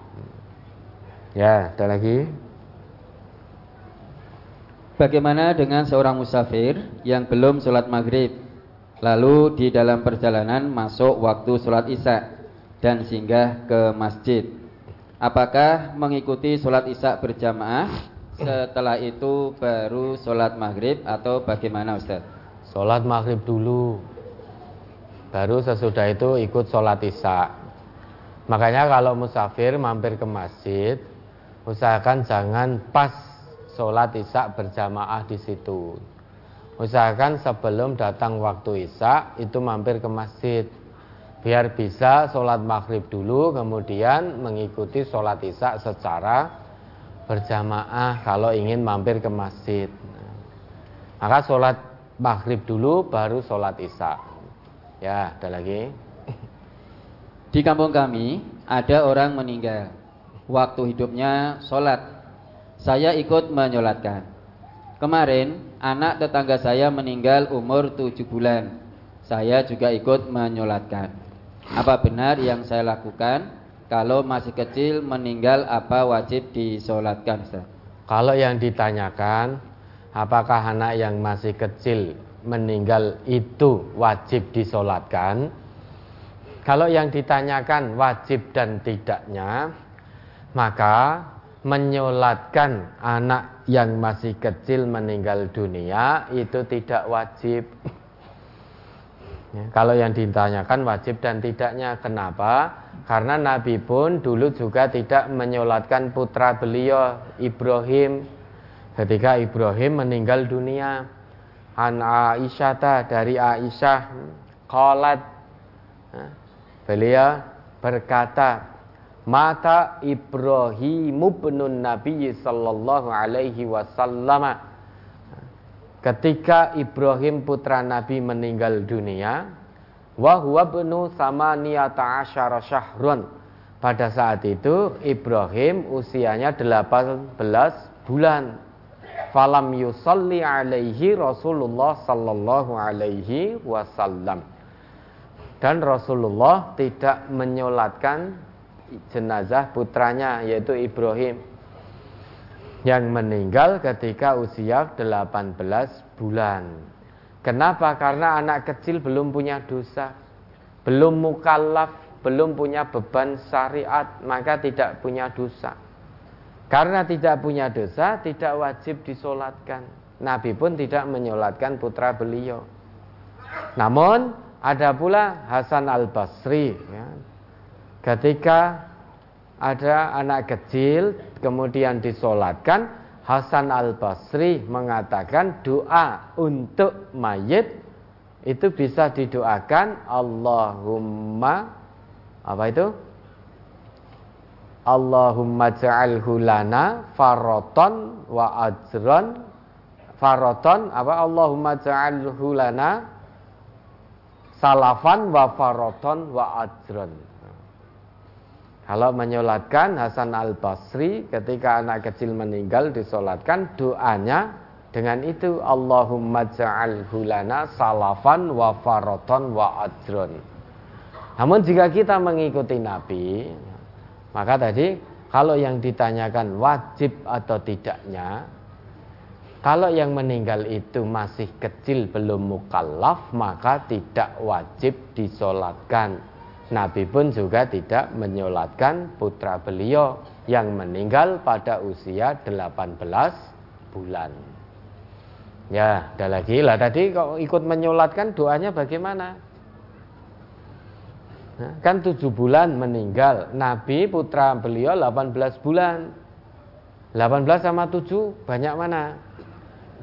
Ya, ada lagi. Bagaimana dengan seorang musafir yang belum sholat maghrib, lalu di dalam perjalanan masuk waktu sholat isya dan singgah ke masjid? Apakah mengikuti sholat isya berjamaah setelah itu baru sholat maghrib atau bagaimana Ustaz? Sholat maghrib dulu. Baru sesudah itu ikut sholat isya. Makanya kalau musafir mampir ke masjid Usahakan jangan pas sholat isya berjamaah di situ. Usahakan sebelum datang waktu isya Itu mampir ke masjid. Biar bisa sholat maghrib dulu Kemudian mengikuti sholat isya secara berjamaah Kalau ingin mampir ke masjid. Maka sholat maghrib dulu baru sholat isya. Ya, ada lagi. Di kampung kami ada orang meninggal. Waktu hidupnya sholat. Saya ikut menyolatkan. Kemarin anak tetangga saya meninggal umur tujuh bulan. Saya juga ikut menyolatkan. Apa benar yang saya lakukan? Kalau masih kecil meninggal apa wajib disolatkan Kalau yang ditanyakan apakah anak yang masih kecil meninggal itu wajib disolatkan? Kalau yang ditanyakan wajib dan tidaknya, maka menyolatkan anak yang masih kecil meninggal dunia itu tidak wajib. Ya, kalau yang ditanyakan wajib dan tidaknya, kenapa? Karena Nabi pun dulu juga tidak menyolatkan putra beliau Ibrahim ketika Ibrahim meninggal dunia an Aisyah dari Aisyah qalat. Beliau berkata mata Ibrahim bin Nabi sallallahu alaihi wasallam. Ketika Ibrahim putra Nabi meninggal dunia wa huwa bnu samaniyata asyara syahrun. Pada saat itu Ibrahim usianya 18 bulan falam yusalli alaihi Rasulullah sallallahu alaihi wasallam dan Rasulullah tidak menyolatkan jenazah putranya yaitu Ibrahim yang meninggal ketika usia 18 bulan. Kenapa? Karena anak kecil belum punya dosa, belum mukallaf, belum punya beban syariat, maka tidak punya dosa. Karena tidak punya dosa, tidak wajib disolatkan. Nabi pun tidak menyolatkan putra beliau. Namun ada pula Hasan al Basri, ya, ketika ada anak kecil kemudian disolatkan Hasan al Basri mengatakan doa untuk mayit itu bisa didoakan Allahumma apa itu Allahumma ja'alhu lana faroton wa ajron faroton apa? Allahumma ja'alhu lana salafan wa faroton wa ajron kalau menyolatkan Hasan al Basri ketika anak kecil meninggal disolatkan doanya dengan itu Allahumma ja'alhu lana salafan wa faroton wa ajron namun jika kita mengikuti Nabi maka tadi kalau yang ditanyakan wajib atau tidaknya kalau yang meninggal itu masih kecil belum mukallaf maka tidak wajib disolatkan. Nabi pun juga tidak menyolatkan putra beliau yang meninggal pada usia 18 bulan. Ya, ada lagi lah tadi kalau ikut menyolatkan doanya bagaimana? Kan tujuh bulan meninggal. Nabi putra beliau 18 bulan. 18 sama 7 banyak mana?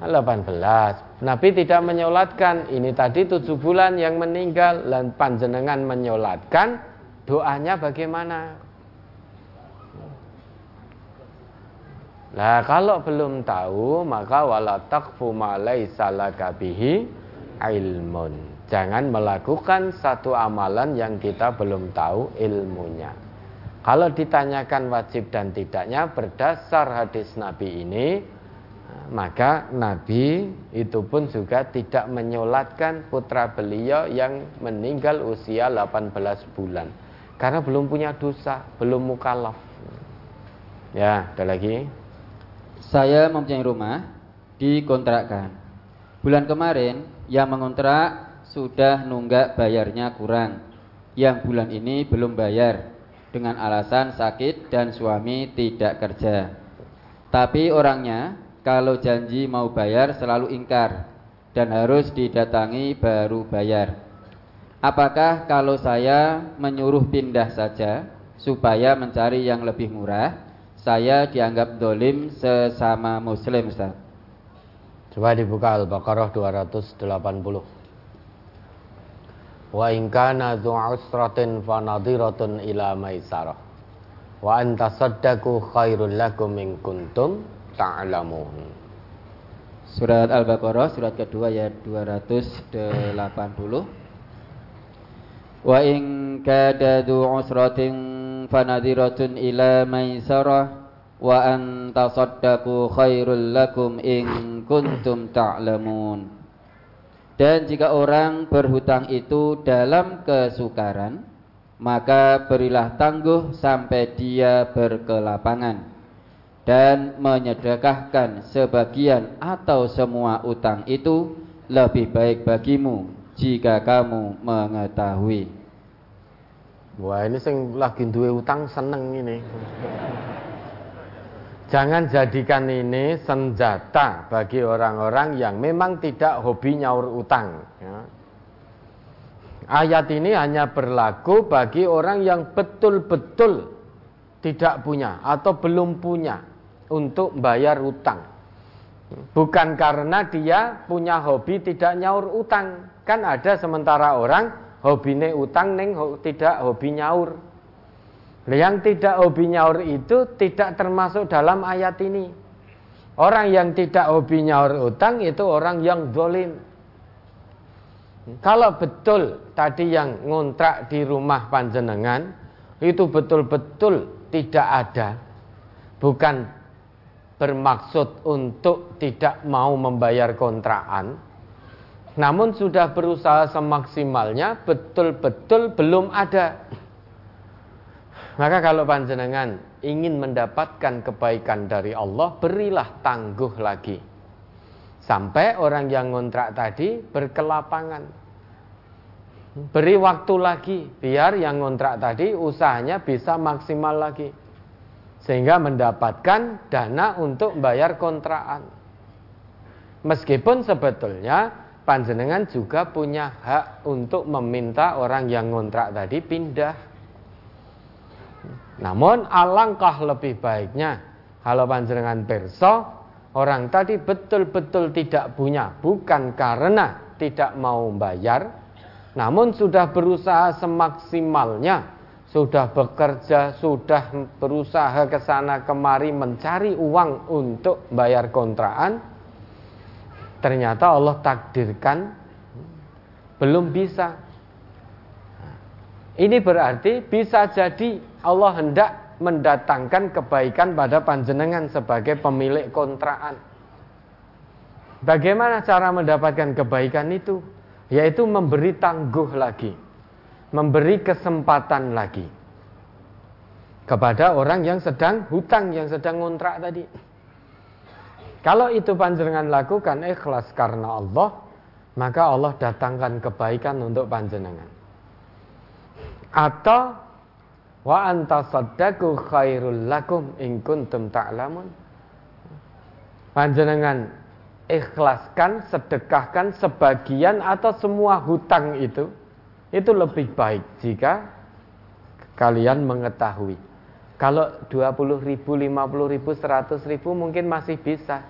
18 Nabi tidak menyolatkan. Ini tadi tujuh bulan yang meninggal. Dan panjenengan menyolatkan doanya bagaimana? Nah kalau belum tahu maka wala taqfu ma ilmun Jangan melakukan satu amalan yang kita belum tahu ilmunya. Kalau ditanyakan wajib dan tidaknya berdasar hadis Nabi ini, maka Nabi itu pun juga tidak menyolatkan putra beliau yang meninggal usia 18 bulan. Karena belum punya dosa, belum mukallaf. Ya, ada lagi. Saya mempunyai rumah dikontrakkan. Bulan kemarin yang mengontrak sudah nunggak bayarnya kurang. Yang bulan ini belum bayar dengan alasan sakit dan suami tidak kerja. Tapi orangnya kalau janji mau bayar selalu ingkar dan harus didatangi baru bayar. Apakah kalau saya menyuruh pindah saja supaya mencari yang lebih murah, saya dianggap dolim sesama muslim Ustaz? Coba dibuka Al-Baqarah 280 wa in kana dzu usratin fa nadhiratun ila maisarah. Wa an khairul lakum in kuntum ta'lamun Surat Al-Baqarah surat kedua ayat 280 Wa in kada dzu usratin fa nadhiratun ila maisarah. Wa an khairul lakum in kuntum ta'lamun dan jika orang berhutang itu dalam kesukaran, maka berilah tangguh sampai dia berkelapangan dan menyedekahkan sebagian atau semua utang itu lebih baik bagimu jika kamu mengetahui. Wah ini sing lagi duwe utang seneng ini. Jangan jadikan ini senjata bagi orang-orang yang memang tidak hobi nyaur utang. Ya. Ayat ini hanya berlaku bagi orang yang betul-betul tidak punya atau belum punya untuk bayar utang. Bukan karena dia punya hobi tidak nyaur utang. Kan ada sementara orang hobine utang neng tidak hobi nyaur. Yang tidak hobi nyaur itu tidak termasuk dalam ayat ini. Orang yang tidak hobi nyaur utang itu orang yang dolim. Kalau betul tadi yang ngontrak di rumah panjenengan itu betul-betul tidak ada, bukan bermaksud untuk tidak mau membayar kontrakan, namun sudah berusaha semaksimalnya, betul-betul belum ada. Maka kalau panjenengan ingin mendapatkan kebaikan dari Allah, berilah tangguh lagi. Sampai orang yang ngontrak tadi berkelapangan. Beri waktu lagi biar yang ngontrak tadi usahanya bisa maksimal lagi. Sehingga mendapatkan dana untuk bayar kontrakan. Meskipun sebetulnya panjenengan juga punya hak untuk meminta orang yang ngontrak tadi pindah Namun alangkah lebih baiknya kalau panjenengan perso orang tadi betul-betul tidak punya bukan karena tidak mau bayar namun sudah berusaha semaksimalnya sudah bekerja, sudah berusaha ke sana kemari mencari uang untuk bayar kontrakan, ternyata Allah takdirkan belum bisa. Ini berarti bisa jadi Allah hendak mendatangkan kebaikan pada panjenengan sebagai pemilik kontrakan. Bagaimana cara mendapatkan kebaikan itu? Yaitu memberi tangguh lagi memberi kesempatan lagi kepada orang yang sedang hutang, yang sedang ngontrak tadi. Kalau itu panjenengan lakukan ikhlas karena Allah, maka Allah datangkan kebaikan untuk panjenengan. Atau wa anta saddaku khairul lakum in kuntum ta'lamun. Panjenengan ikhlaskan, sedekahkan sebagian atau semua hutang itu itu lebih baik jika kalian mengetahui. Kalau 20 ribu, 50 ribu, 100 ribu mungkin masih bisa.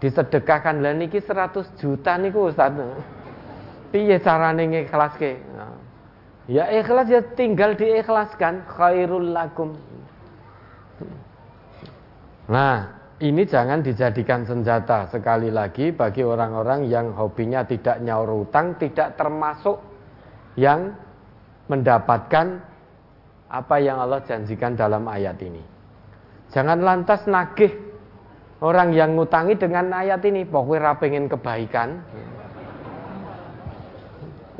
Disedekahkan lah niki 100 juta niku Ustaz. Piye carane ngikhlaske? Ya ikhlas ya tinggal diikhlaskan khairul lakum. Nah, ini jangan dijadikan senjata sekali lagi bagi orang-orang yang hobinya tidak nyaur utang, tidak termasuk yang mendapatkan apa yang Allah janjikan dalam ayat ini. Jangan lantas nagih orang yang ngutangi dengan ayat ini, pokoknya pengen kebaikan.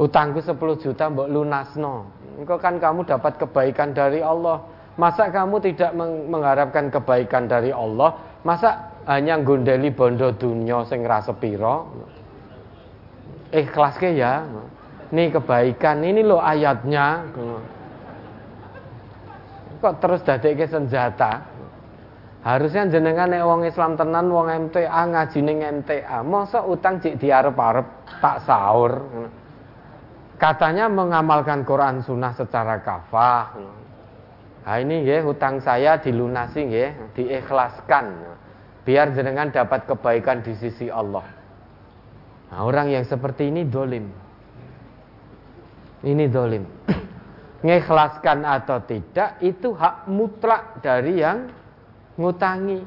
Utangku 10 juta mbok lunasno. Engkau kan kamu dapat kebaikan dari Allah. Masa kamu tidak mengharapkan kebaikan dari Allah? Masa hanya gondeli bondo dunia sing rasepiro? Ikhlas ke ya ini kebaikan, ini loh ayatnya. Kok terus ke senjata? Harusnya jenengan nek wong Islam tenan wong MTA ngaji ning MTA. Masa utang cik diarep-arep tak sahur. Katanya mengamalkan Quran sunnah secara kafah. Nah ini ya hutang saya dilunasi ya, diikhlaskan. Biar jenengan dapat kebaikan di sisi Allah. Nah, orang yang seperti ini dolim. Ini dolim. Ngikhlaskan atau tidak itu hak mutlak dari yang ngutangi.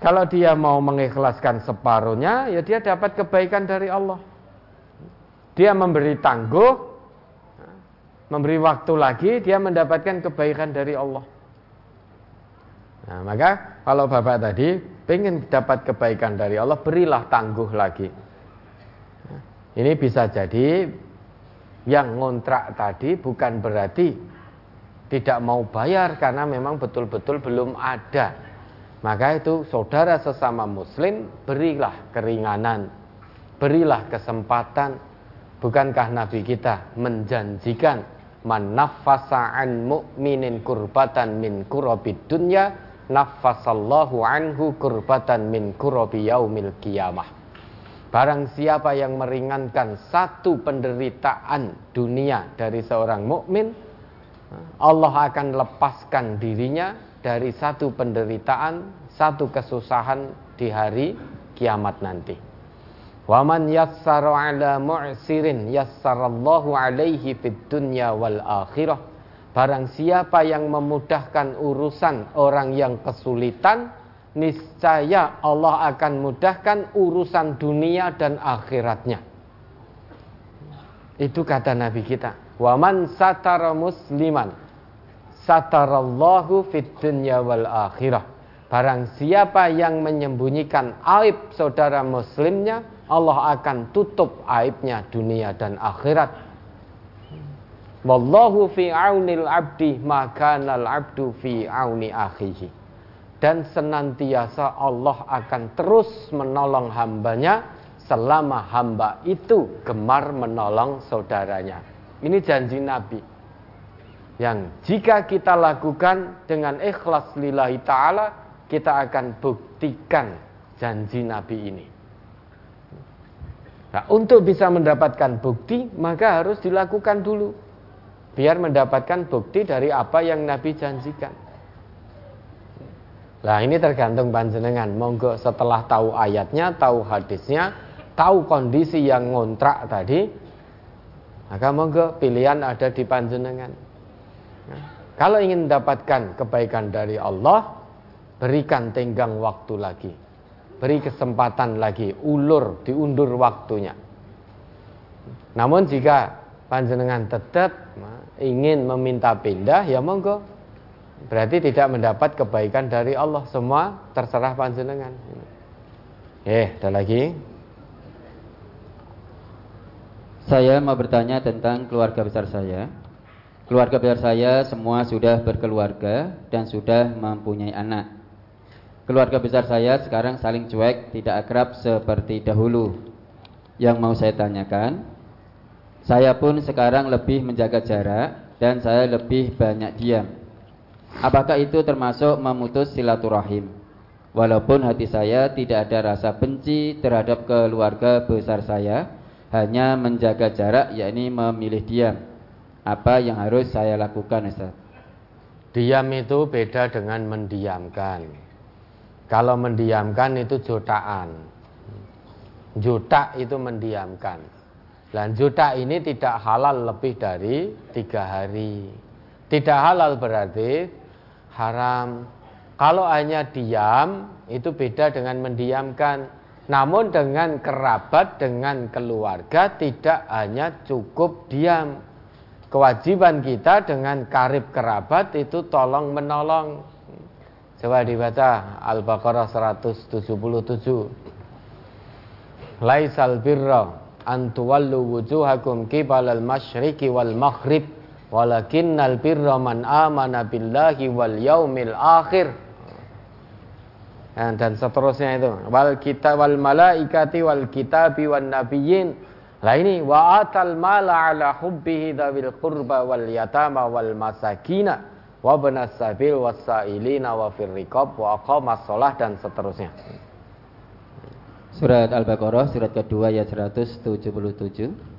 Kalau dia mau mengikhlaskan separuhnya, ya dia dapat kebaikan dari Allah. Dia memberi tangguh, memberi waktu lagi, dia mendapatkan kebaikan dari Allah. Nah, maka kalau Bapak tadi ingin dapat kebaikan dari Allah, berilah tangguh lagi. Ini bisa jadi yang ngontrak tadi bukan berarti tidak mau bayar karena memang betul-betul belum ada. Maka itu saudara sesama muslim berilah keringanan, berilah kesempatan. Bukankah Nabi kita menjanjikan man nafasa an mu'minin kurbatan min kurabid dunya nafasallahu anhu kurbatan min kurabi yaumil qiyamah. Barang siapa yang meringankan satu penderitaan dunia dari seorang mukmin, Allah akan lepaskan dirinya dari satu penderitaan, satu kesusahan di hari kiamat nanti. Waman yassara ala mu'sirin yassarallahu alaihi fid dunya wal akhirah. Barang siapa yang memudahkan urusan orang yang kesulitan, niscaya Allah akan mudahkan urusan dunia dan akhiratnya. Itu kata Nabi kita. Waman satara musliman satarallahu fid dunya wal akhirah. Barang siapa yang menyembunyikan aib saudara muslimnya, Allah akan tutup aibnya dunia dan akhirat. Wallahu fi aunil abdi maka al abdu fi auni akhihi dan senantiasa Allah akan terus menolong hambanya selama hamba itu gemar menolong saudaranya. Ini janji Nabi. Yang jika kita lakukan dengan ikhlas lillahi ta'ala, kita akan buktikan janji Nabi ini. Nah, untuk bisa mendapatkan bukti, maka harus dilakukan dulu. biar mendapatkan bukti dari apa yang Nabi janjikan. Nah ini tergantung panjenengan. Monggo setelah tahu ayatnya, tahu hadisnya, tahu kondisi yang ngontrak tadi, maka monggo pilihan ada di panjenengan. Nah, kalau ingin mendapatkan kebaikan dari Allah, berikan tenggang waktu lagi. Beri kesempatan lagi, ulur, diundur waktunya. Namun jika panjenengan tetap ingin meminta pindah, ya monggo. Berarti tidak mendapat kebaikan dari Allah. Semua terserah panjenengan. Eh, ada lagi? Saya mau bertanya tentang keluarga besar saya. Keluarga besar saya semua sudah berkeluarga Dan sudah mempunyai anak Keluarga besar saya sekarang saling cuek Tidak akrab seperti dahulu Yang mau saya tanyakan Saya pun sekarang lebih menjaga jarak Dan saya lebih banyak diam Apakah itu termasuk memutus silaturahim? Walaupun hati saya tidak ada rasa benci terhadap keluarga besar saya, hanya menjaga jarak yakni memilih diam. Apa yang harus saya lakukan Ustaz? Diam itu beda dengan mendiamkan. Kalau mendiamkan itu jutaan. Juta itu mendiamkan. Dan juta ini tidak halal lebih dari tiga hari. Tidak halal berarti haram. Kalau hanya diam itu beda dengan mendiamkan. Namun dengan kerabat, dengan keluarga tidak hanya cukup diam. Kewajiban kita dengan karib kerabat itu tolong menolong. Coba dibaca Al-Baqarah 177. Laisal birra an tuwallu wujuhakum qibalal masyriqi wal maghrib Walakinnal birra man amana billahi wal yaumil akhir. Dan seterusnya itu. Wal kita wal malaikati wal kitabi wan nabiyyin. Lah ini wa atal mala ala hubbihi dzawil qurba wal yatama wal masakina wa benas sabil wasailina wa firriqab wa aqamas shalah dan seterusnya. Surat Al-Baqarah surat kedua ayat 177.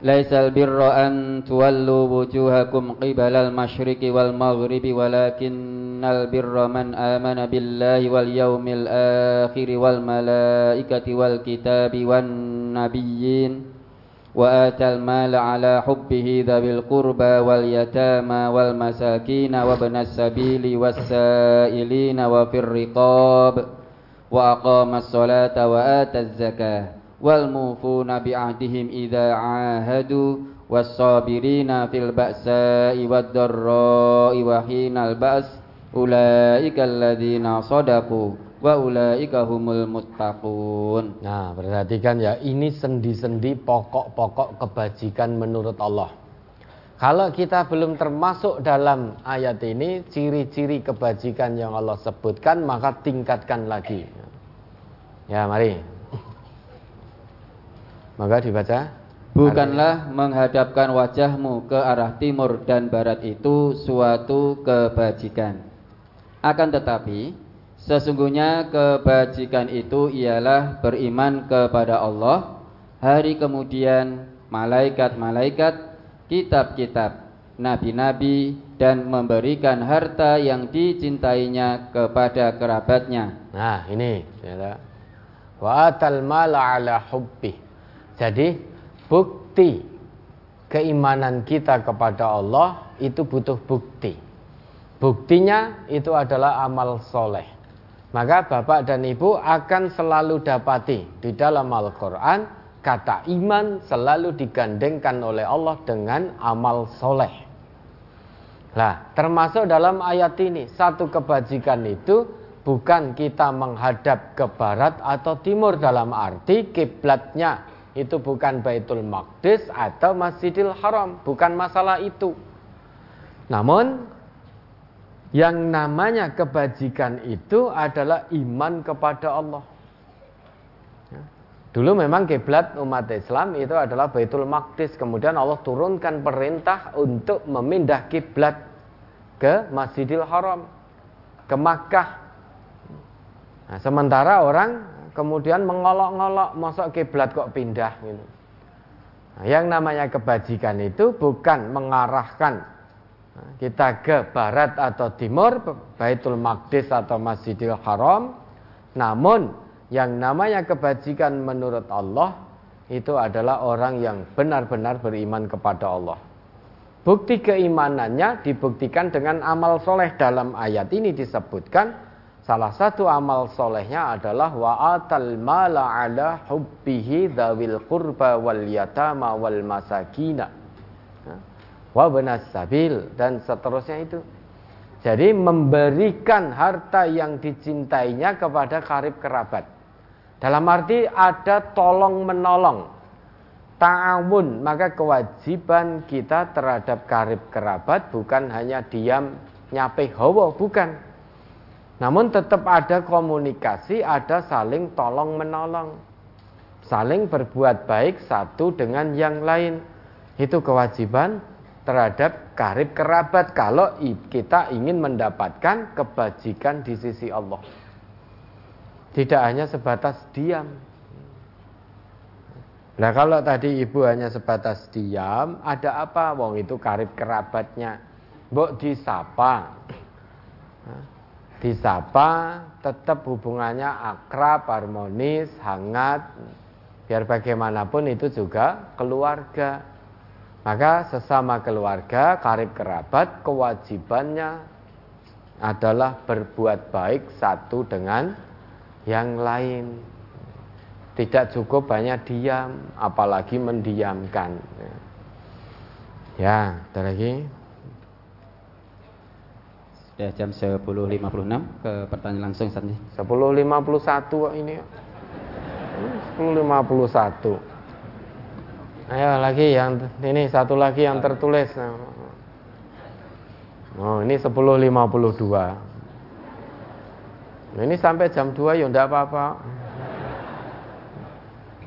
Laisal birra an tuwallu wujuhakum qibalal masyriqi wal maghribi walakinnal birra man amana billahi wal yaumil akhir wal malaikati wal kitabi wan nabiyyin وآتى المال على حبه ذوي القربى واليتامى والمساكين وابن السبيل والسائلين وفي الرقاب وأقام الصلاة وآتى الزكاة والموفون بعهدهم إذا عاهدوا والصابرين في البأساء والضراء وحين البأس أولئك الذين صدقوا wa ulaika humul muttaqun. Nah, perhatikan ya, ini sendi-sendi pokok-pokok kebajikan menurut Allah. Kalau kita belum termasuk dalam ayat ini, ciri-ciri kebajikan yang Allah sebutkan, maka tingkatkan lagi. Ya, mari maka dibaca Bukanlah menghadapkan wajahmu ke arah timur dan barat itu suatu kebajikan. Akan tetapi, sesungguhnya kebajikan itu ialah beriman kepada Allah, hari kemudian malaikat-malaikat, kitab-kitab, nabi-nabi, dan memberikan harta yang dicintainya kepada kerabatnya. Nah, ini. Wa atal mala ala hubbih jadi bukti keimanan kita kepada Allah itu butuh bukti. Buktinya itu adalah amal soleh. Maka bapak dan ibu akan selalu dapati di dalam Al-Quran kata iman selalu digandengkan oleh Allah dengan amal soleh. Nah, termasuk dalam ayat ini satu kebajikan itu bukan kita menghadap ke barat atau timur dalam arti kiblatnya itu bukan Baitul Maqdis atau Masjidil Haram, bukan masalah itu. Namun yang namanya kebajikan itu adalah iman kepada Allah. Ya. Dulu memang kiblat umat Islam itu adalah Baitul Maqdis, kemudian Allah turunkan perintah untuk memindah kiblat ke Masjidil Haram, ke Makkah. Nah, sementara orang kemudian mengolok-ngolok masuk kiblat kok pindah gitu. Nah, yang namanya kebajikan itu bukan mengarahkan kita ke barat atau timur, Baitul Maqdis atau Masjidil Haram, namun yang namanya kebajikan menurut Allah itu adalah orang yang benar-benar beriman kepada Allah. Bukti keimanannya dibuktikan dengan amal soleh dalam ayat ini disebutkan. Salah satu amal solehnya adalah wa'atal mala ala hubbihi dhawil qurba wal yatama wal masakina wa sabil dan seterusnya itu. Jadi memberikan harta yang dicintainya kepada karib kerabat. Dalam arti ada tolong menolong. Ta'awun, maka kewajiban kita terhadap karib kerabat bukan hanya diam nyape hawa, bukan. Namun tetap ada komunikasi, ada saling tolong menolong. Saling berbuat baik satu dengan yang lain. Itu kewajiban terhadap karib kerabat kalau kita ingin mendapatkan kebajikan di sisi Allah. Tidak hanya sebatas diam. Nah kalau tadi ibu hanya sebatas diam, ada apa? Wong itu karib kerabatnya. Mbok disapa. Disapa tetap hubungannya akrab, harmonis, hangat. Biar bagaimanapun itu juga keluarga. Maka sesama keluarga, karib kerabat, kewajibannya adalah berbuat baik satu dengan yang lain. Tidak cukup banyak diam, apalagi mendiamkan. Ya, ada lagi. Sudah jam 10.56 ke pertanyaan langsung saat ini. 10.51 ini. 10.51. Ayo lagi yang ini satu lagi yang tertulis. Oh, ini 10.52. Nah, ini sampai jam 2 ya enggak apa-apa.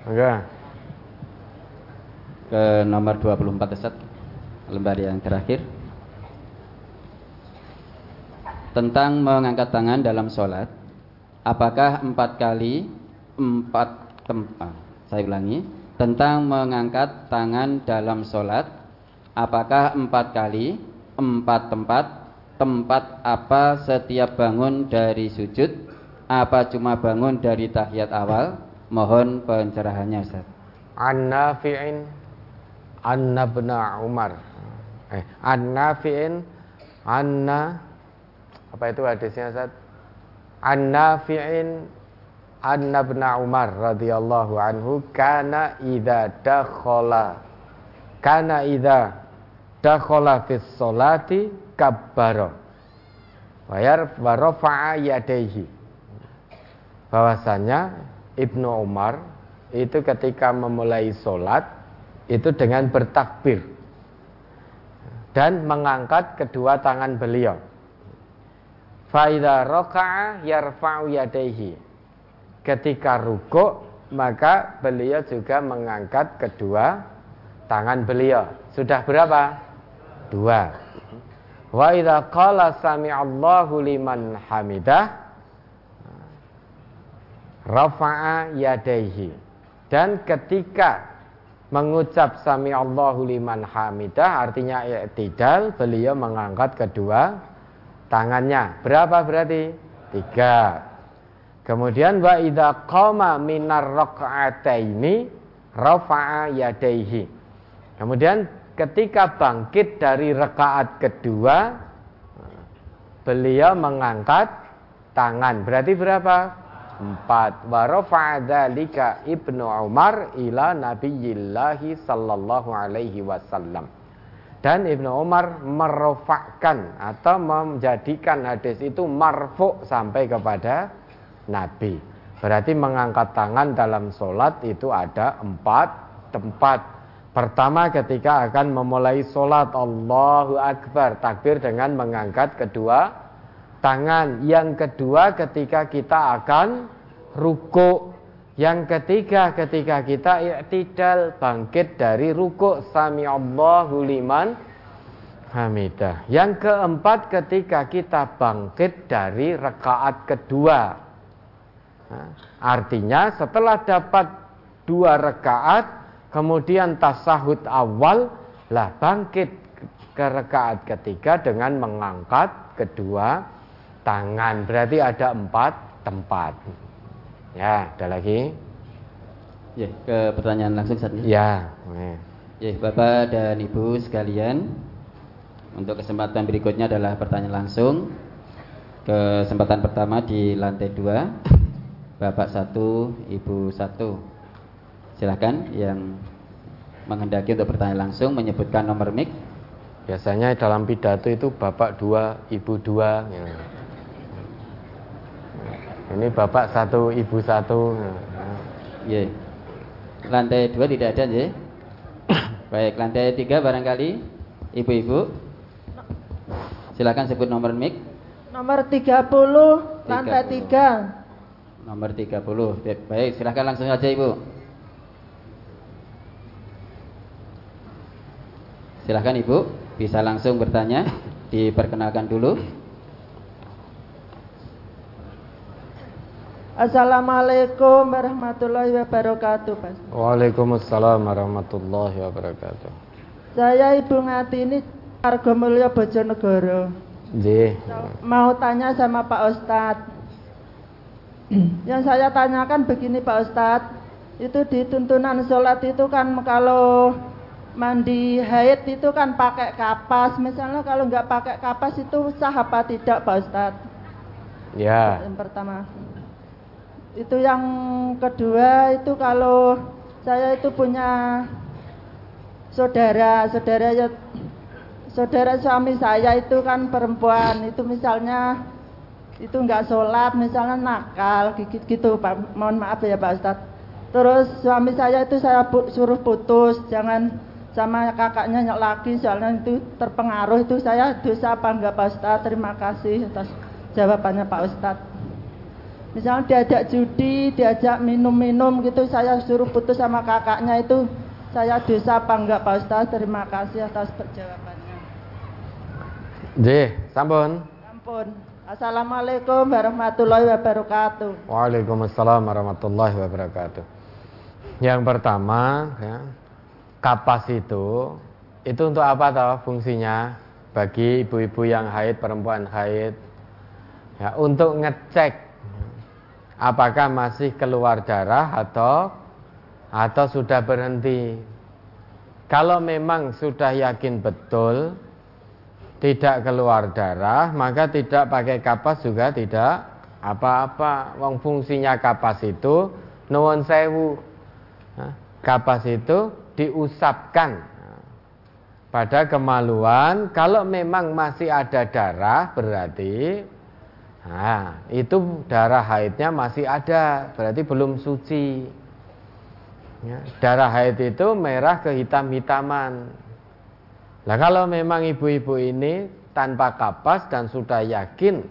Enggak. Ke nomor 24 Ustaz. Lembar yang terakhir. Tentang mengangkat tangan dalam sholat. Apakah empat kali empat tempat? Saya ulangi. Tentang mengangkat tangan dalam sholat. Apakah empat kali empat tempat tempat apa setiap bangun dari sujud apa cuma bangun dari tahiyat awal? Mohon pencerahannya Ustaz. An-Nafi'in Anna bna Umar. Eh An-Nafi'in Anna apa itu hadisnya Ustaz? An-Nafi'in Anna bna Umar radhiyallahu anhu kana idza dakhala kana idza dakhala fis salati kabbaro Bayar warofa'a yadaihi bahwasanya Ibnu Umar itu ketika memulai sholat itu dengan bertakbir dan mengangkat kedua tangan beliau. Faida roka'a yarfa'u yadaihi. Ketika rukuk maka beliau juga mengangkat kedua tangan beliau. Sudah berapa? Dua. Wa idza qala sami'allahu liman hamidah rafa'a yadaihi. Dan ketika mengucap sami'allahu liman hamidah artinya i'tidal, beliau mengangkat kedua tangannya. Berapa berarti? Tiga. Kemudian wa idza qama minar raka'ataini rafa'a yadaihi. Kemudian ketika bangkit dari rekaat kedua beliau mengangkat tangan. Berarti berapa? Empat. Warofa'adzalika ibnu Umar ila nabiyillahi sallallahu alaihi wasallam. Dan Ibnu Umar merofakkan atau menjadikan hadis itu marfu sampai kepada Nabi. Berarti mengangkat tangan dalam sholat itu ada empat tempat. Pertama ketika akan memulai sholat Allahu Akbar Takbir dengan mengangkat kedua tangan. Yang kedua ketika kita akan ruku Yang ketiga ketika kita i'tidal Bangkit dari ruku Sami Allahu liman hamidah. Yang keempat ketika kita bangkit dari rekaat kedua Artinya setelah dapat dua rekaat kemudian tasahud awal lah bangkit ke rekaat ketiga dengan mengangkat kedua tangan. Berarti ada empat tempat. Ya ada lagi? Ya ke pertanyaan langsung saat ini ya ya bapak dan ibu sekalian untuk kesempatan berikutnya adalah pertanyaan langsung. Kesempatan pertama di lantai dua bapak satu ibu satu. Silahkan yang menghendaki untuk bertanya langsung menyebutkan nomor mic. Biasanya dalam pidato itu bapak dua ibu dua. Ya. ini bapak satu ibu satu. Ya. lantai dua tidak ada ya? Baik lantai tiga barangkali ibu-ibu. Silakan sebut nomor mic. Nomor 30 lantai 3 nomor 30 baik silahkan langsung saja ibu Silahkan Ibu, bisa langsung bertanya. Diperkenalkan dulu. Assalamualaikum warahmatullahi wabarakatuh Pak. Waalaikumsalam warahmatullahi wabarakatuh Saya Ibu Ngatini Argo Mulyo Bojonegoro Nggih. Mau tanya sama Pak Ustadz Yang saya tanyakan begini Pak Ustadz Itu di tuntunan sholat itu kan kalau mandi haid itu kan pakai kapas. Misalnya kalau nggak pakai kapas itu sah apa tidak, Pak Ustadz? Ya. Yang pertama. Itu yang kedua itu kalau saya itu punya saudara, saudara ya saudara suami saya itu kan perempuan itu misalnya itu nggak sholat misalnya nakal gitu, gitu Pak. Mohon maaf ya Pak Ustadz. Terus suami saya itu saya suruh putus jangan sama kakaknya nyok lagi soalnya itu terpengaruh. Itu saya dosa apa enggak Pak Ustadz? Terima kasih atas jawabannya Pak Ustadz. Misalnya diajak judi diajak minum-minum gitu saya suruh putus sama kakaknya itu saya dosa apa enggak Pak Ustadz? Terima kasih atas jawabannya Nggih, sampun. Sampun. Assalamualaikum warahmatullahi wabarakatuh. Waalaikumsalam warahmatullahi wabarakatuh. Yang pertama, ya, kapas itu itu untuk apa tahu fungsinya bagi ibu-ibu yang haid, perempuan haid ya untuk ngecek apakah masih keluar darah atau atau sudah berhenti. Kalau memang sudah yakin betul tidak keluar darah, maka tidak pakai kapas juga tidak apa-apa. Wong fungsinya kapas itu nuwun sewu. Kapas itu diusapkan pada kemaluan kalau memang masih ada darah berarti nah, itu darah haidnya masih ada berarti belum suci ya, darah haid itu merah kehitam-hitaman nah kalau memang ibu-ibu ini tanpa kapas dan sudah yakin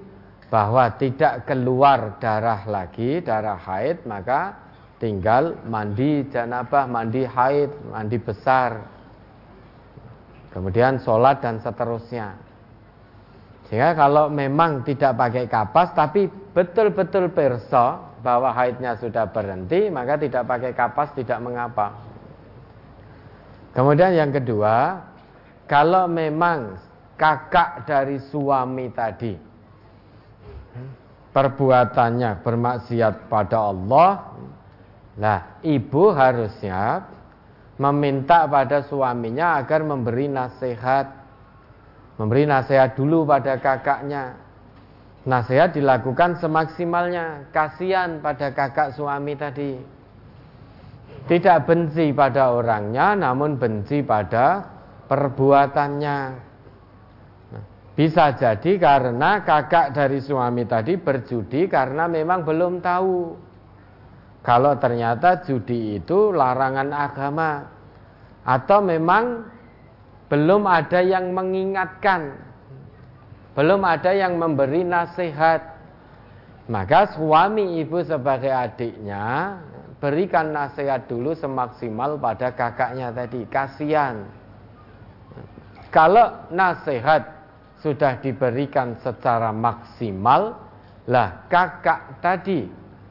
bahwa tidak keluar darah lagi darah haid maka tinggal mandi janabah, mandi haid, mandi besar. Kemudian sholat dan seterusnya. Sehingga kalau memang tidak pakai kapas tapi betul-betul perso bahwa haidnya sudah berhenti, maka tidak pakai kapas tidak mengapa. Kemudian yang kedua, kalau memang kakak dari suami tadi perbuatannya bermaksiat pada Allah, Nah, ibu harusnya meminta pada suaminya agar memberi nasihat. Memberi nasihat dulu pada kakaknya. Nasihat dilakukan semaksimalnya. Kasihan pada kakak suami tadi. Tidak benci pada orangnya, namun benci pada perbuatannya. Nah, bisa jadi karena kakak dari suami tadi berjudi karena memang belum tahu kalau ternyata judi itu larangan agama atau memang belum ada yang mengingatkan, belum ada yang memberi nasihat, maka suami ibu sebagai adiknya berikan nasihat dulu semaksimal pada kakaknya tadi, kasihan. Kalau nasihat sudah diberikan secara maksimal, lah kakak tadi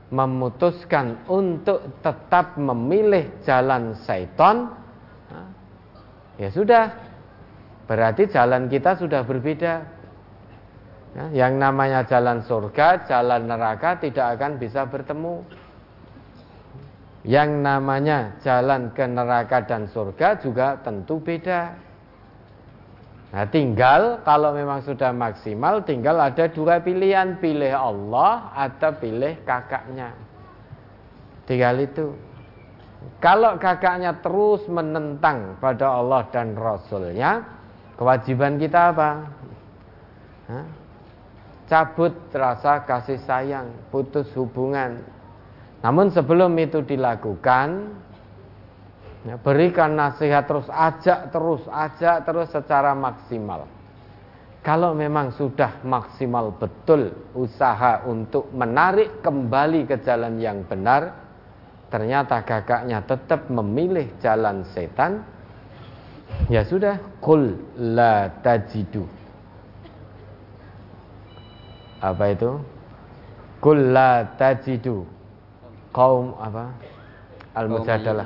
memutuskan untuk tetap memilih jalan syaitan, ya sudah, berarti jalan kita sudah berbeda. Ya, yang namanya jalan surga, jalan neraka tidak akan bisa bertemu. Yang namanya jalan ke neraka dan surga juga tentu beda. Nah, tinggal kalau memang sudah maksimal, tinggal ada dua pilihan, pilih Allah atau pilih kakaknya. Tinggal itu. Kalau kakaknya terus menentang pada Allah dan Rasulnya, kewajiban kita apa? Hah? cabut rasa kasih sayang, putus hubungan. Namun sebelum itu dilakukan, ya, berikan nasihat terus, ajak terus, ajak terus secara maksimal. Kalau memang sudah maksimal betul usaha untuk menarik kembali ke jalan yang benar, ternyata kakaknya tetap memilih jalan setan, ya sudah, kul la tajidu. Apa itu? Kulla tajidu. Kaum apa? Al mujadalah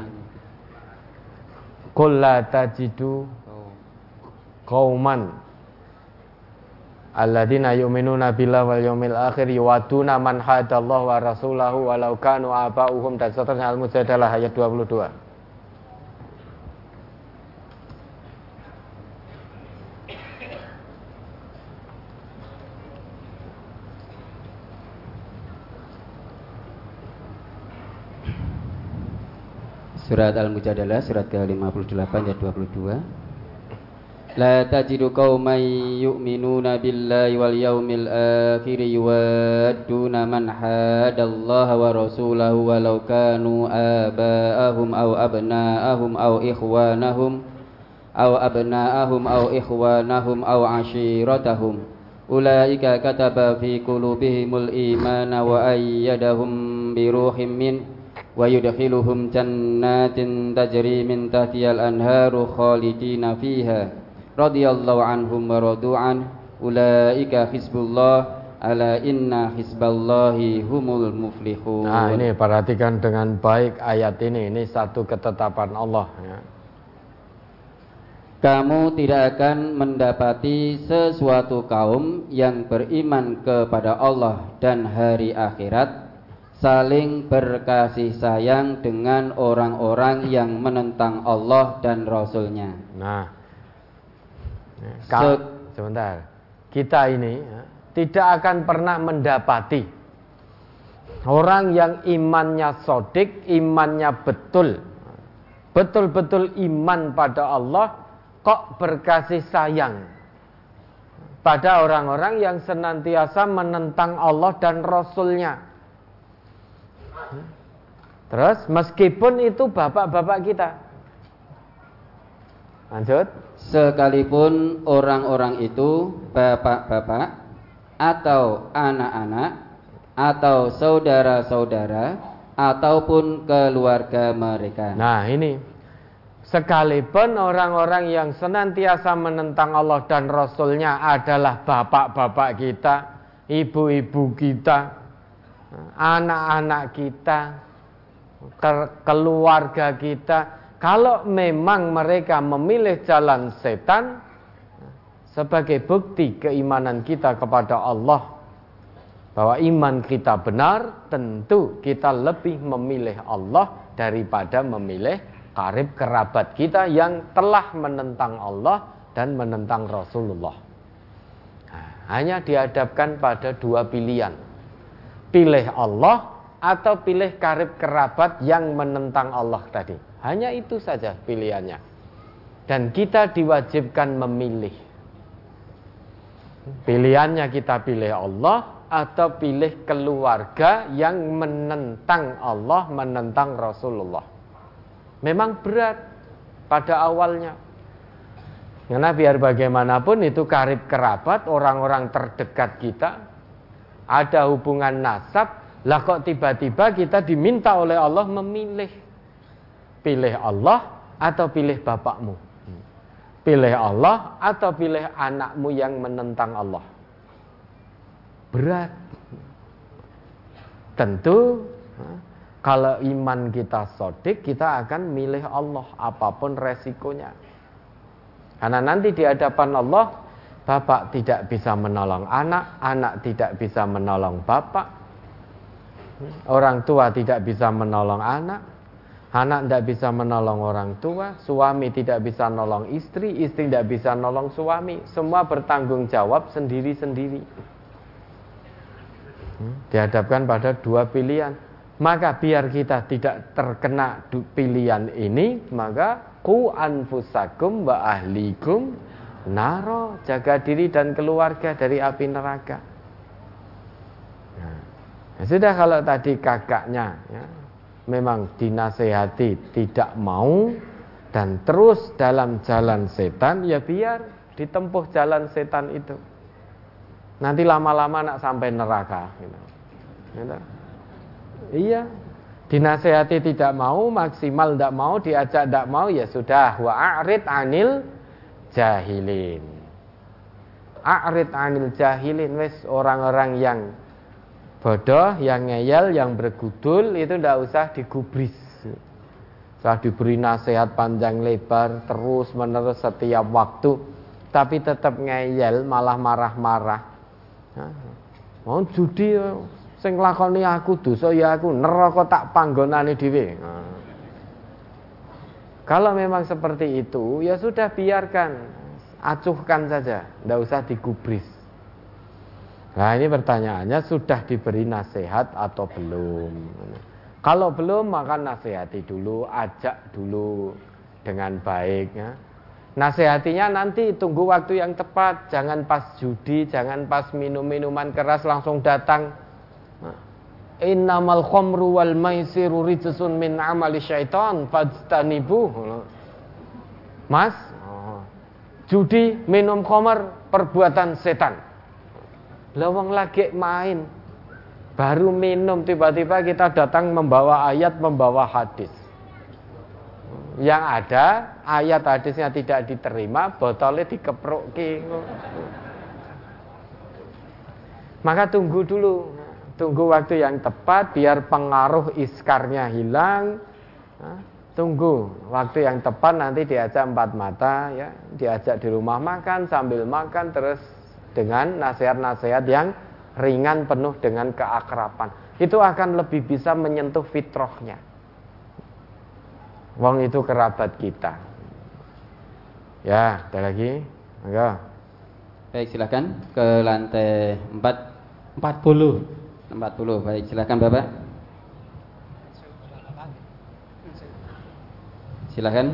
kulla tajidu kauman alladzina yu'minuna billahi wal yawmil akhir yuwaduna man hadallahu wa rasulahu walau kanu aba'uhum. Dan seterusnya al mujadalah ayat 22 Surat Al-Mujadalah surat ke-58 ayat 22. La tajidu qauman yu'minuna billahi wal yawmil akhir yuwadduna man hadallaha wa rasulahu walau kanu aba'ahum aw abna'ahum aw ikhwanahum aw abna'ahum aw ikhwanahum aw ashiratahum ulaika kataba fi qulubihimul imana wa ayyadahum bi ruhim min ويدخلهم جنات تجري من تحتها الأنهار خالدين فيها رضي الله عنهم ورضوا عنه أولئك حزب الله ala inna hizballahi humul muflihun. Nah ini perhatikan dengan baik ayat ini. Ini satu ketetapan Allah. Ya. Kamu tidak akan mendapati sesuatu kaum yang beriman kepada Allah dan hari akhirat saling berkasih sayang dengan orang-orang yang menentang Allah dan Rasulnya. Nah, kalau, sebentar, kita ini ya, tidak akan pernah mendapati orang yang imannya sodik, imannya betul, betul-betul iman pada Allah, kok berkasih sayang? Pada orang-orang yang senantiasa menentang Allah dan Rasulnya. Terus meskipun itu bapak-bapak kita. Lanjut. Sekalipun orang-orang itu bapak-bapak atau anak-anak atau saudara-saudara ataupun keluarga mereka. Nah, ini sekalipun orang-orang yang senantiasa menentang Allah dan Rasulnya adalah bapak-bapak kita, ibu-ibu kita, anak-anak kita, keluarga kita, kalau memang mereka memilih jalan setan sebagai bukti keimanan kita kepada Allah bahwa iman kita benar, tentu kita lebih memilih Allah daripada memilih karib kerabat kita yang telah menentang Allah dan menentang Rasulullah. Nah, hanya dihadapkan pada dua pilihan. Pilih Allah atau pilih karib kerabat yang menentang Allah tadi. Hanya itu saja pilihannya. Dan kita diwajibkan memilih. Pilihannya kita pilih Allah atau pilih keluarga yang menentang Allah, menentang Rasulullah. Memang berat pada awalnya. Karena biar bagaimanapun itu karib kerabat, orang-orang terdekat kita, ada hubungan nasab, lah kok tiba-tiba kita diminta oleh Allah memilih. Pilih Allah atau pilih bapakmu. Pilih Allah atau pilih anakmu yang menentang Allah. Berat. Tentu Kalau iman kita sodik, kita akan milih Allah apa pun resikonya. Karena nanti di hadapan Allah, bapak tidak bisa menolong anak, anak tidak bisa menolong bapak, orang tua tidak bisa menolong anak, anak tidak bisa menolong orang tua, suami tidak bisa menolong istri, istri tidak bisa menolong suami, semua bertanggung jawab sendiri-sendiri. Hmm, dihadapkan pada dua pilihan. Maka biar kita tidak terkena pilihan ini, maka ku anfusakum wa ahlikum naro jaga diri dan keluarga dari api neraka. Nah, ya sudah kalau tadi kakaknya ya, memang dinasehati tidak mau dan terus dalam jalan setan, ya biar ditempuh jalan setan itu. Nanti lama-lama nak sampai neraka. Gitu. Gitu. Iya. Dinasehati tidak mau, maksimal tidak mau, diajak tidak mau, ya sudah. Wa a'rid anil jahilin. A'rid anil jahilin. Wes orang-orang yang bodoh, yang ngeyel, yang bergudul, itu tidak usah digubris. Saya diberi nasihat panjang lebar, terus menerus setiap waktu. Tapi tetap ngeyel, malah marah-marah. Mau judi Sing lakoni aku dosa ya aku neraka tak panggonane dhewe. Nah. Kalau memang seperti itu, ya sudah biarkan, acuhkan saja, tidak usah digubris. Nah ini pertanyaannya sudah diberi nasihat atau belum? Kalau belum maka nasihati dulu, ajak dulu dengan baik. Ya. Nasihatinya nanti tunggu waktu yang tepat, jangan pas judi, jangan pas minum minuman keras langsung datang Innamal khamru wal maisiru rijsun min amali syaitan fajtanibu. Mas, judi, minum khamar perbuatan setan. Lawang lagi main, baru minum tiba-tiba kita datang membawa ayat, membawa hadis. Yang ada ayat hadisnya tidak diterima, botolnya dikeprok Maka tunggu dulu Tunggu waktu yang tepat biar pengaruh iskarnya hilang. tunggu waktu yang tepat nanti diajak empat mata ya, diajak di rumah makan sambil makan terus dengan nasihat-nasihat yang ringan penuh dengan keakrapan. Itu akan lebih bisa menyentuh fitrahnya. Wong itu kerabat kita. Ya, ada lagi? Enggak. Baik, silakan ke lantai 4 40. 40. Baik, silakan Bapak. Silakan.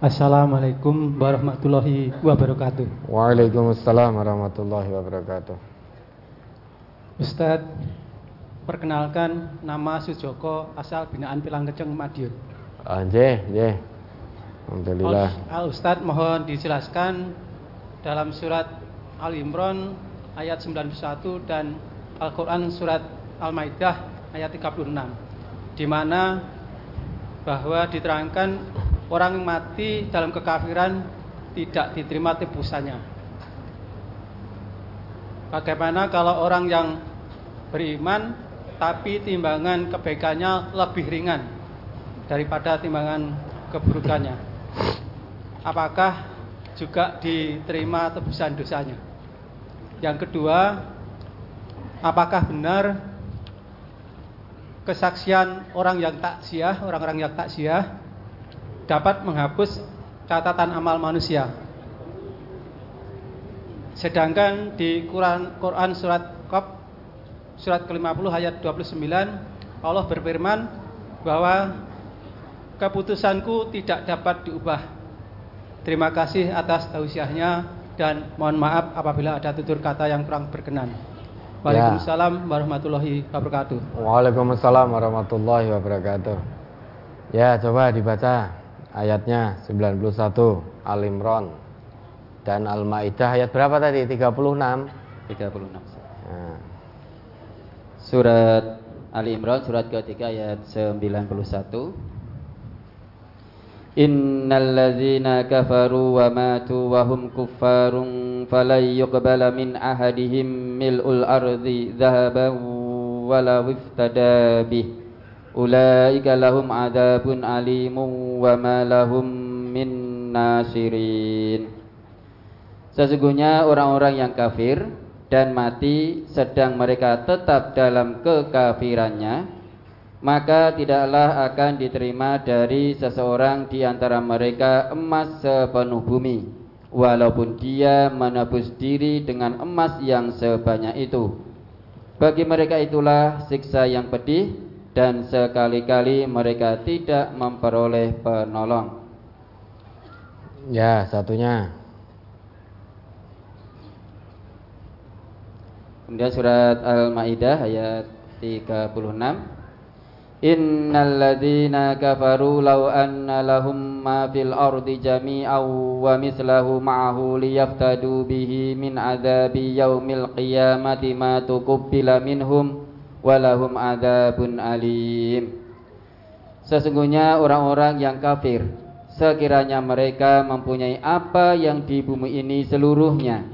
Assalamualaikum warahmatullahi wabarakatuh. Waalaikumsalam warahmatullahi wabarakatuh. Ustadz, perkenalkan nama Sujoko asal binaan Pilang Keceng Madiun. Anjir, nggih. Alhamdulillah. Al Ustadz mohon dijelaskan dalam surat Al Imran ayat 91 dan Al-Quran surat Al-Maidah ayat 36 di mana bahwa diterangkan orang yang mati dalam kekafiran tidak diterima tebusannya. Bagaimana kalau orang yang beriman tapi timbangan kebaikannya lebih ringan daripada timbangan keburukannya? Apakah juga diterima tebusan dosanya? Yang kedua, apakah benar kesaksian orang yang taksiah, orang-orang yang taksiah dapat menghapus catatan amal manusia. Sedangkan di Quran, Quran surat Qaf surat ke-50 ayat 29 Allah berfirman bahwa keputusanku tidak dapat diubah. Terima kasih atas tausiahnya dan mohon maaf apabila ada tutur kata yang kurang berkenan. Waalaikumsalam warahmatullahi wabarakatuh. Waalaikumsalam warahmatullahi wabarakatuh. Ya, coba dibaca ayatnya 91 Al Imran dan Al Maidah ayat berapa tadi? 36. 36. Nah. Surat Al Imran surat ketiga ayat 91. Innalladzina kafaru wa matu wa hum kuffarun falan yuqbala min ahadihim mil'ul ardi dhahaban wala wiftada bih ulaika lahum adzabun alimun wa ma lahum min nasirin. Sesungguhnya orang-orang yang kafir dan mati sedang mereka tetap dalam kekafirannya maka tidaklah akan diterima dari seseorang di antara mereka emas sepenuh bumi walaupun dia menebus diri dengan emas yang sebanyak itu. Bagi mereka itulah siksa yang pedih dan sekali-kali mereka tidak memperoleh penolong. Ya satunya. Kemudian surat Al-Maidah ayat 36 Innal ladzina kafaru law anna lahum ma fil ardi jami'aw wa mislahu ma'ahu liyaftadu bihi min adzabi yaumil qiyamati ma tuqbila minhum wa lahum adzabun alim. Sesungguhnya orang-orang yang kafir sekiranya mereka mempunyai apa yang di bumi ini seluruhnya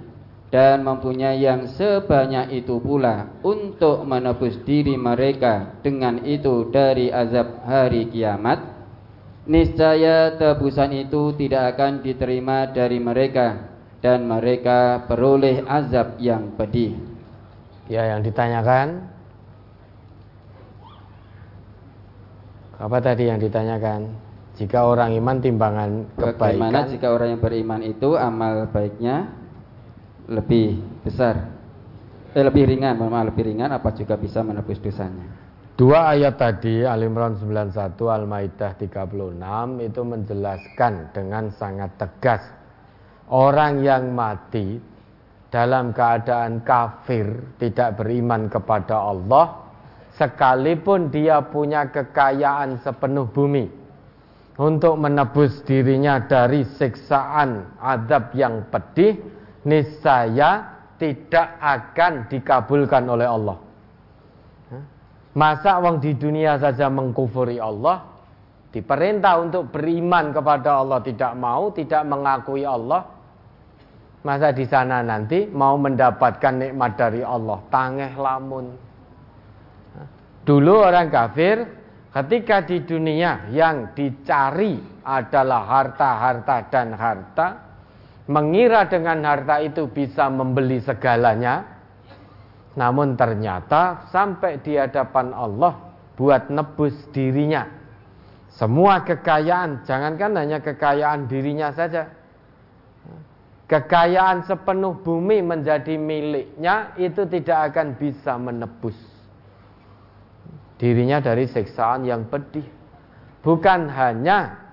dan mempunyai yang sebanyak itu pula untuk menebus diri mereka dengan itu dari azab hari kiamat. Niscaya tebusan itu tidak akan diterima dari mereka dan mereka peroleh azab yang pedih. Ya yang ditanyakan. Apa tadi yang ditanyakan? Jika orang iman timbangan kebaikan? bagaimana jika orang yang beriman itu amal baiknya lebih besar. Eh, lebih ringan maaf lebih ringan apa juga bisa menebus dosanya? Dua ayat tadi Al Imran 91 Al Maidah 36 itu menjelaskan dengan sangat tegas. Orang yang mati dalam keadaan kafir tidak beriman kepada Allah sekalipun dia punya kekayaan sepenuh bumi untuk menebus dirinya dari siksaan adab yang pedih niscaya tidak akan dikabulkan oleh Allah. Masa wong di dunia saja mengkufuri Allah, diperintah untuk beriman kepada Allah tidak mau, tidak mengakui Allah. Masa di sana nanti mau mendapatkan nikmat dari Allah, tangeh lamun. Dulu orang kafir ketika di dunia yang dicari adalah harta-harta dan harta, mengira dengan harta itu bisa membeli segalanya, namun ternyata sampai di hadapan Allah buat nebus dirinya. Semua kekayaan, jangankan hanya kekayaan dirinya saja. Kekayaan sepenuh bumi menjadi miliknya itu tidak akan bisa menebus dirinya dari siksaan yang pedih. Bukan hanya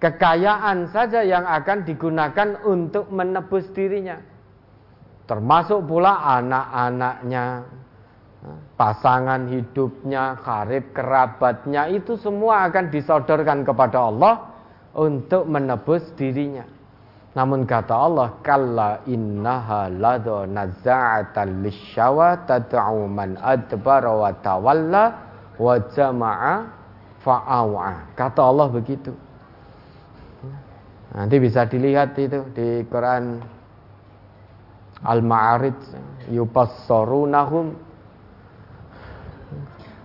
kekayaan saja yang akan digunakan untuk menebus dirinya. Termasuk pula anak-anaknya, pasangan hidupnya, karib kerabatnya itu semua akan disodorkan kepada Allah untuk menebus dirinya. Namun kata Allah, kalla innaha lado nazza'atan lisyawa tad'u man adbara wa tawalla wa jama'a fa'awa. Kata Allah begitu. Nanti bisa dilihat itu di Quran Al-Ma'arij yubassarunahum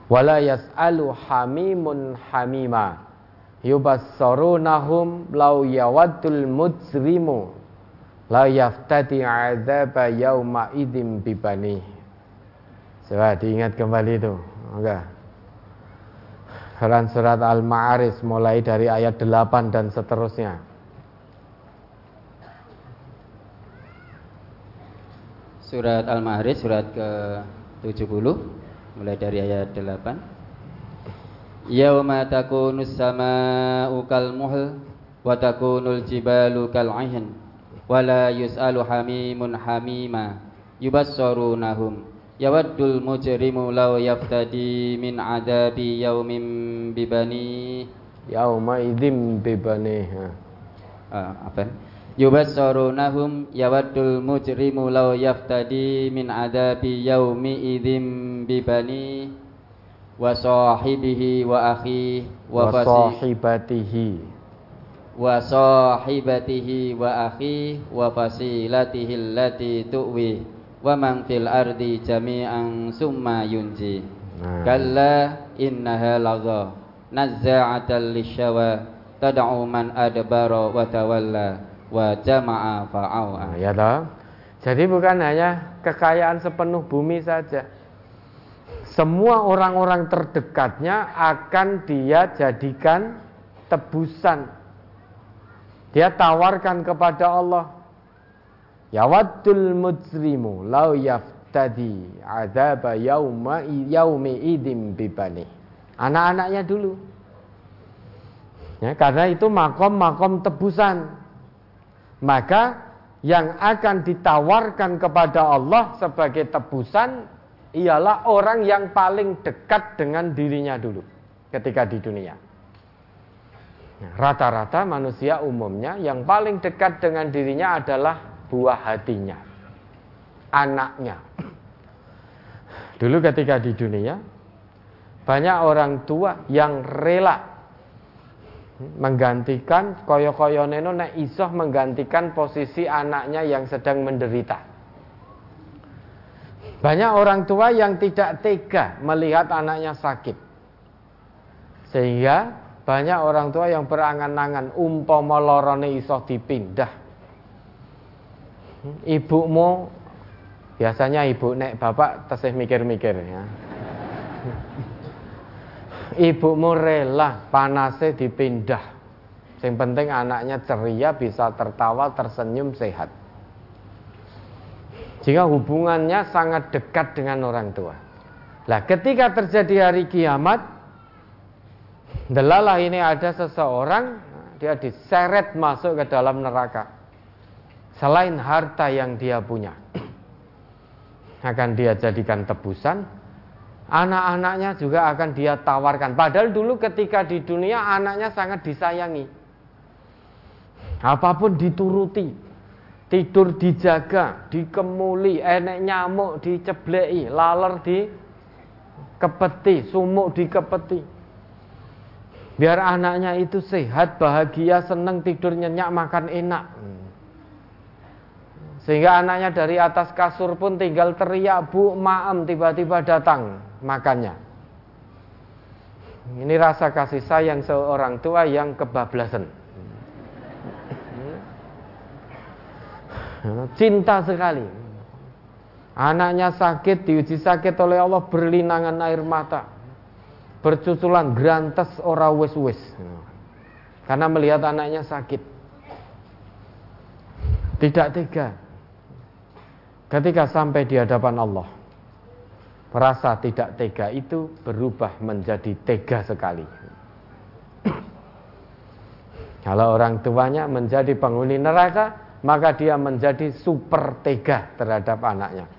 wala yas'alu hamimun hamima. Yubassarunahum law yawaddul mujrimu la yaftati azaba yauma idim bibani Coba diingat kembali itu. Enggak. Quran surat Al-Ma'arij mulai dari ayat 8 dan seterusnya Surat Al-Ma'arij surat ke-70 mulai dari ayat 8. Yauma takunus sama'u kal muhl wa takunul jibalu kal ahin wa la yus'alu hamimun hamima yubassarunahum yawaddul mujrimu law yaftadi min adabi yaumin bibani yauma idzim bibani ah, apa yubassarunahum yawaddul mujrimu law yaftadi min adabi yaumi idzim bibani wa sahibihi wa akhi wa sahibatihi wa sahibatihi wa akhi wa fasilatihi allati tuwi wa man fil ardi jami'an summa yunji. Nah. Kalla innaha lagha nazza'atan lisyawa tad'u man adbara wa tawalla wa jama'a fa'awa. Ya toh. Jadi bukan hanya kekayaan sepenuh bumi saja. Semua orang-orang terdekatnya akan dia jadikan tebusan. Dia tawarkan kepada Allah. Yawaddul mujrimu lau yaftadi azaba yauma yaumi idim bibani. Anak-anaknya dulu. Ya, karena itu makom-makom tebusan. Maka yang akan ditawarkan kepada Allah sebagai tebusan ialah orang yang paling dekat dengan dirinya dulu ketika di dunia. Rata-rata manusia umumnya yang paling dekat dengan dirinya adalah buah hatinya, anaknya. Dulu ketika di dunia, banyak orang tua yang rela menggantikan koyo-koyo neno nek isoh menggantikan posisi anaknya yang sedang menderita. Banyak orang tua yang tidak tega melihat anaknya sakit. Sehingga banyak orang tua yang berangan-angan umpama lorone isoh dipindah. Ibumu biasanya ibu nek bapak tesih mikir-mikir ya ibumu rela panasnya dipindah. Yang penting anaknya ceria, bisa tertawa, tersenyum, sehat. Jika hubungannya sangat dekat dengan orang tua. Nah, ketika terjadi hari kiamat, delalah ini ada seseorang, dia diseret masuk ke dalam neraka. Selain harta yang dia punya, akan dia jadikan tebusan, anak-anaknya juga akan dia tawarkan. Padahal dulu ketika di dunia anaknya sangat disayangi. Apa pun dituruti. Tidur dijaga, dikemuli, enek nyamuk dicebleki, laler di kepeti, sumuk dikepeti. Biar anaknya itu sehat, bahagia, senang, tidur nyenyak, makan enak. Sehingga anaknya dari atas kasur pun tinggal teriak, bu, maem, tiba-tiba datang makannya. Ini rasa kasih sayang seorang tua yang kebablasan. Cinta sekali. Anaknya sakit, diuji sakit oleh Allah berlinangan air mata. Bercuculan grantes ora wis-wis. Karena melihat anaknya sakit. Tidak tega. Ketika sampai di hadapan Allah. Rasa tidak tega itu berubah menjadi tega sekali. Kalau orang tuanya menjadi penghuni neraka, maka dia menjadi super tega terhadap anaknya.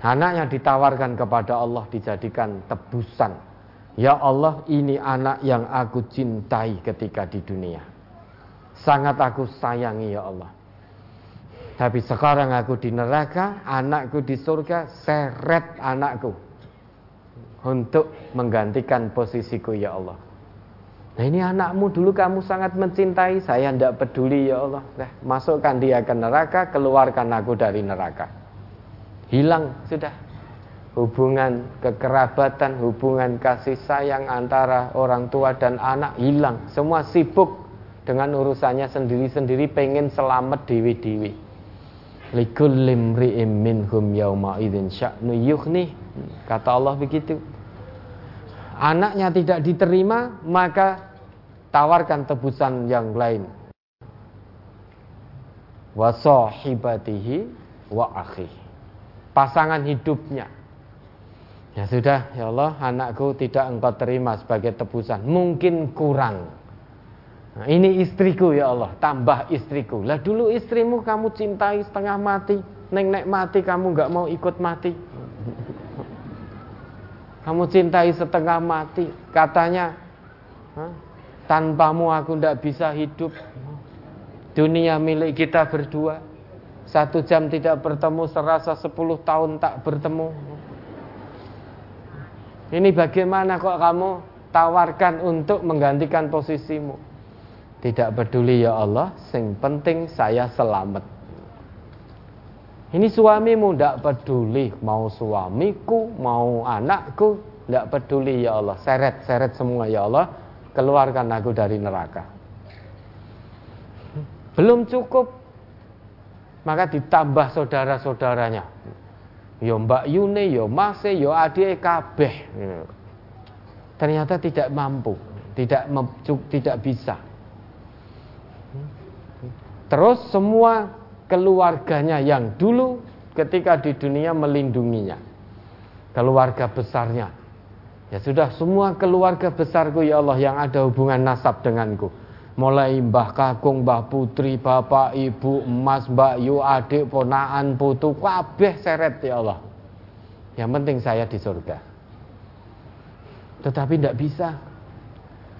Anaknya ditawarkan kepada Allah dijadikan tebusan. Ya Allah, ini anak yang aku cintai ketika di dunia. Sangat aku sayangi ya Allah. Tapi sekarang aku di neraka, anakku di surga, seret anakku untuk menggantikan posisiku ya Allah. Nah ini anakmu dulu kamu sangat mencintai, saya tidak peduli ya Allah. Nah, masukkan dia ke neraka, keluarkan aku dari neraka. Hilang sudah hubungan kekerabatan, hubungan kasih sayang antara orang tua dan anak hilang. Semua sibuk dengan urusannya sendiri-sendiri, pengen selamat dewi-dewi. Minhum sya'nu. Kata Allah begitu. Anaknya tidak diterima, maka tawarkan tebusan yang lain. Wa sahibatihi wa. Pasangan hidupnya. Ya sudah, ya Allah, anakku tidak engkau terima sebagai tebusan. Mungkin kurang. Nah, ini istriku ya Allah, tambah istriku. Lah dulu istrimu kamu cintai setengah mati, neng nek mati kamu nggak mau ikut mati. Kamu cintai setengah mati, katanya tanpamu aku ndak bisa hidup. Dunia milik kita berdua. Satu jam tidak bertemu serasa sepuluh tahun tak bertemu. Ini bagaimana kok kamu tawarkan untuk menggantikan posisimu? Tidak peduli ya Allah, sing penting saya selamat. Ini suamimu tidak peduli mau suamiku, mau anakku, tidak peduli ya Allah. Seret-seret semua ya Allah, keluarkan aku dari neraka. Belum cukup, maka ditambah saudara-saudaranya. Yo Mbak Yune, yo Mase, yo Ade kabeh. Ternyata tidak mampu, tidak tidak bisa. Terus semua keluarganya yang dulu ketika di dunia melindunginya. Keluarga besarnya. Ya sudah semua keluarga besarku ya Allah yang ada hubungan nasab denganku. Mulai mbah kakung, mbah putri, bapak, ibu, emas, mbak yu, adik, ponaan, putu, kabeh seret ya Allah. Yang penting saya di surga. Tetapi tidak bisa.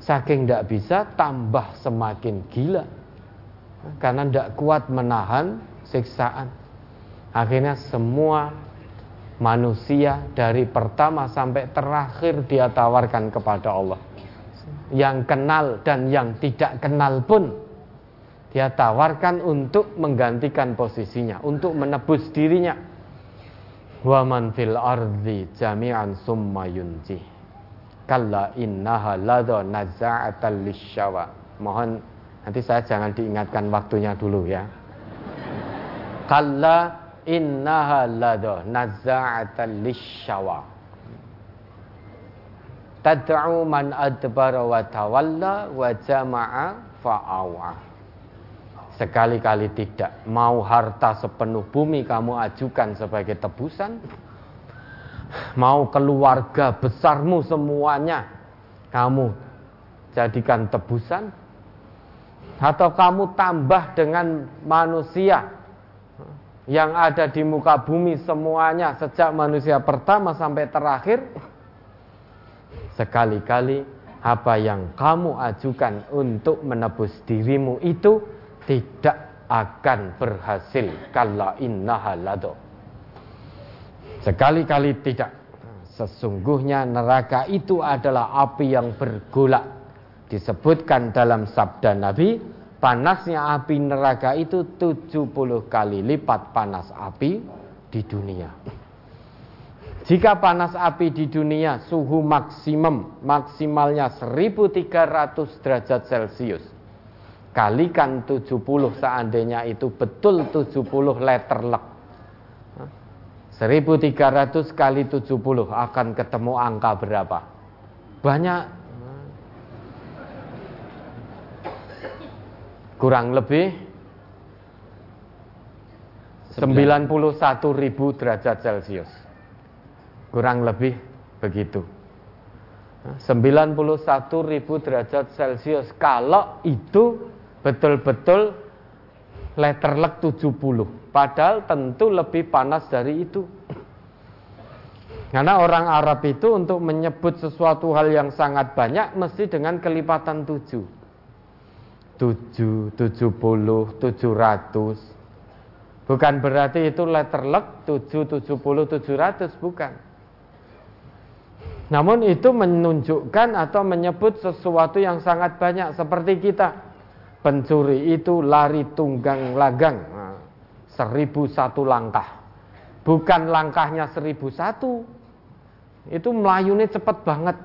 Saking tidak bisa, tambah semakin gila karena tidak kuat menahan siksaan. Akhirnya semua manusia dari pertama sampai terakhir dia tawarkan kepada Allah. Yang kenal dan yang tidak kenal pun dia tawarkan untuk menggantikan posisinya, untuk menebus dirinya. Wa man fil ardi jami'an summa yunji. Kalla innaha lada nazza'atan lisyawa. Mohon Nanti saya jangan diingatkan waktunya dulu ya. Kalla innaha lada nazza'atan lisyawa. Tad'u man adbara wa tawalla wa jama'a fa'awa. Sekali-kali tidak mau harta sepenuh bumi kamu ajukan sebagai tebusan. Mau keluarga besarmu semuanya kamu jadikan tebusan atau kamu tambah dengan manusia yang ada di muka bumi semuanya sejak manusia pertama sampai terakhir? Sekali-kali apa yang kamu ajukan untuk menebus dirimu itu tidak akan berhasil. Kalla innaha sekali-kali tidak. Sesungguhnya neraka itu adalah api yang bergolak disebutkan dalam sabda Nabi panasnya api neraka itu 70 kali lipat panas api di dunia. Jika panas api di dunia suhu maksimum maksimalnya 1300 derajat celcius. Kalikan 70 seandainya itu betul 70 liter lek. 1300 kali 70 akan ketemu angka berapa? Banyak kurang lebih 91 ribu derajat Celcius. Kurang lebih begitu. 91 ribu derajat Celcius. Kalau itu betul-betul letterlek 70. Padahal tentu lebih panas dari itu. Karena orang Arab itu untuk menyebut sesuatu hal yang sangat banyak mesti dengan kelipatan tujuh. 7, 70, 700. Bukan berarti itu letter luck 7, 70, 700, bukan. Namun itu menunjukkan atau menyebut sesuatu yang sangat banyak seperti kita. Pencuri itu lari tunggang lagang. Nah, seribu satu langkah. Bukan langkahnya seribu satu. Itu melayunya cepat banget.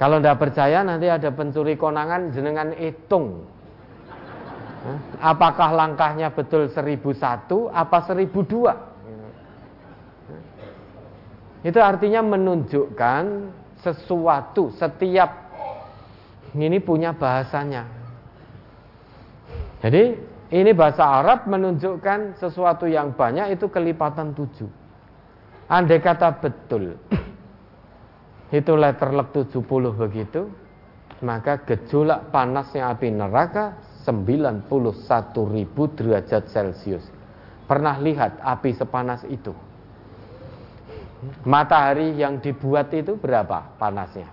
Kalau tidak percaya nanti ada pencuri konangan jenengan hitung. Apakah langkahnya betul 1001 apa 1002? Itu artinya menunjukkan sesuatu setiap ini punya bahasanya. Jadi ini bahasa Arab menunjukkan sesuatu yang banyak itu kelipatan tujuh. Andai kata betul itu letterlek 70 begitu maka gejolak panasnya api neraka 91 ribu derajat celcius. Pernah lihat api sepanas itu? Matahari yang dibuat itu berapa panasnya?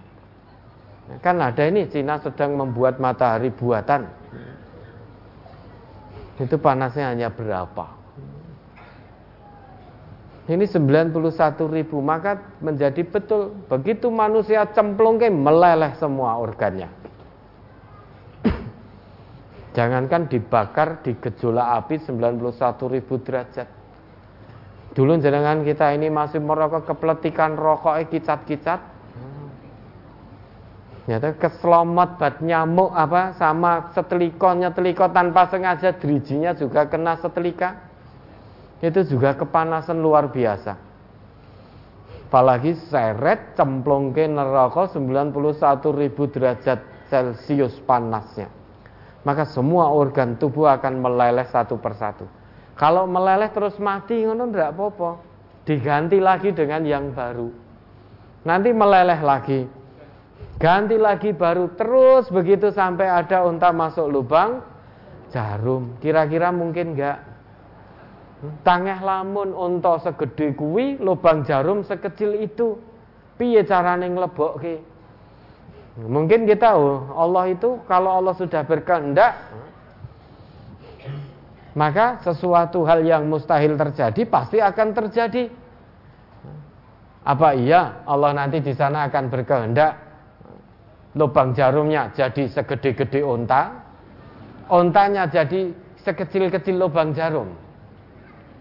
Kan ada ini Cina sedang membuat matahari buatan. Itu panasnya hanya berapa ini 91 ribu maka menjadi betul begitu manusia cemplung ke meleleh semua organnya Jangankan dibakar di gejolak api 91 ribu derajat. Dulu jenengan kita ini masih merokok kepletikan rokoknya kicat-kicat. Nyata keselomot bat nyamuk apa sama setelikonya teliko tanpa sengaja drijinya juga kena setelika. Itu juga kepanasan luar biasa. Apalagi seret cemplongke neraka 91 ribu derajat Celcius panasnya maka semua organ tubuh akan meleleh satu persatu. Kalau meleleh terus mati ngono ndak apa-apa. Diganti lagi dengan yang baru. Nanti meleleh lagi. Ganti lagi baru terus begitu sampai ada unta masuk lubang jarum. Kira-kira mungkin enggak? Tangeh lamun unta segede kuwi, lubang jarum sekecil itu. Piye carane nglebokke? Mungkin kita oh, Allah itu kalau Allah sudah berkehendak maka sesuatu hal yang mustahil terjadi pasti akan terjadi. Apa iya Allah nanti di sana akan berkehendak lubang jarumnya jadi segede-gede onta, ontanya jadi sekecil-kecil lubang jarum.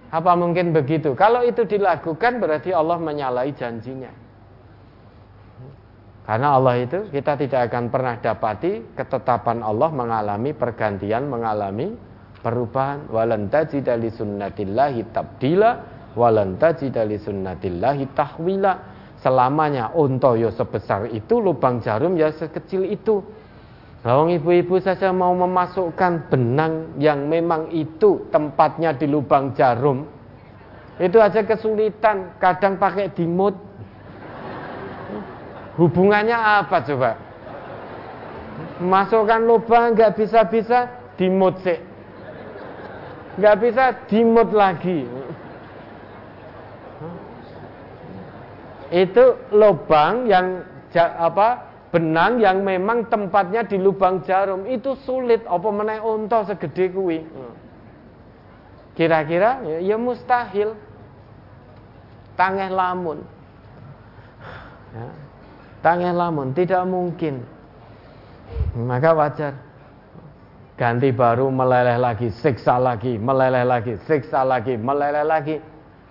Apa mungkin begitu? Kalau itu dilakukan berarti Allah menyalahi janjinya. Karena Allah itu kita tidak akan pernah dapati ketetapan Allah mengalami pergantian, mengalami perubahan. Walan tajida li sunnatillahi tabdila walan tajida li sunnatillahi tahwila. Selamanya ontoyo sebesar itu, lubang jarum ya sekecil itu. Lawang ibu-ibu saja mau memasukkan benang yang memang itu tempatnya di lubang jarum. Itu aja kesulitan, kadang pakai dimut, Hubungannya apa coba? Masukkan lubang nggak bisa-bisa dimut sih. Nggak bisa dimut lagi. Itu lubang yang apa? Benang yang memang tempatnya di lubang jarum itu sulit apa menaik unta segede kuwi. Kira-kira ya, ya mustahil. Tangeh lamun. Ya. Tangeh lamun tidak mungkin. Maka wajar. Ganti baru meleleh lagi, siksa lagi, meleleh lagi, siksa lagi, meleleh lagi.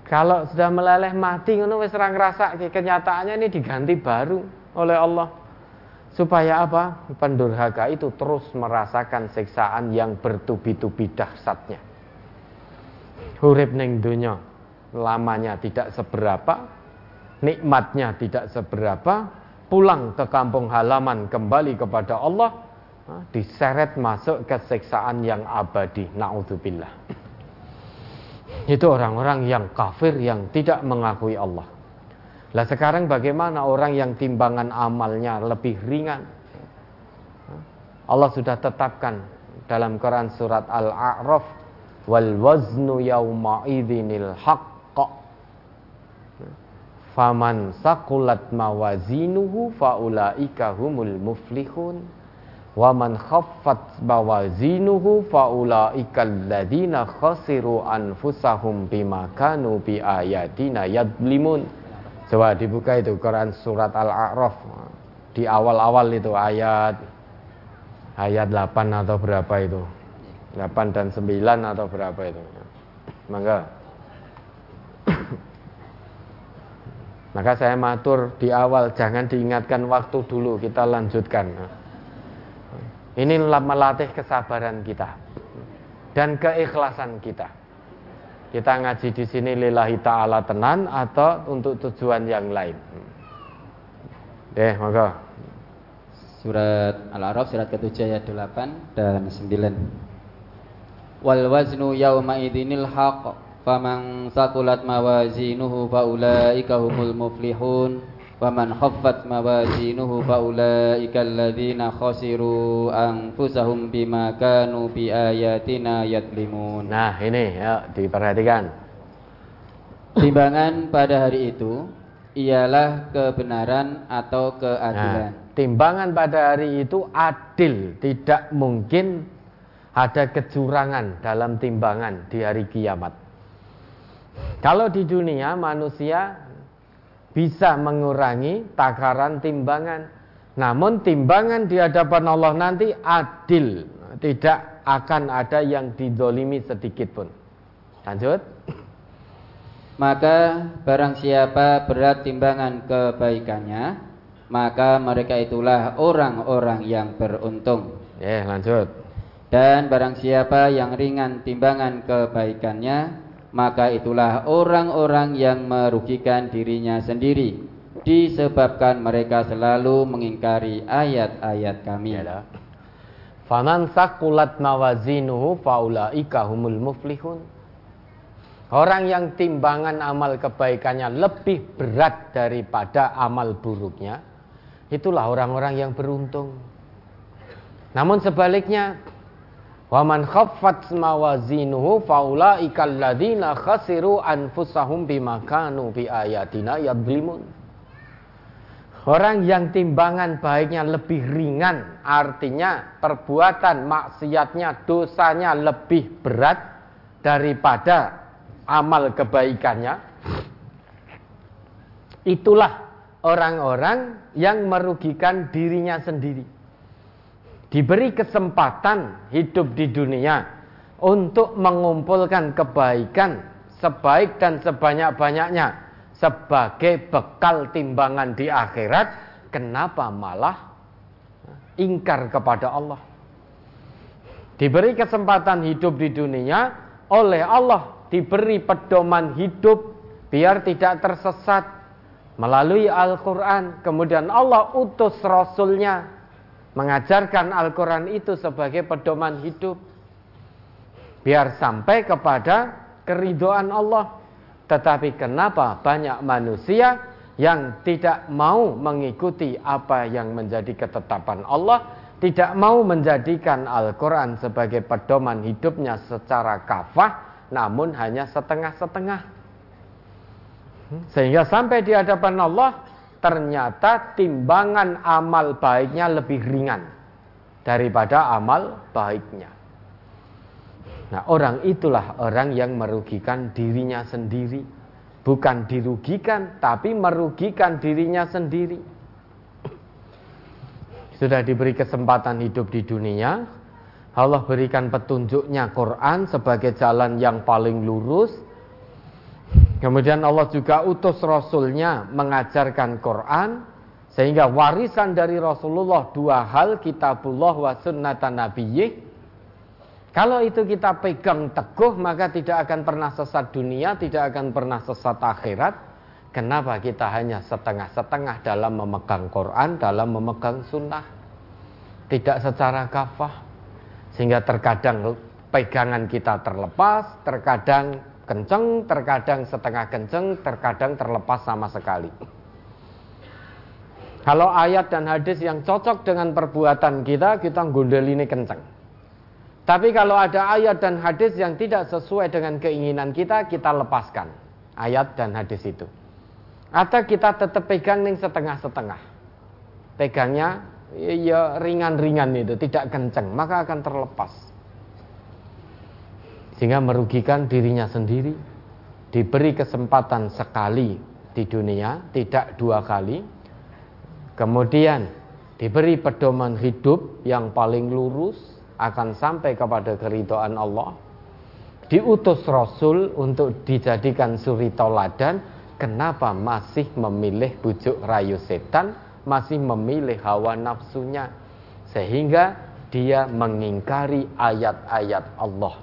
Kalau sudah meleleh mati ngono wis ora kenyataannya ini diganti baru oleh Allah. Supaya apa? Pendurhaka itu terus merasakan siksaan yang bertubi-tubi dahsyatnya. Hurip ning dunya lamanya tidak seberapa, nikmatnya tidak seberapa, pulang ke kampung halaman kembali kepada Allah diseret masuk ke siksaan yang abadi naudzubillah itu orang-orang yang kafir yang tidak mengakui Allah lah sekarang bagaimana orang yang timbangan amalnya lebih ringan? Allah sudah tetapkan dalam Quran surat Al-A'raf wal waznu yauma idzinil haqq. Faman sakulat mawazinuhu faulaika humul muflihun. Wa man khaffat mawazinuhu faulaika alladziina khasiru anfusahum bima kanu bi ayatina yadlimun coba dibuka itu Quran surat Al-A'raf di awal-awal itu ayat ayat 8 atau berapa itu 8 dan 9 atau berapa itu mangga Maka saya matur di awal jangan diingatkan waktu dulu kita lanjutkan. Ini melatih kesabaran kita dan keikhlasan kita. Kita ngaji di sini lillahi taala tenan atau untuk tujuan yang lain. Eh, maka surat Al-A'raf surat ke-7 ayat 8 dan 9. Wal waznu yauma idinil haqq faman sakulat mawazinuhu faulaika humul muflihun khaffat mawazinuhu faulaika alladzina khasiru anfusahum bima kanu bi ayatina yadlimun. Nah ini ya diperhatikan. Timbangan pada hari itu ialah kebenaran atau keadilan. Nah, timbangan pada hari itu adil. Tidak mungkin ada kecurangan dalam timbangan di hari kiamat. Kalau di dunia manusia bisa mengurangi takaran timbangan. Namun timbangan di hadapan Allah nanti adil, tidak akan ada yang didolimi sedikit pun. Lanjut. Maka barang siapa berat timbangan kebaikannya, maka mereka itulah orang-orang yang beruntung. Ya, lanjut. Dan barang siapa yang ringan timbangan kebaikannya, maka itulah orang-orang yang merugikan dirinya sendiri, disebabkan mereka selalu mengingkari ayat-ayat kami. Faman sakulat mawazinuhu faulaika humul muflihun. Orang yang timbangan amal kebaikannya lebih berat daripada amal buruknya, itulah orang-orang yang beruntung. Namun sebaliknya, waman khaffat mawazinuhu faulaika alladzina khasiru anfusahum bima kanu bi ayatina yadlimun. Orang yang timbangan baiknya lebih ringan, artinya perbuatan maksiatnya, dosanya lebih berat daripada amal kebaikannya itulah orang-orang yang merugikan dirinya sendiri diberi kesempatan hidup di dunia untuk mengumpulkan kebaikan sebaik dan sebanyak-banyaknya sebagai bekal timbangan di akhirat. Kenapa malah ingkar kepada Allah? Diberi kesempatan hidup di dunia oleh Allah diberi pedoman hidup biar tidak tersesat. Melalui Al-Quran. Kemudian Allah utus Rasulnya mengajarkan Al-Quran itu sebagai pedoman hidup. Biar sampai kepada keridoan Allah. Tetapi kenapa banyak manusia yang tidak mau mengikuti apa yang menjadi ketetapan Allah, tidak mau menjadikan Al-Quran sebagai pedoman hidupnya secara kafah, namun hanya setengah-setengah. Sehingga sampai di hadapan Allah ternyata timbangan amal baiknya lebih ringan daripada amal baiknya. Nah, orang itulah orang yang merugikan dirinya sendiri. Bukan dirugikan, tapi merugikan dirinya sendiri. Sudah diberi kesempatan hidup di dunia, Allah berikan petunjuknya Quran sebagai jalan yang paling lurus. Kemudian Allah juga utus Rasulnya mengajarkan Quran. Sehingga warisan dari Rasulullah dua hal kitabullah wa sunnatan nabiyyih. Kalau itu kita pegang teguh maka tidak akan pernah sesat dunia, tidak akan pernah sesat akhirat. Kenapa kita hanya setengah-setengah dalam memegang Quran, dalam memegang sunnah? Tidak secara kafah. Sehingga terkadang pegangan kita terlepas, terkadang kenceng, terkadang setengah kenceng, terkadang terlepas sama sekali. Kalau ayat dan hadis yang cocok dengan perbuatan kita, kita gondel ini kenceng. Tapi kalau ada ayat dan hadis yang tidak sesuai dengan keinginan kita, kita lepaskan ayat dan hadis itu. Atau kita tetap pegang nih setengah-setengah. Pegangnya ya ringan-ringan itu, tidak kencang, maka akan terlepas. Sehingga merugikan dirinya sendiri. Diberi kesempatan sekali di dunia, tidak dua kali. Kemudian diberi pedoman hidup yang paling lurus akan sampai kepada keridhaan Allah. Diutus Rasul untuk dijadikan suri toladan, kenapa masih memilih bujuk rayu setan? masih memilih hawa nafsunya sehingga dia mengingkari ayat-ayat Allah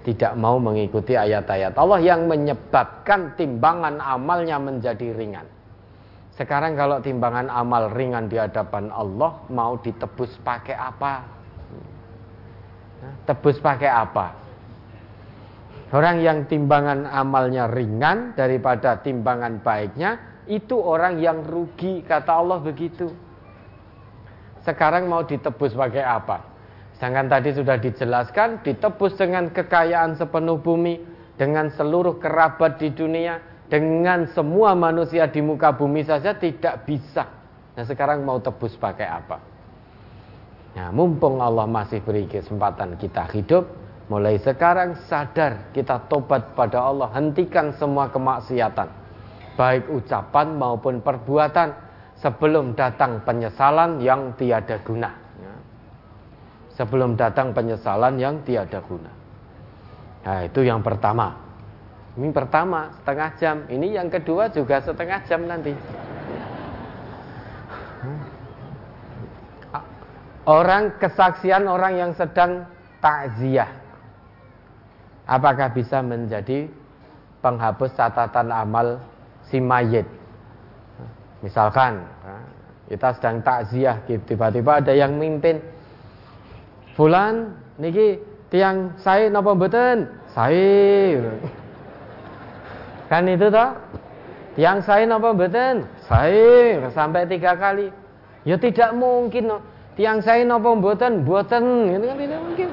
tidak mau mengikuti ayat-ayat Allah yang menyebabkan timbangan amalnya menjadi ringan. Sekarang kalau timbangan amal ringan di hadapan Allah mau ditebus pakai apa? Tebus pakai apa? Orang yang timbangan amalnya ringan daripada timbangan baiknya, itu orang yang rugi kata Allah begitu. Sekarang mau ditebus pakai apa sedangkan tadi sudah dijelaskan ditebus dengan kekayaan sepenuh bumi dengan seluruh kerabat di dunia dengan semua manusia di muka bumi saja tidak bisa. Nah sekarang mau tebus pakai apa? Nah, mumpung Allah masih beri kesempatan kita hidup, mulai sekarang sadar kita tobat pada Allah, hentikan semua kemaksiatan. Baik ucapan maupun perbuatan sebelum datang penyesalan yang tiada guna. Sebelum datang penyesalan yang tiada guna. Nah, itu yang pertama. Ini pertama setengah jam. Ini yang kedua juga setengah jam nanti. Orang kesaksian orang yang sedang takziah. Apakah bisa menjadi penghapus catatan amal si mayit? Misalkan kita sedang takziah, tiba-tiba ada yang mimpin. Fulan niki tiang saya napa mboten? Saya. Kan itu toh? Tiang saya napa mboten? Saya sampai tiga kali. Ya tidak mungkin. No. Tiang saya napa mboten? Mboten. Itu kan tidak mungkin.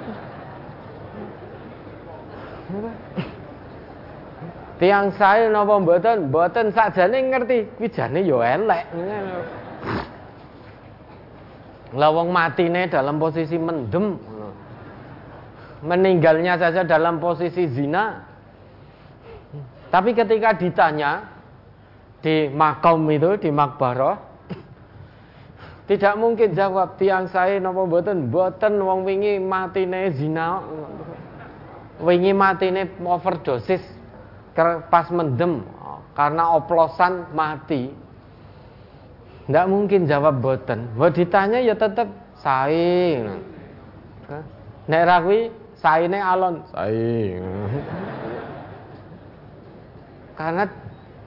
Tiang saya napa mboten? Mboten sakjane ngerti. Kuwi jane yo elek. Lawang matine dalam posisi mendem. Meninggalnya saja dalam posisi zina. Tapi ketika ditanya di makom itu, di makbaroh, tidak mungkin jawab tiang saya nopo boten boten wong wingi matine zina wingi matine overdosis pas mendem karena oplosan mati tidak mungkin jawab boten. Buat ditanya ya tetap saing. Nek rakwi saine alon saing. Karena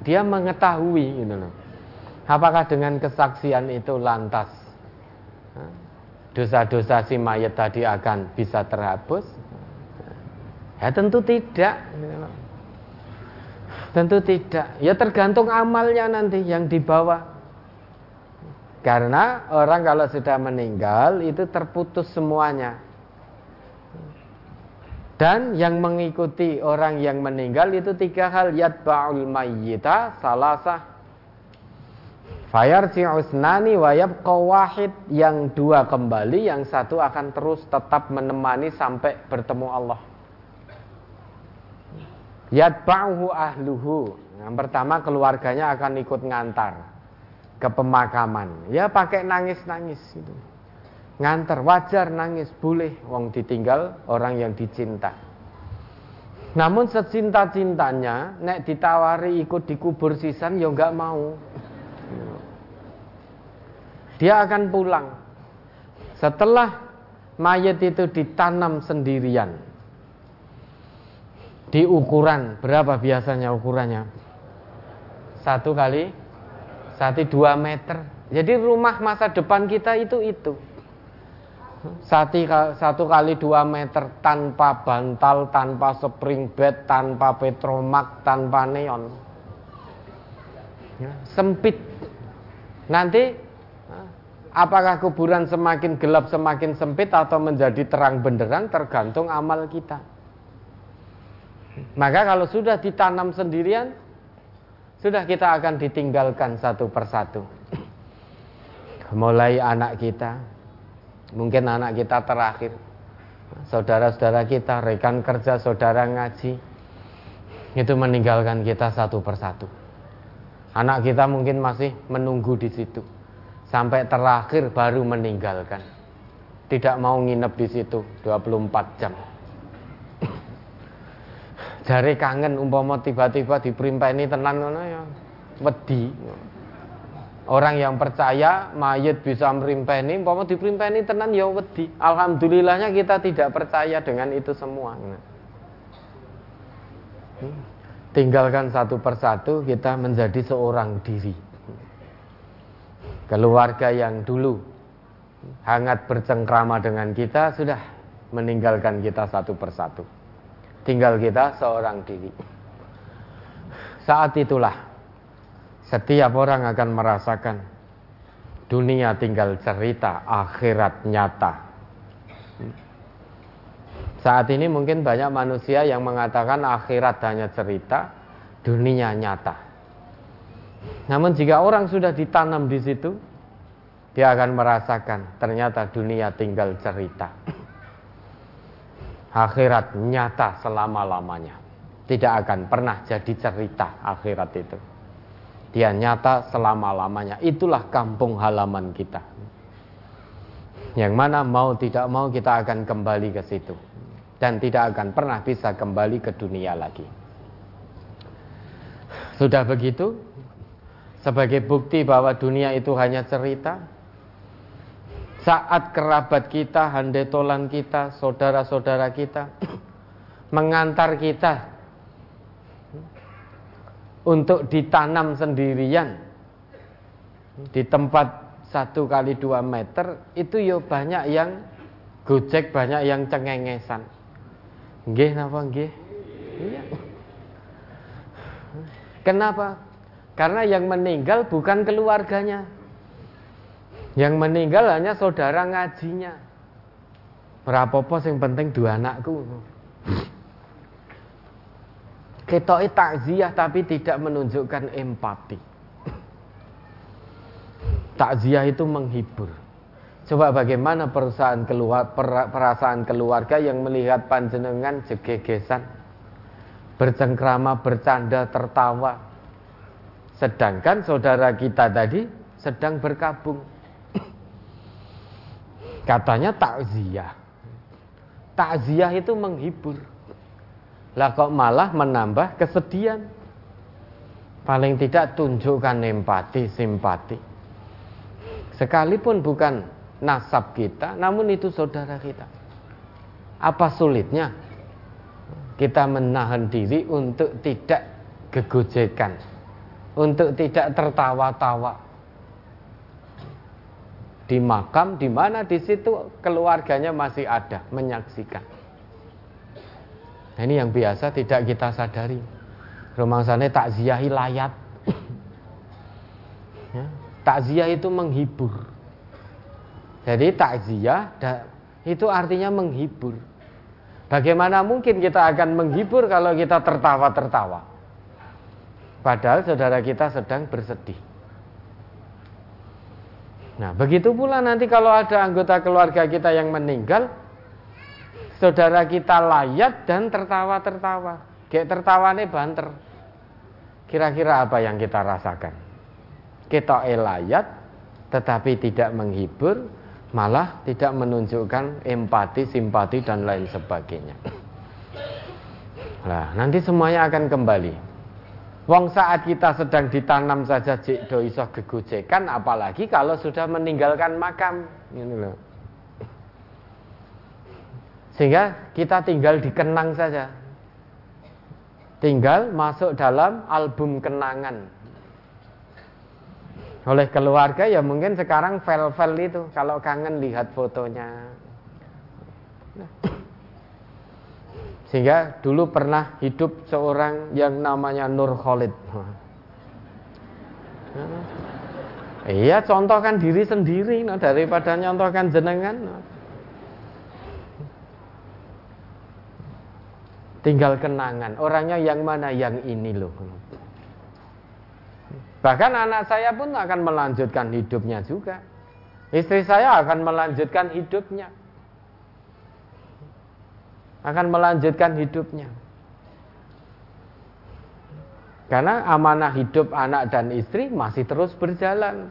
dia mengetahui gitu loh. Apakah dengan kesaksian itu lantas dosa-dosa si mayat tadi akan bisa terhapus? Ya tentu tidak. Tentu tidak. Ya tergantung amalnya nanti yang dibawa. Karena orang kalau sudah meninggal itu terputus semuanya. Dan yang mengikuti orang yang meninggal itu tiga hal yatba'ul mayyita salasah Fayarci usnani wayab wahid yang dua kembali yang satu akan terus tetap menemani sampai bertemu Allah. Yatba'uhu ahluhu. Yang pertama keluarganya akan ikut ngantar ke pemakaman. Ya pakai nangis-nangis itu. Nganter wajar nangis boleh wong ditinggal orang yang dicinta. Namun secinta-cintanya nek ditawari ikut dikubur sisan ya enggak mau. Dia akan pulang. Setelah mayat itu ditanam sendirian. Di ukuran berapa biasanya ukurannya? Satu kali satu dua meter. Jadi rumah masa depan kita itu itu. Satu, satu kali dua meter tanpa bantal, tanpa spring bed, tanpa petromak, tanpa neon. Ya, sempit. Nanti apakah kuburan semakin gelap semakin sempit atau menjadi terang benderang tergantung amal kita. Maka kalau sudah ditanam sendirian, sudah kita akan ditinggalkan satu persatu. Mulai anak kita, mungkin anak kita terakhir, saudara-saudara kita, rekan kerja, saudara ngaji, itu meninggalkan kita satu persatu. Anak kita mungkin masih menunggu di situ sampai terakhir baru meninggalkan. Tidak mau nginep di situ 24 jam jare kangen umpama tiba-tiba diperimpeni tenan ngono ya. Wedi. Orang yang percaya mayit bisa merimpeni umpama diperimpeni tenan ya wedi. Alhamdulillahnya kita tidak percaya dengan itu semua. Tinggalkan satu persatu kita menjadi seorang diri. Keluarga yang dulu hangat bercengkrama dengan kita sudah meninggalkan kita satu persatu tinggal kita seorang diri. Saat itulah setiap orang akan merasakan dunia tinggal cerita, akhirat nyata. Saat ini mungkin banyak manusia yang mengatakan akhirat hanya cerita, dunia nyata. Namun jika orang sudah ditanam di situ, dia akan merasakan ternyata dunia tinggal cerita akhirat nyata selama-lamanya. Tidak akan pernah jadi cerita akhirat itu. Dia nyata selama-lamanya. Itulah kampung halaman kita. Yang mana mau tidak mau kita akan kembali ke situ dan tidak akan pernah bisa kembali ke dunia lagi. Sudah begitu, sebagai bukti bahwa dunia itu hanya cerita, saat kerabat kita, handetolan kita, saudara-saudara kita mengantar kita untuk ditanam sendirian di tempat satu kali dua meter itu yo banyak yang gojek banyak yang cengengesan. Nggih napa nggih? Iya. Kenapa? Karena yang meninggal bukan keluarganya yang meninggal hanya saudara ngajinya berapa yang penting dua anakku ketoknya takziah tapi tidak menunjukkan empati Takziah itu menghibur. Coba bagaimana perusahaan keluar, perasaan keluarga yang melihat panjenengan jegegesan, bercengkrama, bercanda, tertawa. Sedangkan saudara kita tadi sedang berkabung. Katanya takziah. Takziah itu menghibur. Lah kok malah menambah kesedihan. Paling tidak tunjukkan empati, simpati. Sekalipun bukan nasab kita, namun itu saudara kita. Apa sulitnya kita menahan diri untuk tidak gegojekan, untuk tidak tertawa-tawa di makam di mana di situ keluarganya masih ada menyaksikan. Nah, ini yang biasa tidak kita sadari. Rumah sana takziahi layat. ya, Takziah itu menghibur. Jadi takziah itu artinya menghibur. Bagaimana mungkin kita akan menghibur kalau kita tertawa-tertawa? Padahal saudara kita sedang bersedih. Nah, begitu pula nanti kalau ada anggota keluarga kita yang meninggal, saudara kita layat dan tertawa-tertawa. Kayak tertawane banter. Kira-kira apa yang kita rasakan? kita elayat tetapi tidak menghibur malah tidak menunjukkan empati, simpati dan lain sebagainya. Nah, nanti semuanya akan kembali. Wong saat kita sedang ditanam saja jik do iso gegojekan apalagi kalau sudah meninggalkan makam ini loh. Sehingga kita tinggal dikenang saja. Tinggal masuk dalam album kenangan oleh keluarga ya mungkin sekarang file-file itu kalau kangen lihat fotonya sehingga dulu pernah hidup seorang yang namanya Nur Khalid iya contohkan diri sendiri no, daripada nyontohkan jenengan no. tinggal kenangan orangnya yang mana yang ini loh Bahkan anak saya pun akan melanjutkan hidupnya juga. Istri saya akan melanjutkan hidupnya. Akan melanjutkan hidupnya. Karena amanah hidup anak dan istri masih terus berjalan.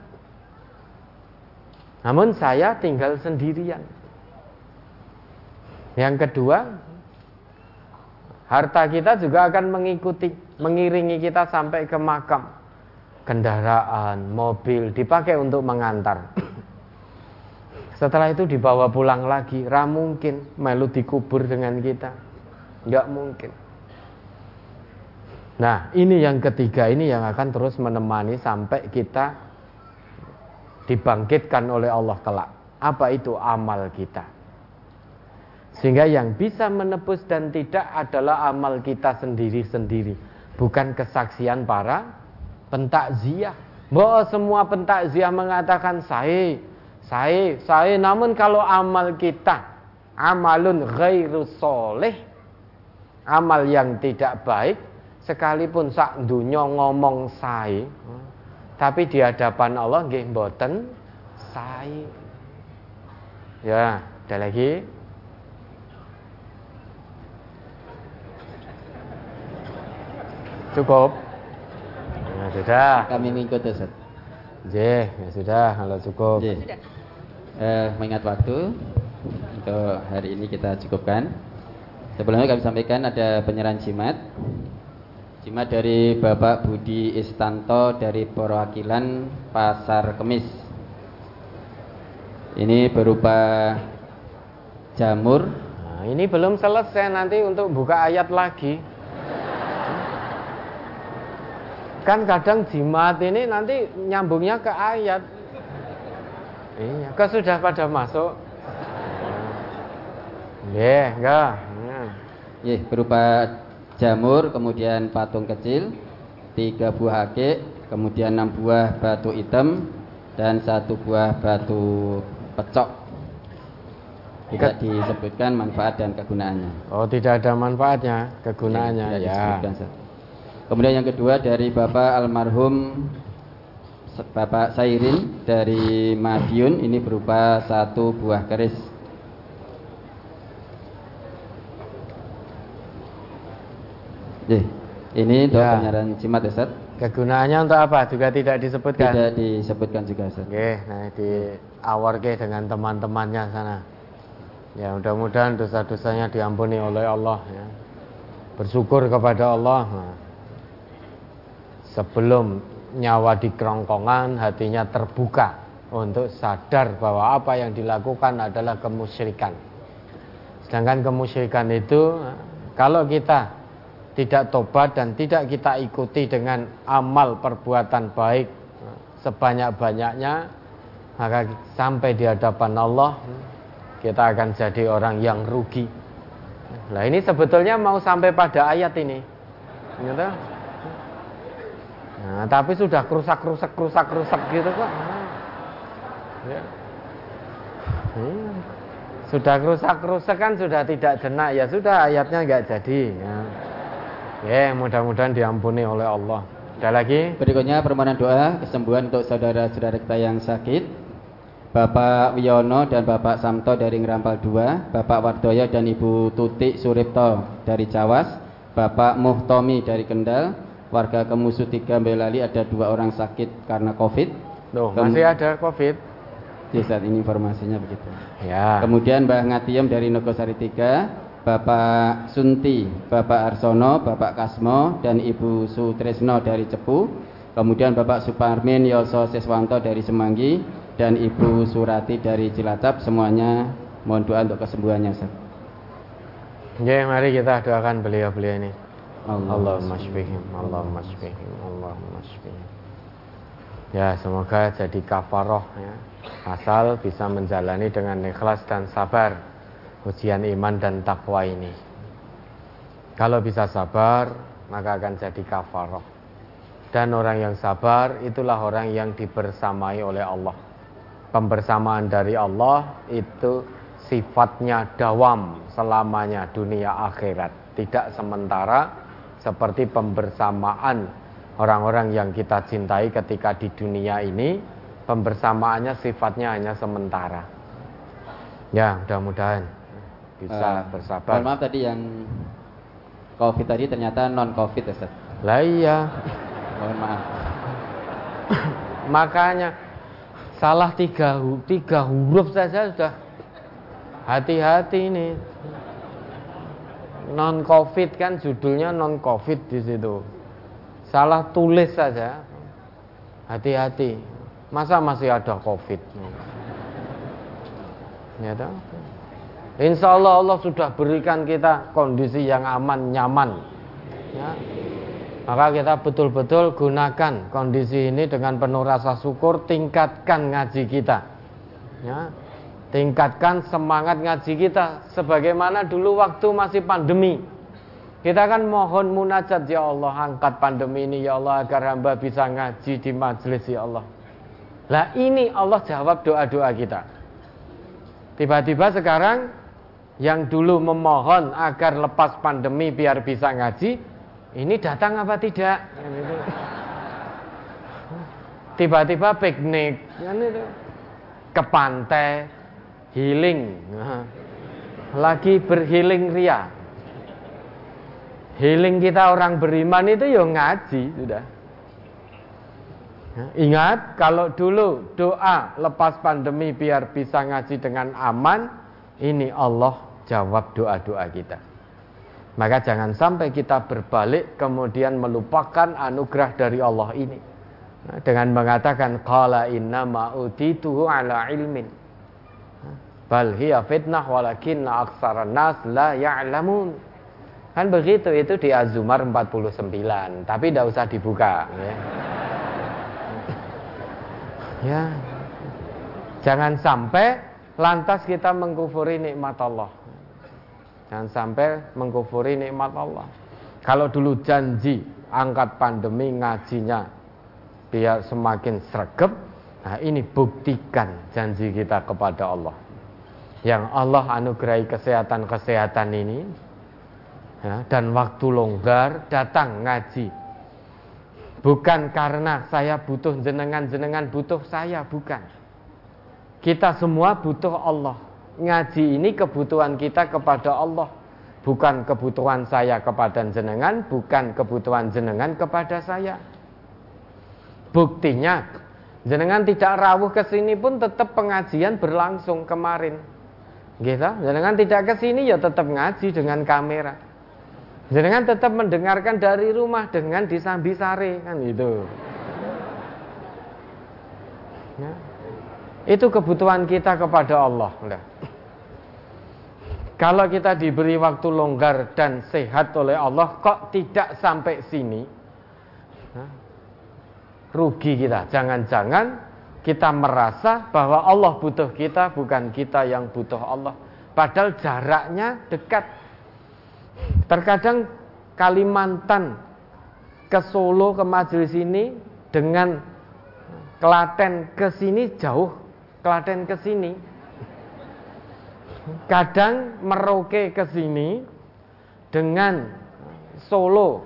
Namun saya tinggal sendirian. Yang kedua, harta kita juga akan mengikuti, mengiringi kita sampai ke makam kendaraan, mobil dipakai untuk mengantar. Setelah itu dibawa pulang lagi, ra mungkin melu dikubur dengan kita. Enggak mungkin. Nah, ini yang ketiga ini yang akan terus menemani sampai kita dibangkitkan oleh Allah kelak. Apa itu amal kita? Sehingga yang bisa menebus dan tidak adalah amal kita sendiri-sendiri, bukan kesaksian para pentakziah. Bahwa semua pentakziah mengatakan saya, saya, saya. Namun kalau amal kita, amalun ghairu soleh, amal yang tidak baik, sekalipun sak dunya ngomong saya, tapi di hadapan Allah nggih mboten saya. Ya, ada lagi. Cukup. Ya sudah. Kami ngikut Ustaz. Ya sudah kalau cukup. J. eh, mengingat waktu untuk hari ini kita cukupkan. Sebelumnya kami sampaikan ada penyerahan jimat. Jimat dari Bapak Budi Istanto dari perwakilan Pasar Kemis. Ini berupa jamur. Nah, ini belum selesai nanti untuk buka ayat lagi. Kan kadang jimat ini nanti nyambungnya ke ayat. Iya, kok sudah pada masuk? Iya, enggak. Ya, berupa jamur, kemudian patung kecil, tiga buah akik, kemudian enam buah batu hitam, dan satu buah batu pecok. Tidak disebutkan manfaat dan kegunaannya. Oh, tidak ada manfaatnya, kegunaannya Tidak ya. Kemudian yang kedua dari Bapak almarhum Bapak Sairin dari Madiun ini berupa satu buah keris ini untuk Ya. penyerahan jimat ya, Ustaz. Kegunaannya untuk apa? Juga tidak disebutkan. Tidak disebutkan juga, Ustaz. Oke, nah di awarke dengan teman-temannya sana. Ya mudah-mudahan dosa-dosanya diampuni oleh Allah ya. Bersyukur kepada Allah. Nah, sebelum nyawa di kerongkongan hatinya terbuka untuk sadar bahwa apa yang dilakukan adalah kemusyrikan. Sedangkan kemusyrikan itu kalau kita tidak tobat dan tidak kita ikuti dengan amal perbuatan baik sebanyak-banyaknya maka sampai di hadapan Allah kita akan jadi orang yang rugi. Nah ini sebetulnya mau sampai pada ayat ini, gitu. Nah, tapi sudah kerusak kerusak kerusak kerusak gitu kok. Ya. Iya. Sudah kerusak kerusak kan sudah tidak jenak ya sudah ayatnya nggak jadi. Ya. Ya mudah-mudahan diampuni oleh Allah. Ada lagi? Berikutnya permohonan doa kesembuhan untuk saudara-saudara kita yang sakit. Bapak Wiono dan Bapak Samto dari Ngerampal 2, Bapak Wardoyo dan Ibu Tutik Suripto dari Cawas, Bapak Muhtomi dari Kendal, warga Kemusu 3 Belali ada dua orang sakit karena Covid. Loh, Kem- masih ada Covid? Ya, saat ini informasinya begitu. Ya. Kemudian Mbah Ngatiem dari Nogosari 3, Bapak Sunti, Bapak Arsono, Bapak Kasmo, dan Ibu Sutresno dari Cepu. Kemudian Bapak Suparmin Yoso Seswanto dari Semanggi dan Ibu Surati dari Cilacap. Semuanya mohon doa untuk kesembuhannya. Ustaz. Ya, mari kita doakan beliau-beliau ini. Allah. Allahumma shfihim, Allahumma shfihim, Allahumma shfihim. Ya, semoga jadi kafaroh ya. Asal bisa menjalani dengan ikhlas dan sabar ujian iman dan takwa ini. Kalau bisa sabar, maka akan jadi kafaroh. Dan orang yang sabar itulah orang yang dibersamai oleh Allah. Pembersamaan dari Allah itu sifatnya dawam selamanya dunia akhirat, tidak sementara seperti pembersamaan orang-orang yang kita cintai ketika di dunia ini pembersamaannya sifatnya hanya sementara. Ya, mudah-mudahan bisa Eh, bersabar. Mohon maaf tadi yang COVID tadi ternyata non COVID ya, Ustaz. Lah iya, Mohon maaf. makanya salah tiga, tiga huruf saja sudah hati-hati ini. Non COVID kan judulnya non COVID di situ. Salah tulis saja. Hati-hati. Masa masih ada COVID? Ya toh? Insya Allah Allah sudah berikan kita kondisi yang aman, nyaman. Ya. Maka kita betul-betul gunakan kondisi ini dengan penuh rasa syukur, tingkatkan ngaji kita. Ya. Tingkatkan semangat ngaji kita sebagaimana dulu waktu masih pandemi. Kita kan mohon munajat ya Allah angkat pandemi ini ya Allah agar hamba bisa ngaji di majelis ya Allah. Lah ini Allah jawab doa-doa kita. Tiba-tiba sekarang yang dulu memohon agar lepas pandemi biar bisa ngaji, ini datang apa tidak? Tiba-tiba piknik, ke pantai, healing, Nah, lagi berhealing ria. Healing kita orang beriman itu ya ngaji sudah. Ya, ingat kalau dulu doa lepas pandemi biar bisa ngaji dengan aman, ini Allah jawab doa-doa kita. Maka jangan sampai kita berbalik kemudian melupakan anugerah dari Allah ini. Nah, dengan mengatakan qala inna ma'utituhu ala ilmin. Bal hiya fitnah walakinna aksaran nas la ya'lamun. Kan begitu itu di Az-Zumar 49, tapi tidak usah dibuka ya. ya. Jangan sampai lantas kita mengkufuri nikmat Allah. Jangan sampai mengkufuri nikmat Allah. Kalau dulu janji angkat pandemi ngajinya biar semakin sregep, nah ini buktikan janji kita kepada Allah yang Allah anugerahi kesehatan-kesehatan ini ya, dan waktu longgar datang ngaji. Bukan karena saya butuh jenengan-jenengan butuh saya bukan. Kita semua butuh Allah. Ngaji ini kebutuhan kita kepada Allah. Bukan kebutuhan saya kepada jenengan bukan kebutuhan jenengan kepada saya. Buktinya jenengan tidak rawuh ke sini pun tetap pengajian berlangsung kemarin Gitu. Jenengan tidak ke sini ya tetap ngaji dengan kamera. Jenengan tetap mendengarkan dari rumah dengan disambi sare kan itu. Ya. Itu kebutuhan kita kepada Allah. Udah. Kalau kita diberi waktu longgar dan sehat oleh Allah, kok tidak sampai sini? Rugi kita. Jangan-jangan kita merasa bahwa Allah butuh kita, bukan kita yang butuh Allah. Padahal jaraknya dekat. Terkadang Kalimantan ke Solo ke majelis ini dengan Klaten ke sini jauh. Klaten ke sini. Kadang Merauke ke sini dengan Solo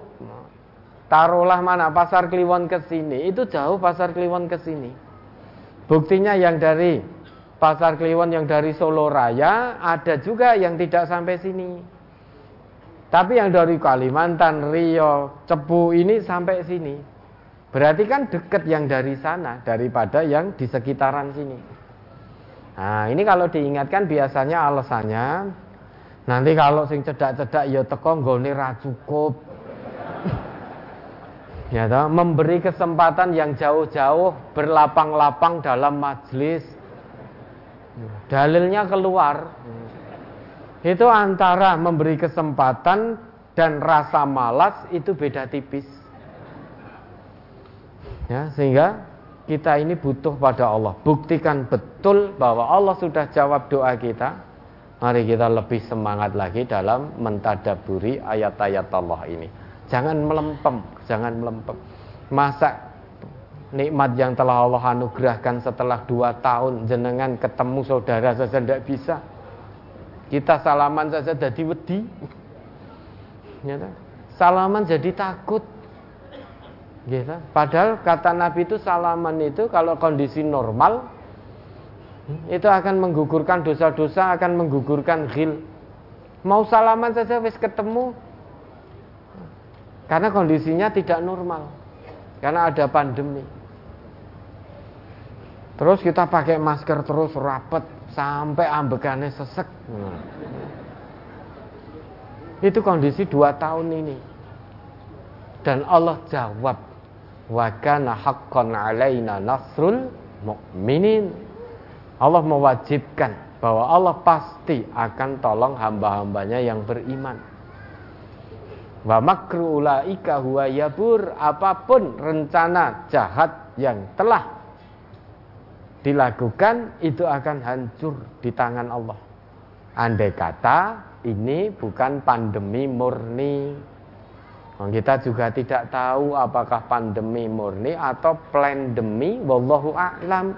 taruhlah mana pasar Kliwon ke sini itu jauh pasar Kliwon ke sini Buktinya yang dari Pasar Kliwon yang dari Solo Raya ada juga yang tidak sampai sini. Tapi yang dari Kalimantan, Rio, Cepu ini sampai sini. Berarti kan dekat yang dari sana daripada yang di sekitaran sini. Nah, ini kalau diingatkan biasanya alasannya nanti kalau sing cedak-cedak ya teko nggone ra cukup ya toh, memberi kesempatan yang jauh-jauh berlapang-lapang dalam majelis dalilnya keluar. Itu antara memberi kesempatan dan rasa malas itu beda tipis. Ya sehingga kita ini butuh pada Allah. Buktikan betul bahwa Allah sudah jawab doa kita. Mari kita lebih semangat lagi dalam mentadaburi ayat-ayat Allah ini Jangan melempem, jangan melempem. Masa nikmat yang telah Allah anugerahkan setelah dua tahun jenengan ketemu saudara saja tidak bisa. Kita salaman saja jadi wedi. Ya, salaman jadi takut. Gitu. Padahal kata Nabi itu salaman itu kalau kondisi normal itu akan menggugurkan dosa-dosa, akan menggugurkan ghil. Mau salaman saja wis ketemu karena kondisinya tidak normal. Karena ada pandemi. Terus kita pakai masker terus rapet sampai ambekannya sesek. Hmm. Itu kondisi dua tahun ini. Dan Allah jawab, wa kana haqqan alaina nasrul mu'minin. Allah mewajibkan bahwa Allah pasti akan tolong hamba-hambanya yang beriman. Wa makru ulaika huwa yabur apa pun rencana jahat yang telah dilakukan itu akan hancur di tangan Allah. Andai kata ini bukan pandemi murni. Kita juga tidak tahu apakah pandemi murni atau plandemi wallahu a'lam.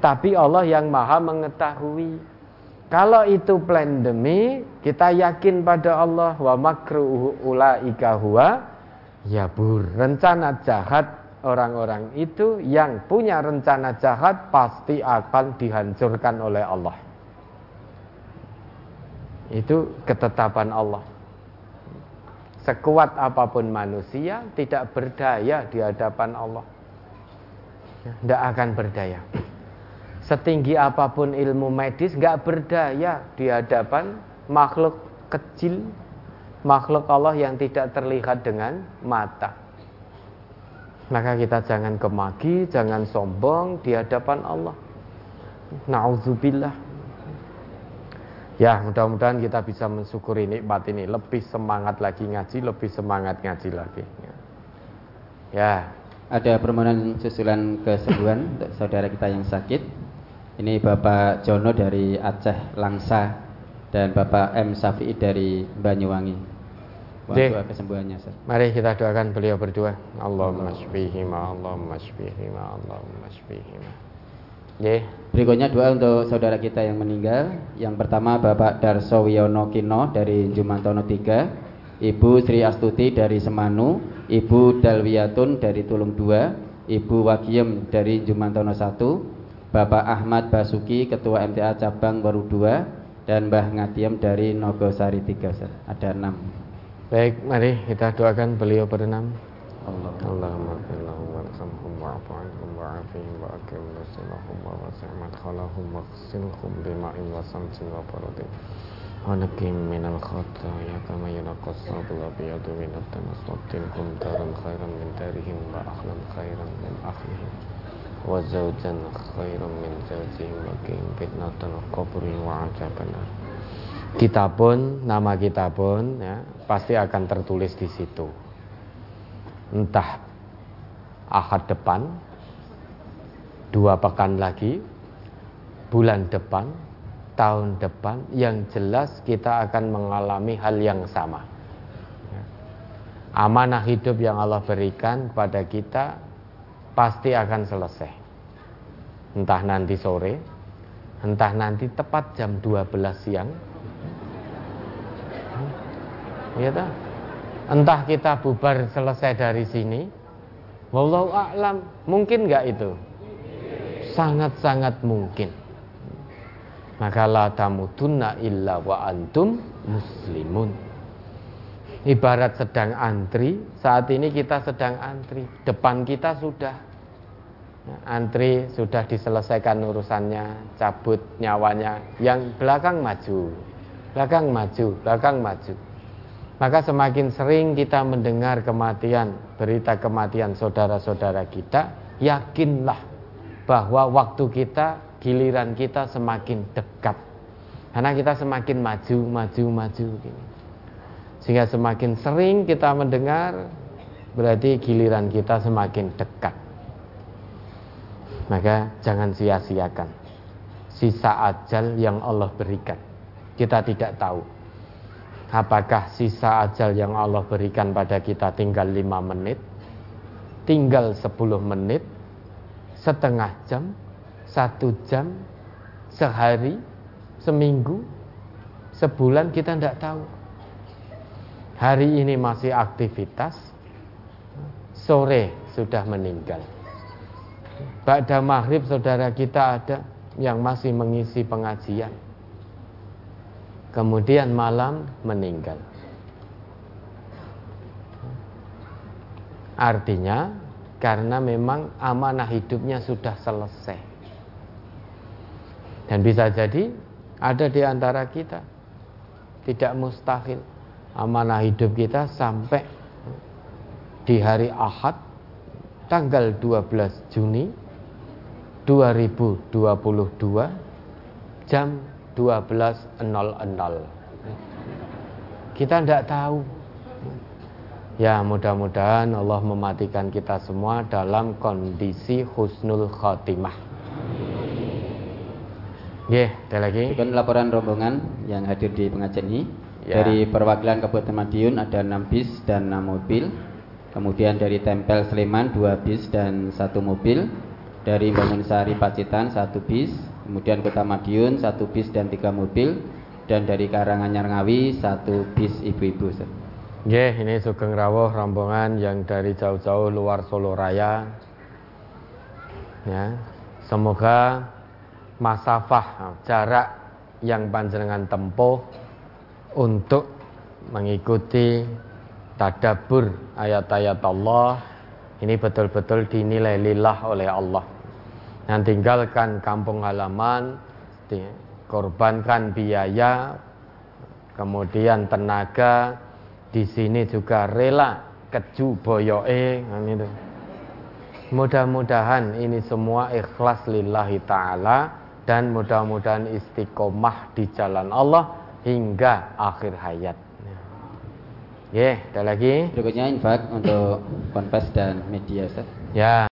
Tapi Allah yang Maha mengetahui. Kalau itu plan demi, kita yakin pada Allah wa makruhu ulaika huwa yabur. Rencana jahat orang-orang itu yang punya rencana jahat pasti akan dihancurkan oleh Allah. Itu ketetapan Allah. Sekuat apa pun manusia tidak berdaya di hadapan Allah. Tidak akan berdaya. Setinggi apa pun ilmu medis nggak berdaya di hadapan makhluk kecil, makhluk Allah yang tidak terlihat dengan mata. Maka kita jangan kemaki, jangan sombong di hadapan Allah. Nauzubillah. Ya, mudah-mudahan kita bisa mensyukuri nikmat ini, lebih semangat lagi ngaji, lebih semangat ngaji lagi. Ya. Ada permohonan susulan kesembuhan untuk saudara kita yang sakit. Ini Bapak Jono dari Aceh Langsa dan Bapak M Safi'i dari Banyuwangi. Doa kesembuhannya, Ustaz. Mari kita doakan beliau berdua. Allahumma shfihima, Allahumma shfihima, Allahumma shfihima. Yeah. Berikutnya doa untuk saudara kita yang meninggal. Yang pertama Bapak Darso Wiono Kino dari Jumantono 3, Ibu Sri Astuti dari Semanu, Ibu Dalwiatun dari Tulung 2, Ibu Wagiem dari Jumantono 1, Bapak Ahmad Basuki Ketua MTA Cabang Baru 2 dan Mbah Ngadiem dari Nogosari 3. Ada 6. Baik, mari kita doakan beliau berenam. Allah. Allahumma fillahu warhamhum wa'fu anhum wa'afihim wa akim nusilahum wa wasi' madkhalahum wa khsilhum bima'in wa samsin wa baradin wa nakim minal khataya kama yunaqas sabul abiyadu minat tanas wabtilhum daran khairan min darihim wa akhlan khairan min akhlihim wa zawjan khairan min zawjihim wa fitnatan qabri wa ajabanar kita pun nama kita pun ya pasti akan tertulis di situ. Entah ahad depan, dua pekan lagi, bulan depan, tahun depan, yang jelas kita akan mengalami hal yang sama. Amanah hidup yang Allah berikan kepada kita pasti akan selesai. Entah nanti sore, entah nanti tepat jam 12 siang. Ya tak? Entah kita bubar selesai dari sini. Wallahu a'lam. Mungkin nggak itu? Sangat-sangat mungkin. Maka la tamutunna illa wa antum muslimun. Ibarat sedang antri, saat ini kita sedang antri. Depan kita sudah antri sudah diselesaikan urusannya, cabut nyawanya. Yang belakang maju, belakang maju, belakang maju. Maka semakin sering kita mendengar kematian, berita kematian saudara-saudara kita, yakinlah bahwa waktu kita, giliran kita semakin dekat. Karena kita semakin maju, maju, maju gini. Sehingga semakin sering kita mendengar, berarti giliran kita semakin dekat. Maka jangan sia-siakan sisa ajal yang Allah berikan. Kita tidak tahu Apakah sisa ajal yang Allah berikan pada kita tinggal 5 menit Tinggal 10 menit Setengah jam Satu jam Sehari Seminggu Sebulan kita tidak tahu Hari ini masih aktivitas Sore sudah meninggal Ba'da maghrib saudara kita ada Yang masih mengisi pengajian kemudian malam meninggal. Artinya karena memang amanah hidupnya sudah selesai. Dan bisa jadi ada di antara kita tidak mustahil amanah hidup kita sampai di hari Ahad tanggal 12 Juni 2022 jam 12.00. Kita tidak tahu. Ya mudah-mudahan Allah mematikan kita semua dalam kondisi husnul khotimah. Yeah, ada lagi. Bukan laporan rombongan yang hadir di pengajian ini. Ya. Dari perwakilan Kabupaten Madiun ada 6 bis dan 6 mobil. Kemudian dari Tempel Sleman 2 bis dan 1 mobil. Dari Bangun Sari Pacitan 1 bis, kemudian Kota Madiun satu bis dan tiga mobil dan dari Karanganyar Ngawi satu bis ibu-ibu yeah, ini Sugeng Rawuh rombongan yang dari jauh-jauh luar Solo Raya ya semoga masafah jarak yang panjenengan tempuh untuk mengikuti tadabur ayat-ayat Allah ini betul-betul dinilai lillah oleh Allah yang tinggalkan kampung halaman, korbankan biaya, kemudian tenaga, di sini juga rela keju boyoe, kan. Mudah-mudahan ini semua ikhlas lillahi ta'ala dan mudah-mudahan istiqomah di jalan Allah hingga akhir hayat. Ya, ada lagi? Berikutnya infak untuk konfes dan media Ustaz. Ya.